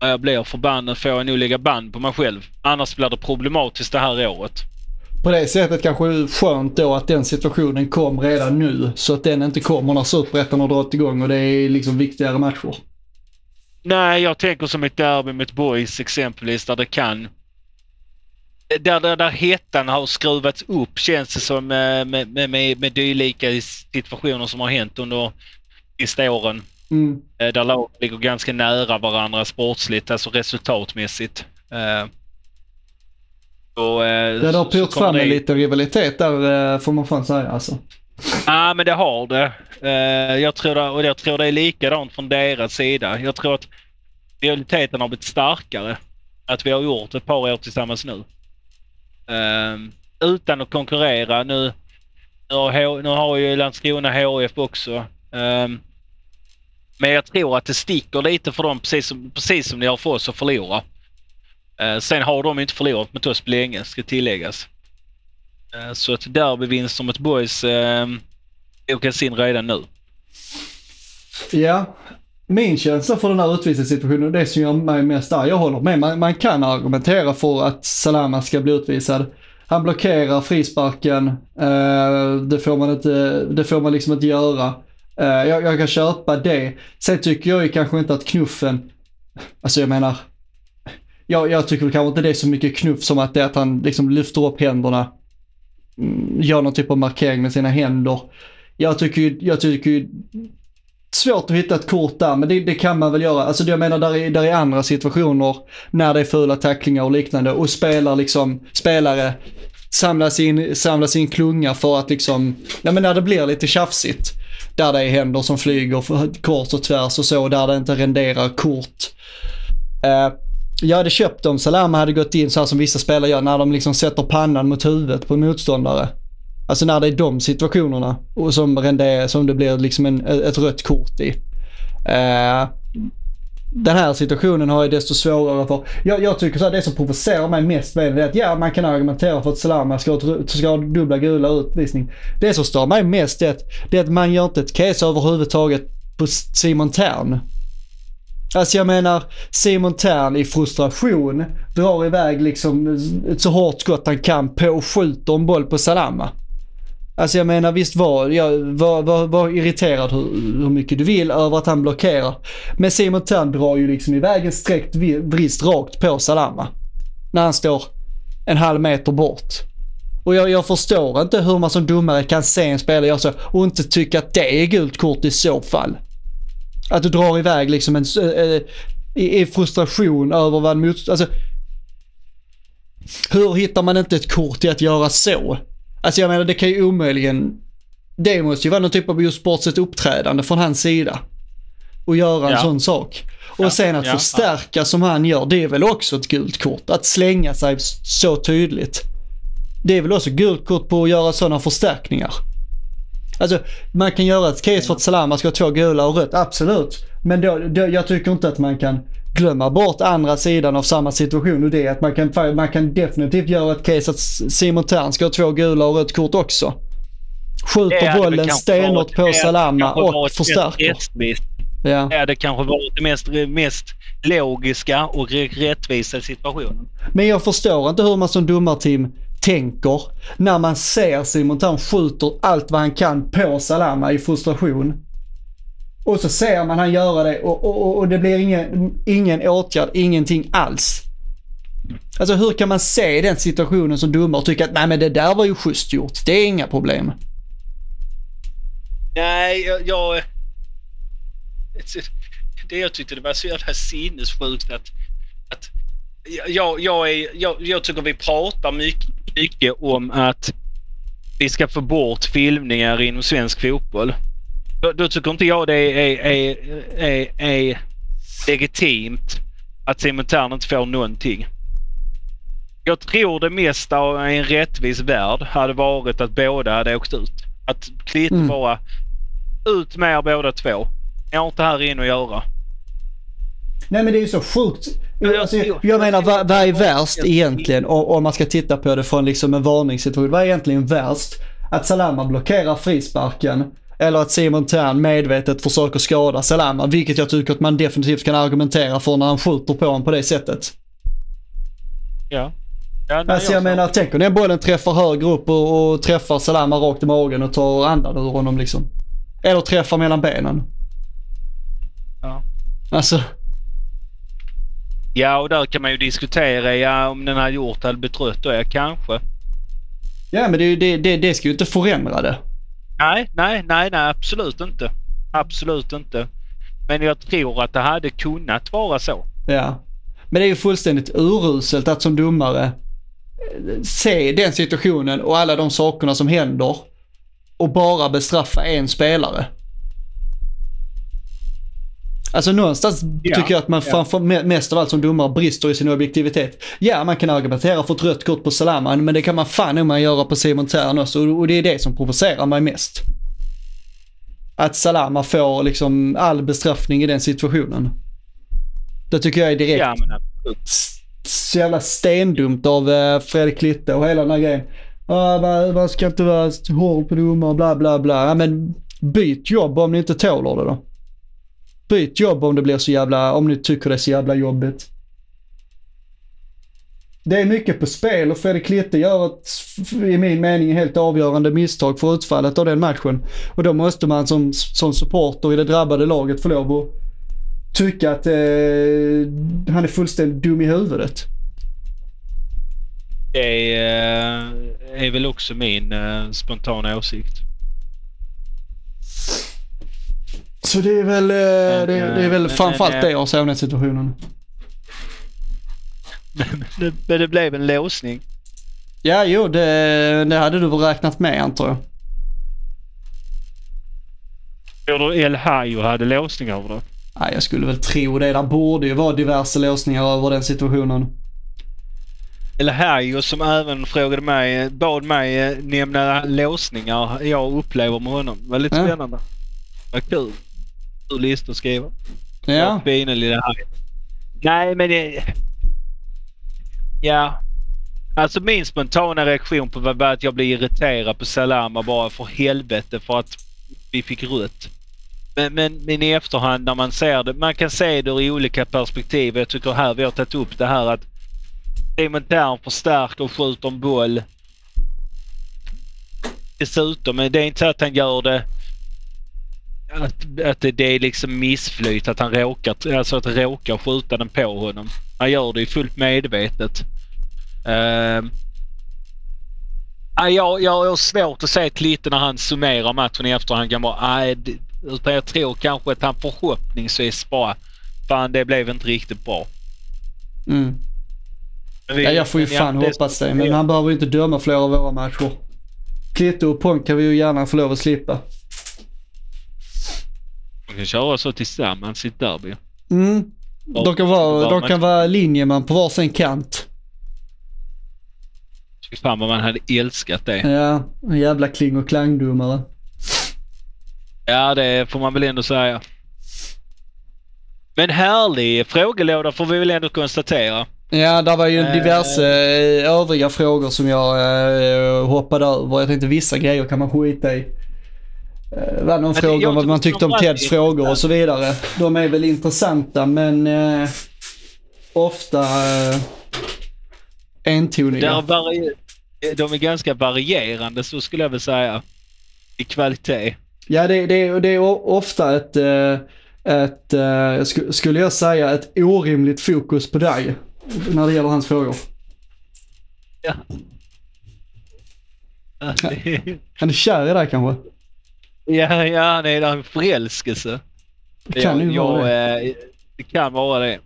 jag blir förbannad får jag nog lägga band på mig själv. Annars blir det problematiskt det här året. På det sättet kanske det är skönt då att den situationen kom redan nu. Så att den inte kommer när Superettan har dragit igång och det är liksom viktigare matcher. Nej, jag tänker som ett derby mot Boys exempelvis där det kan... Där, där, där hettan har skruvats upp känns det som eh, med, med, med, med dylika situationer som har hänt under sista åren. Mm. Eh, Där lag ligger ganska nära varandra sportsligt, alltså resultatmässigt. Eh, Och, det har pyrt fram en liten rivalitet där får man fan säga alltså. Ja, men det har det. Eh, jag, tror det och jag tror det är likadant från deras sida. Jag tror att realiteten har blivit starkare. Att vi har gjort ett par år tillsammans nu. Eh, utan att konkurrera. Nu, nu, har, nu har ju Landskrona HF också. Eh, men jag tror att det sticker lite för dem precis som, precis som det har för oss att förlora. Eh, sen har de inte förlorat mot oss på länge, ska tilläggas. Eh, Så ett derbyvinst mot Boys eh, bokas in redan nu. Ja, min känsla för den här utvisningssituationen, det som gör mig mest arg, jag håller med, man, man kan argumentera för att Salama ska bli utvisad. Han blockerar frisparken, eh, det, får man inte, det får man liksom inte göra. Eh, jag, jag kan köpa det. Sen tycker jag ju kanske inte att knuffen, alltså jag menar, jag, jag tycker väl kanske inte det är så mycket knuff som att det är att han liksom lyfter upp händerna, mm, gör någon typ av markering med sina händer. Jag tycker ju, jag tycker ju svårt att hitta ett kort där, men det, det kan man väl göra. Alltså jag menar, där är, där är andra situationer när det är fula tacklingar och liknande och spelar liksom, spelare samlas in, samlas in klunga för att liksom, ja men när det blir lite tjafsigt. Där det är händer som flyger för- kors och tvärs och så, där det inte renderar kort. Uh, jag hade köpt om Salama hade gått in så här som vissa spelare gör, när de liksom sätter pannan mot huvudet på en motståndare. Alltså när det är de situationerna och som, render, som det blir liksom en, ett rött kort i. Eh, den här situationen har jag desto svårare för. Jag, jag tycker så här, det som provocerar mig mest med det är att ja, man kan argumentera för att Salama ska ha, ska ha dubbla gula utvisning. Det som stör mig mest är att, det är att man gör inte ett case överhuvudtaget på Simon Tern. Alltså jag menar, Simon Tern i frustration drar iväg liksom ett så hårt skott han kan på och skjuter en boll på Salama. Alltså jag menar visst var, jag var, var, var irriterad hur, hur mycket du vill över att han blockerar. Men Simon Thern drar ju liksom iväg en sträckt brist vrist rakt på Salama. När han står en halv meter bort. Och jag, jag förstår inte hur man som domare kan se en spelare göra så och inte tycka att det är gult kort i så fall. Att du drar iväg liksom en, äh, i, i frustration över vad en motståndare... Alltså, hur hittar man inte ett kort i att göra så? Alltså jag menar det kan ju omöjligen... Det måste ju vara någon typ av just sportsligt uppträdande från hans sida. Och göra en Ja. sån sak. Och Ja, sen att ja, förstärka som han gör, det är väl också ett gult kort. Att slänga sig så tydligt. Det är väl också gult kort på att göra sådana förstärkningar. Alltså, man kan göra ett case för att Salama ska ha två gula och rött, absolut. Men då, då, jag tycker inte att man kan glömma bort andra sidan av samma situation och det är att man kan, man kan definitivt göra ett case att Simon Tern ska ha två gula och rött kort också. Skjuter bollen stenhårt på Salama och förstärker. Ja. Det hade kanske varit det mest, mest logiska och rä- rättvisa situationen. Men jag förstår inte hur man som domarteam tänker när man ser Simon Tern skjuter allt vad han kan på Salama i frustration. Och så ser man han göra det och, och, och- och det blir ingen, ingen åtgärd, ingenting alls. Alltså hur kan man se den situationen som domare och tycka att nej men det där var ju schysst gjort. Det är inga problem. Nej, jag... jag det jag tyckte det var så jävla sinnessjukt att... att jag, jag, är, jag, jag tycker vi pratar mycket, mycket om att vi ska få bort filmningar inom svensk fotboll. Då, då tycker inte jag det är, är, är, är legitimt att Simon Thern inte får någonting. Jag tror det mesta av en rättvis värld hade varit att båda hade åkt ut. Att Klitte Mm. bara ut med er båda två. Ni har inte här inne att göra. Nej men det är ju så sjukt. jag- Alltså, jag- jag menar vad, vad är värst egentligen om, om man ska titta på det från liksom en varningssituation. Vad är egentligen värst? Att Salama blockerar frisparken eller att Simon Thern medvetet försöker skada Salama, vilket jag tycker att man definitivt kan argumentera för när han skjuter på honom på det sättet. Ja. ja nej, Alltså jag menar, tänk om den bollen träffar högre upp och, och träffar Salama rakt i magen och tar andan ur honom liksom. Eller träffar mellan benen. Ja. Alltså, Ja, och där kan man ju diskutera. Ja, om den hade gjort hade blivit rött då, ja kanske. ja men det, det, det, det ska ju inte förändra det. Nej, nej, nej, nej, absolut inte. Absolut inte. Men jag tror att det hade kunnat vara så. Ja. Men det är ju fullständigt uruselt att som domare eh, se den situationen och alla de sakerna som händer och bara bestraffa en spelare. Alltså någonstans Ja, tycker jag att man ja. framför, me- mest av allt som domare brister i sin objektivitet. Ja, man kan argumentera för ett rött kort på Salaman, men det kan man fan nog man göra på Simon Thern också och det är det som provocerar mig mest. Att Salama får liksom all bestraffning i den situationen. Det tycker jag är direkt Ja, men så jävla stendumt av eh, Fredrik Klitte och hela den här grejen. Ah, man, ska inte vara hård på domare, bla bla bla. Ja, men byt jobb om ni inte tåler det då. Byt jobb om det blir så jävla, om ni tycker det är så jävla jobbigt. Det är mycket på spel och Fredrik Klitte gör ett, i min mening, helt avgörande misstag för utfallet av den matchen. Och då måste man som, som supporter i det drabbade laget få lov att tycka att eh, han är fullständigt dum i huvudet. Det är, eh, är väl också min eh, spontana åsikt. Så det är väl, eh, det, det är väl men- framförallt men, det jag ser av den situationen. Men det blev en låsning. Ja, jo, det, det hade du väl räknat med antar jag. Tror du El Hayo hade låsning över det? Nej, jag skulle väl tro det. Där borde ju vara diverse låsningar över den situationen. El Hayo som även frågade mig, bad mig eh, nämna låsningar jag upplever med honom. Det var lite Ja. spännande. Var kul. Kul lista att skriva. Ja, Fina lilla Hayo. Nej men det... Ja. Alltså min spontana reaktion på var att jag blev irriterad på Salama bara för helvete för att vi fick rött. Men, men, men i efterhand när man ser det, man kan se det ur olika perspektiv. Jag tycker här vi har tagit upp det här att Simon Thern förstärker och skjuter en boll. Dessutom, men det är inte så att han gör det att, att det, det är liksom missflyt, att han råkar, alltså att råkar skjuta den på honom. Han gör det ju fullt medvetet. Uh, jag, jag har svårt att se Klitte när han summerar matchen i efterhand. kan det- utan jag tror kanske att han förhoppningsvis bara, fan det blev inte riktigt bra. mm. Vi- ja jag får ju fan det- hoppas det. Men han behöver ju inte döma flera av våra matcher. Klitte och Ponk kan vi ju gärna få lov att slippa. De kan köra så tillsammans i ett derby. Mm. De kan vara, de kan vara linjeman på varsin kant. Fy fan vad man hade älskat det. Ja, en jävla kling och klangdomare. Ja, det får man väl ändå säga. Men härlig frågelåda får vi väl ändå konstatera. Ja, där var ju Eh. diverse eh, övriga frågor som jag eh, hoppade över. Jag tänkte vissa grejer kan man skita i. Eh, Det var någon fråga om vad man tyckte om Teds frågor och så vidare. De är väl intressanta men eh, ofta eh, entoniga. de är ganska varierande så skulle jag väl säga. I kvalitet. Ja, det, det, det är ofta ett, eh, ett eh, sk- skulle jag säga, ett orimligt fokus på dig. när det gäller hans frågor. Ja. [LAUGHS] Han är kär i dig kanske? Ja, ja, nej, det är en förälskelse. Det kan ju jag, vara det. jag, eh, Det kan vara det.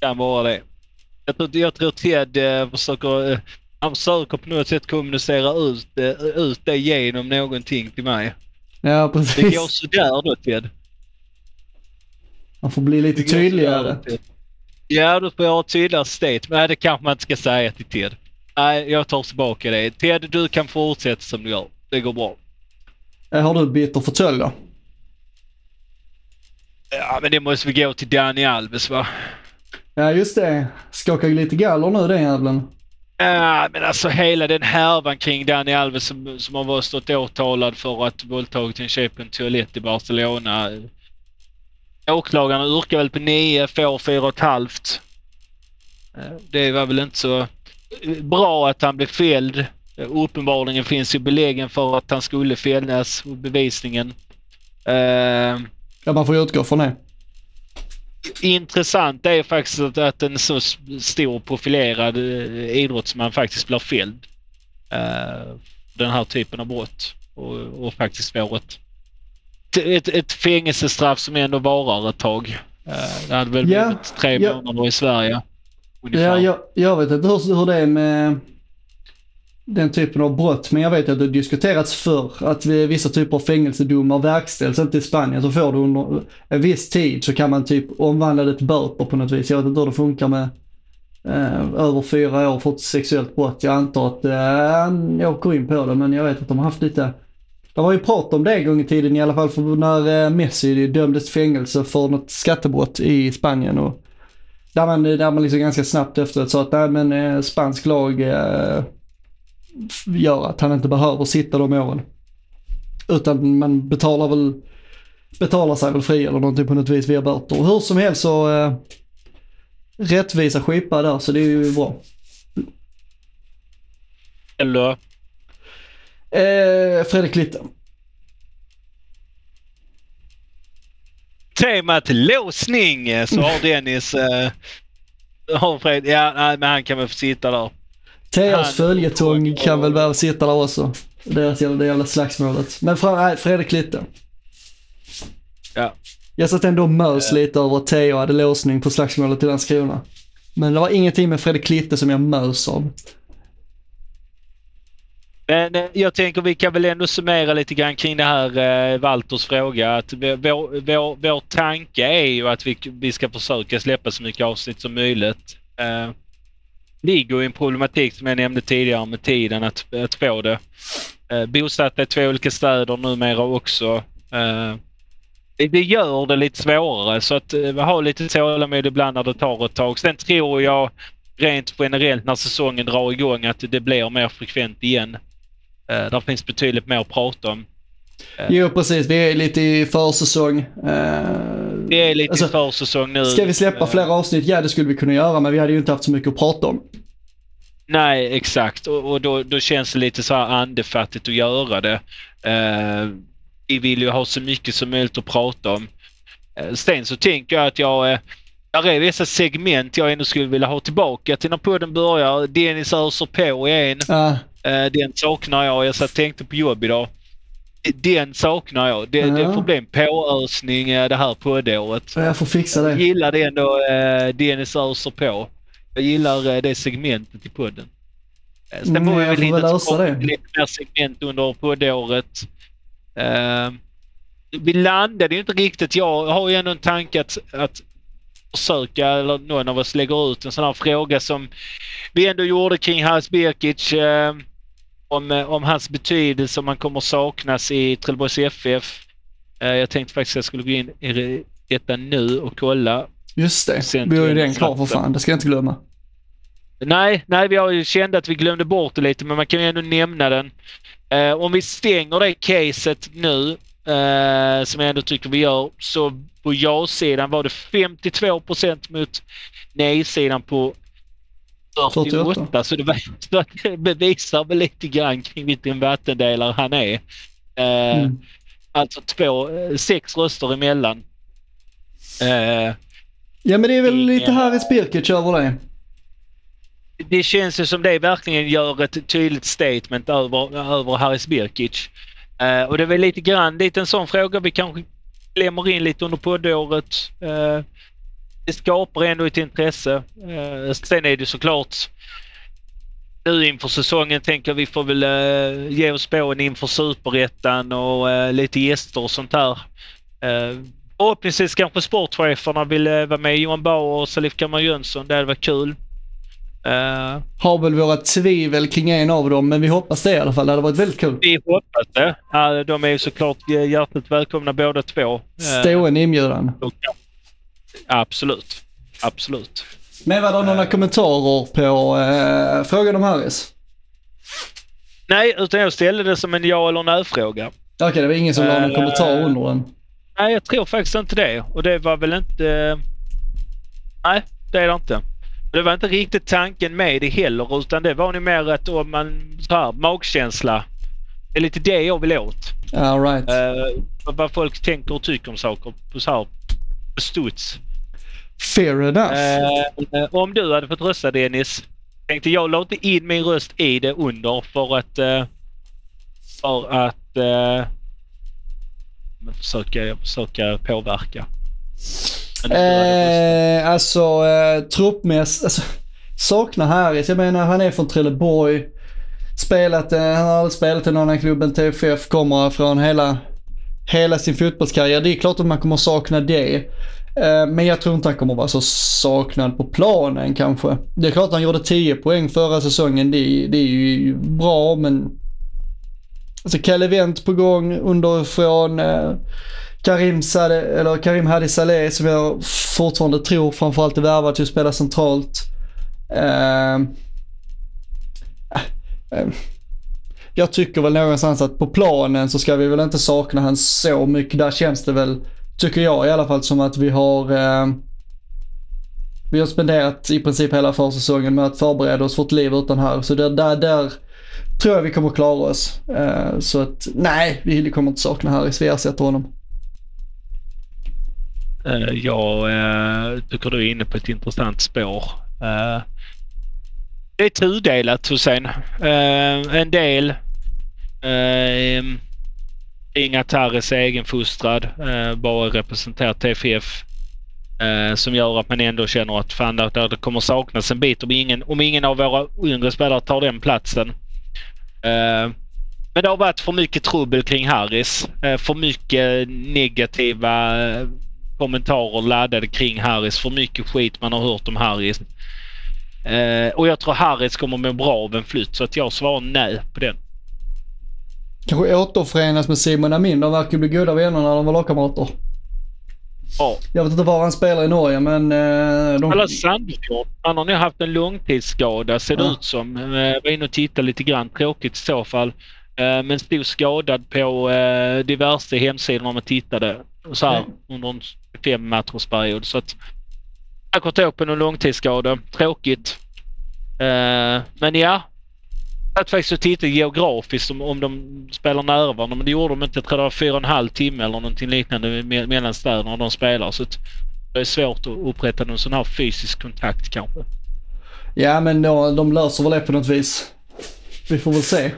kan vara det. Jag tror, jag tror Ted eh, försöker, eh, han försöker på något sätt kommunicera ut, ut det genom någonting till mig. Ja, Det går precis. sådär då Ted. Han får bli lite Det tydligare. Ja, då får jag ha ett tydligare state. Men det kanske man inte ska säga till Ted. Nej, jag tar tillbaka det. Ted, du kan fortsätta som du gör. Det går bra. Eh, Har du bytt fåtölj då? Ja, men det måste vi gå till Dani Alves va? Ja, just det. Skakar ju lite galler nu den jävlen. Ja, men alltså hela den härvan kring Dani Alves som, som har varit stått åtalad för att våldtagit en tjej på en toalett i Barcelona. Åklagarna yrkar väl på 9, får 4,5. Eh, Det var väl inte så bra att han blev fälld. Eh, Uppenbarligen finns ju beläggen för att han skulle fällas och bevisningen. Eh, Ja, man får ju utgå från det. intressant är faktiskt att, att en så stor profilerad eh, idrottsman faktiskt blir fälld. Uh, den här typen av brott. Och, och faktiskt får ett, ett, ett fängelsestraff som ändå varar ett tag. Eh, det hade väl Ja, blivit tre ja. månader i Sverige. Ungefär. Ja, jag, jag vet inte hur, hur det är med den typen av brott, men jag vet att det har diskuterats förr att vissa typer av fängelsedomar verkställs inte i Spanien så får du under en viss tid så kan man typ omvandla det till böter på något vis. Jag vet inte hur det funkar med eh, över fyra år för ett sexuellt brott. Jag antar att eh, jag åker in på det, men jag vet att de har haft lite det var ju prat om det en gång i tiden i alla fall för när eh, Messi dömdes till fängelse för något skattebrott i Spanien och där man, där man liksom ganska snabbt efteråt sa att nej men eh, spansk lag eh, gör att han inte behöver sitta de åren. Utan man betalar väl, betalar sig väl fri eller någonting på något vis via böter. Hur som helst så eh, rättvisa skipa där så det är ju bra. Eller Eh, Fredrik Litte. temat låsning eh, så har Dennis... Eh, har Fred, ja, nej, men han kan väl få sitta där. Teos följetong kan väl behöva sitta där också. Deras jävla, det jävla slagsmålet. Men fra, nej, Fredrik Litte. Ja. Jag satt ändå och mös lite över att Theo hade låsning på slagsmålet i Landskrona. Men det var ingenting med Fredrik Litte som jag mös av. Men eh, jag tänker vi kan väl ändå summera lite grann kring det här eh, Walters fråga. Att vår, vår, vår tanke är ju att vi, vi ska försöka släppa så mycket avsnitt som möjligt. Eh, ligger i en problematik som jag nämnde tidigare med tiden att, att få det. Eh, bosatta i två olika städer numera också. Eh, det- gör det lite svårare så att eh, ha lite tålamod ibland när det tar ett tag. Sen tror jag rent generellt när säsongen drar igång att det blir mer frekvent igen. Eh, där finns betydligt mer att prata om. Eh. Jo precis, vi är lite i försäsong. Eh, det är lite Alltså, försäsong nu. Ska vi släppa Eh, flera avsnitt? Ja det skulle vi kunna göra men vi hade ju inte haft så mycket att prata om. Nej, exakt. Och, och då, då känns det lite så här andefattigt att göra det. Eh, vi vill ju ha så mycket som möjligt att prata om. Uh, sen så tänker jag att jag... Uh, där är vissa segment jag ändå skulle vilja ha tillbaka till när podden börjar. Dennis öser på är en. Uh, Eh, den saknar jag. Jag satt tänkte på jobb idag. Den saknar jag. Det, det Ja. får bli en påösning eh, det här poddåret. jag får fixa Jag det. gillar det ändå uh, Dennis öser på. Jag gillar eh, det segmentet i podden. Uh, sen Mm, får vi jag väl det. lite mer segment under poddåret. Uh, vi landade ju inte riktigt. Jag har ju ändå en tanke att, att försöka, eller någon av oss lägger ut en sån här fråga som vi ändå gjorde kring Hans Birkic. eh, om, eh, om hans betydelse, om han kommer saknas i Trelleborgs FF. Eh, jag tänkte faktiskt att jag skulle gå in i det- detta nu och kolla. Just det, Sen vi har ju den kvar för fan. Det ska jag inte glömma. Nej, nej, vi har ju känt att vi glömde bort det lite, men man kan ju ändå nämna den. Eh, om vi stänger det caset nu, eh, som jag ändå tycker vi gör, så på ja-sidan var det 52 procent mot nej-sidan på 48. 48. Så det, [LAUGHS] så bevisar väl lite grann kring vilken vattendelare han är. Eh, Mm. Alltså två, eh, sex röster emellan. Eh, Ja men det är väl Ingen- lite Haris Birkic över det. det känns ju som det verkligen gör ett tydligt statement över, över Haris Birkic. Eh, och det är väl lite grann lite en sån fråga vi kanske klämmer in lite under poddåret. Eh, det skapar ändå ett intresse. Eh, sen är det såklart nu inför säsongen tänker vi får väl eh, ge oss på en inför superettan och eh, lite gäster och sånt här. Eh, förhoppningsvis kanske sportcheferna vill eh, vara med. Johan Bauer och Salif Kamar Jönsson. Det hade varit kul. Eh, Har väl våra tvivel kring en av dem, men vi hoppas det i alla fall. Det hade varit väldigt kul. vi hoppas det. Ja, de är ju såklart hjärtligt välkomna båda två. Eh, Stående inbjudan. Absolut. Absolut. Men var det några kommentarer på eh, frågan om Harris? Nej, utan jag ställde det som en ja eller nej-fråga. Okej, det var ingen som la någon Eh, kommentar under den. Nej, jag tror faktiskt inte det. Och det var väl inte... Nej, det är det inte. Det var inte riktigt tanken med det heller utan det var nog mer att om man... Så här, magkänsla. Det är lite det jag vill åt. All right. Uh, vad folk tänker och tycker om saker på så här studs. Fair enough. Eh, om du hade fått rösta Dennis. Tänkte jag la inte in min röst i det under för att... eh, för att... Uh, försöka, försöka påverka. Eh, alltså, eh, truppmässigt, alltså, saknar Harris. Jag menar, han är från Trelleborg. Spelat, eh, han har spelat i någon annan klubb än TFF, kommer från hela, hela sin fotbollskarriär. Det är klart att man kommer sakna det. Eh, men jag tror inte han kommer vara så saknad på planen kanske. Det är klart att han gjorde 10 poäng förra säsongen. Det, är- det är ju bra, men Alltså Kalle Wendt på gång underifrån. Eh, Karim, Sade, eller Karim Hadi Saleh som jag fortfarande tror framförallt är värvad till att spela centralt. Eh, jag tycker väl någonstans att på planen så ska vi väl inte sakna han så mycket. Där känns det väl, tycker jag i alla fall, som att vi har eh, vi har spenderat i princip hela försäsongen med att förbereda oss för ett liv utan här. Så där, där, där tror jag vi kommer klara oss. Eh, så att nej, vi kommer inte sakna Harris. Vi ersätter honom. Eh, jag eh, tycker du är inne på ett intressant spår. Eh, Det är tudelat Hussein. Eh, En del Ehm, Inga Tarres är egenfostrad, eh, bara representerar TFF. eh, Som gör att man ändå känner att fan, där, det kommer saknas en bit om ingen, om ingen av våra yngre spelare tar den platsen. Eh, Men det har varit för mycket trubbel kring Harris. Eh, För mycket negativa eh, kommentarer laddade kring Harris. För mycket skit man har hört om Harris. Eh, och jag tror Harris kommer må bra av en flytt så att jag svarar nej på den. Kanske återförenas med Simon Amin. De verkar bli goda vänner när de var lagkamrater. Ja. Jag vet inte var han spelar i Norge men eh, de... Eller Sandefjord. Han har nu haft en långtidsskada ser det Ja. ut som. Eh, var inne och tittade lite grann. Tråkigt i så fall. Eh, men stod skadad på eh, diverse hemsidor när man tittade. Så här, under en fem matchers period. Så att säkert på någon långtidsskada. Tråkigt. Men ja. Satt faktiskt och tittade geografiskt om, om de spelar nära varandra. Men det gjorde de inte. Jag tror det var fyra och en halv timme eller någonting liknande me- mellan städerna de spelar. Så det är svårt att upprätta någon sån här fysisk kontakt kanske. Ja men de, de löser väl det på något vis. Vi får väl se.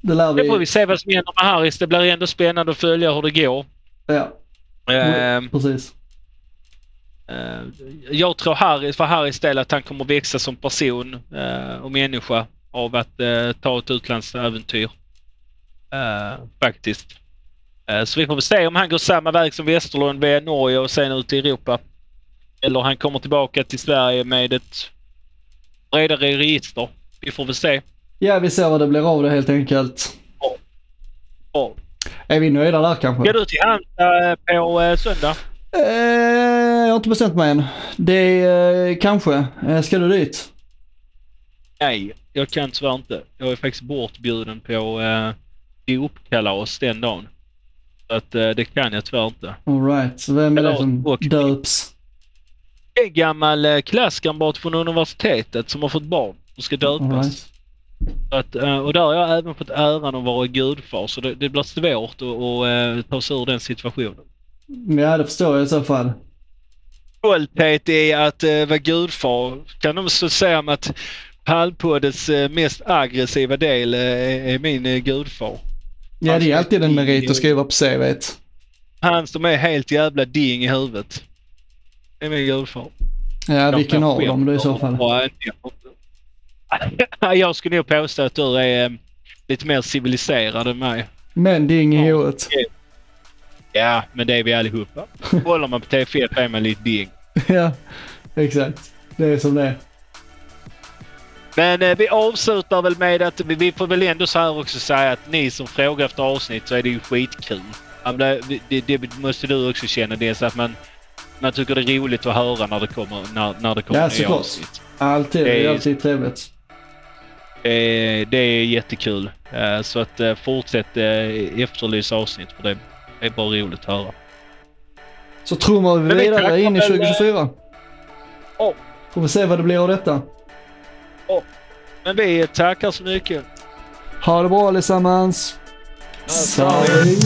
Det lär Det får vi vi. se vad som händer med Harris. Det blir ändå spännande att följa hur det går. Ja, Eh, precis. eh, jag tror Harris, för Harris del att han kommer växa som person eh, och människa av att eh, ta ett utlandsäventyr. Eh, faktiskt. Eh, så vi får väl se om han går samma väg som Westerlund via Norge och sen ut i Europa. Eller han kommer tillbaka till Sverige med ett bredare register. Vi får väl se. Ja vi ser vad det blir av det helt enkelt. Ja. Är vi nöjda där kanske? Ska du till Halmstad eh, på eh, söndag? Eh, jag har inte bestämt mig än. Det är kanske. Ska du dit? Nej, jag kan tyvärr inte. Jag är faktiskt bortbjuden på eh, dopkalas den dagen. Så att eh, det kan jag tyvärr inte. Alright, så vem är det som och- döps? Det är en gammal eh, klasskamrat från universitetet som har fått barn och ska döpas. Alright. Så Att, eh, och där har jag även fått äran att vara gudfar så det, det blir svårt att, att eh, ta sig ur den situationen. Ja det förstår jag i så fall. stolthet i att eh, vara gudfar kan de så säga om att Pallpoddens eh, mest aggressiva del eh, är, min eh, gudfar. Ja, det är alltid en merit att skriva på CVt. Han som är helt jävla ding i huvudet. Det är min gudfar. Ja, vilken av dem då i så fall? [LAUGHS] Jag skulle nog påstå att du är lite mer civiliserad än mig. Men ding i huvudet. Ja, men det är vi allihopa. [LAUGHS] Håller man på TV4 är man lite ding. Ja, exakt. Det är som det är. Men eh, vi avslutar väl med att vi, vi får väl ändå så här också säga att ni som frågar efter avsnitt så är det ju skitkul. Det, det, det måste du också känna. Det så att man, man tycker det är roligt att höra när det kommer, när, när det kommer Ja, nya avsnitt. Alltid. Det Det är alltid trevligt. Eh, det är jättekul. Eh, så att eh, fortsätt eh, efterlysa avsnitt för det är bara roligt att höra. Så trummar vi vidare in i väl, 2024. Ja. Får vi se vad det blir av detta. Men vi tackar så mycket. Ha det bra allesammans. Hej.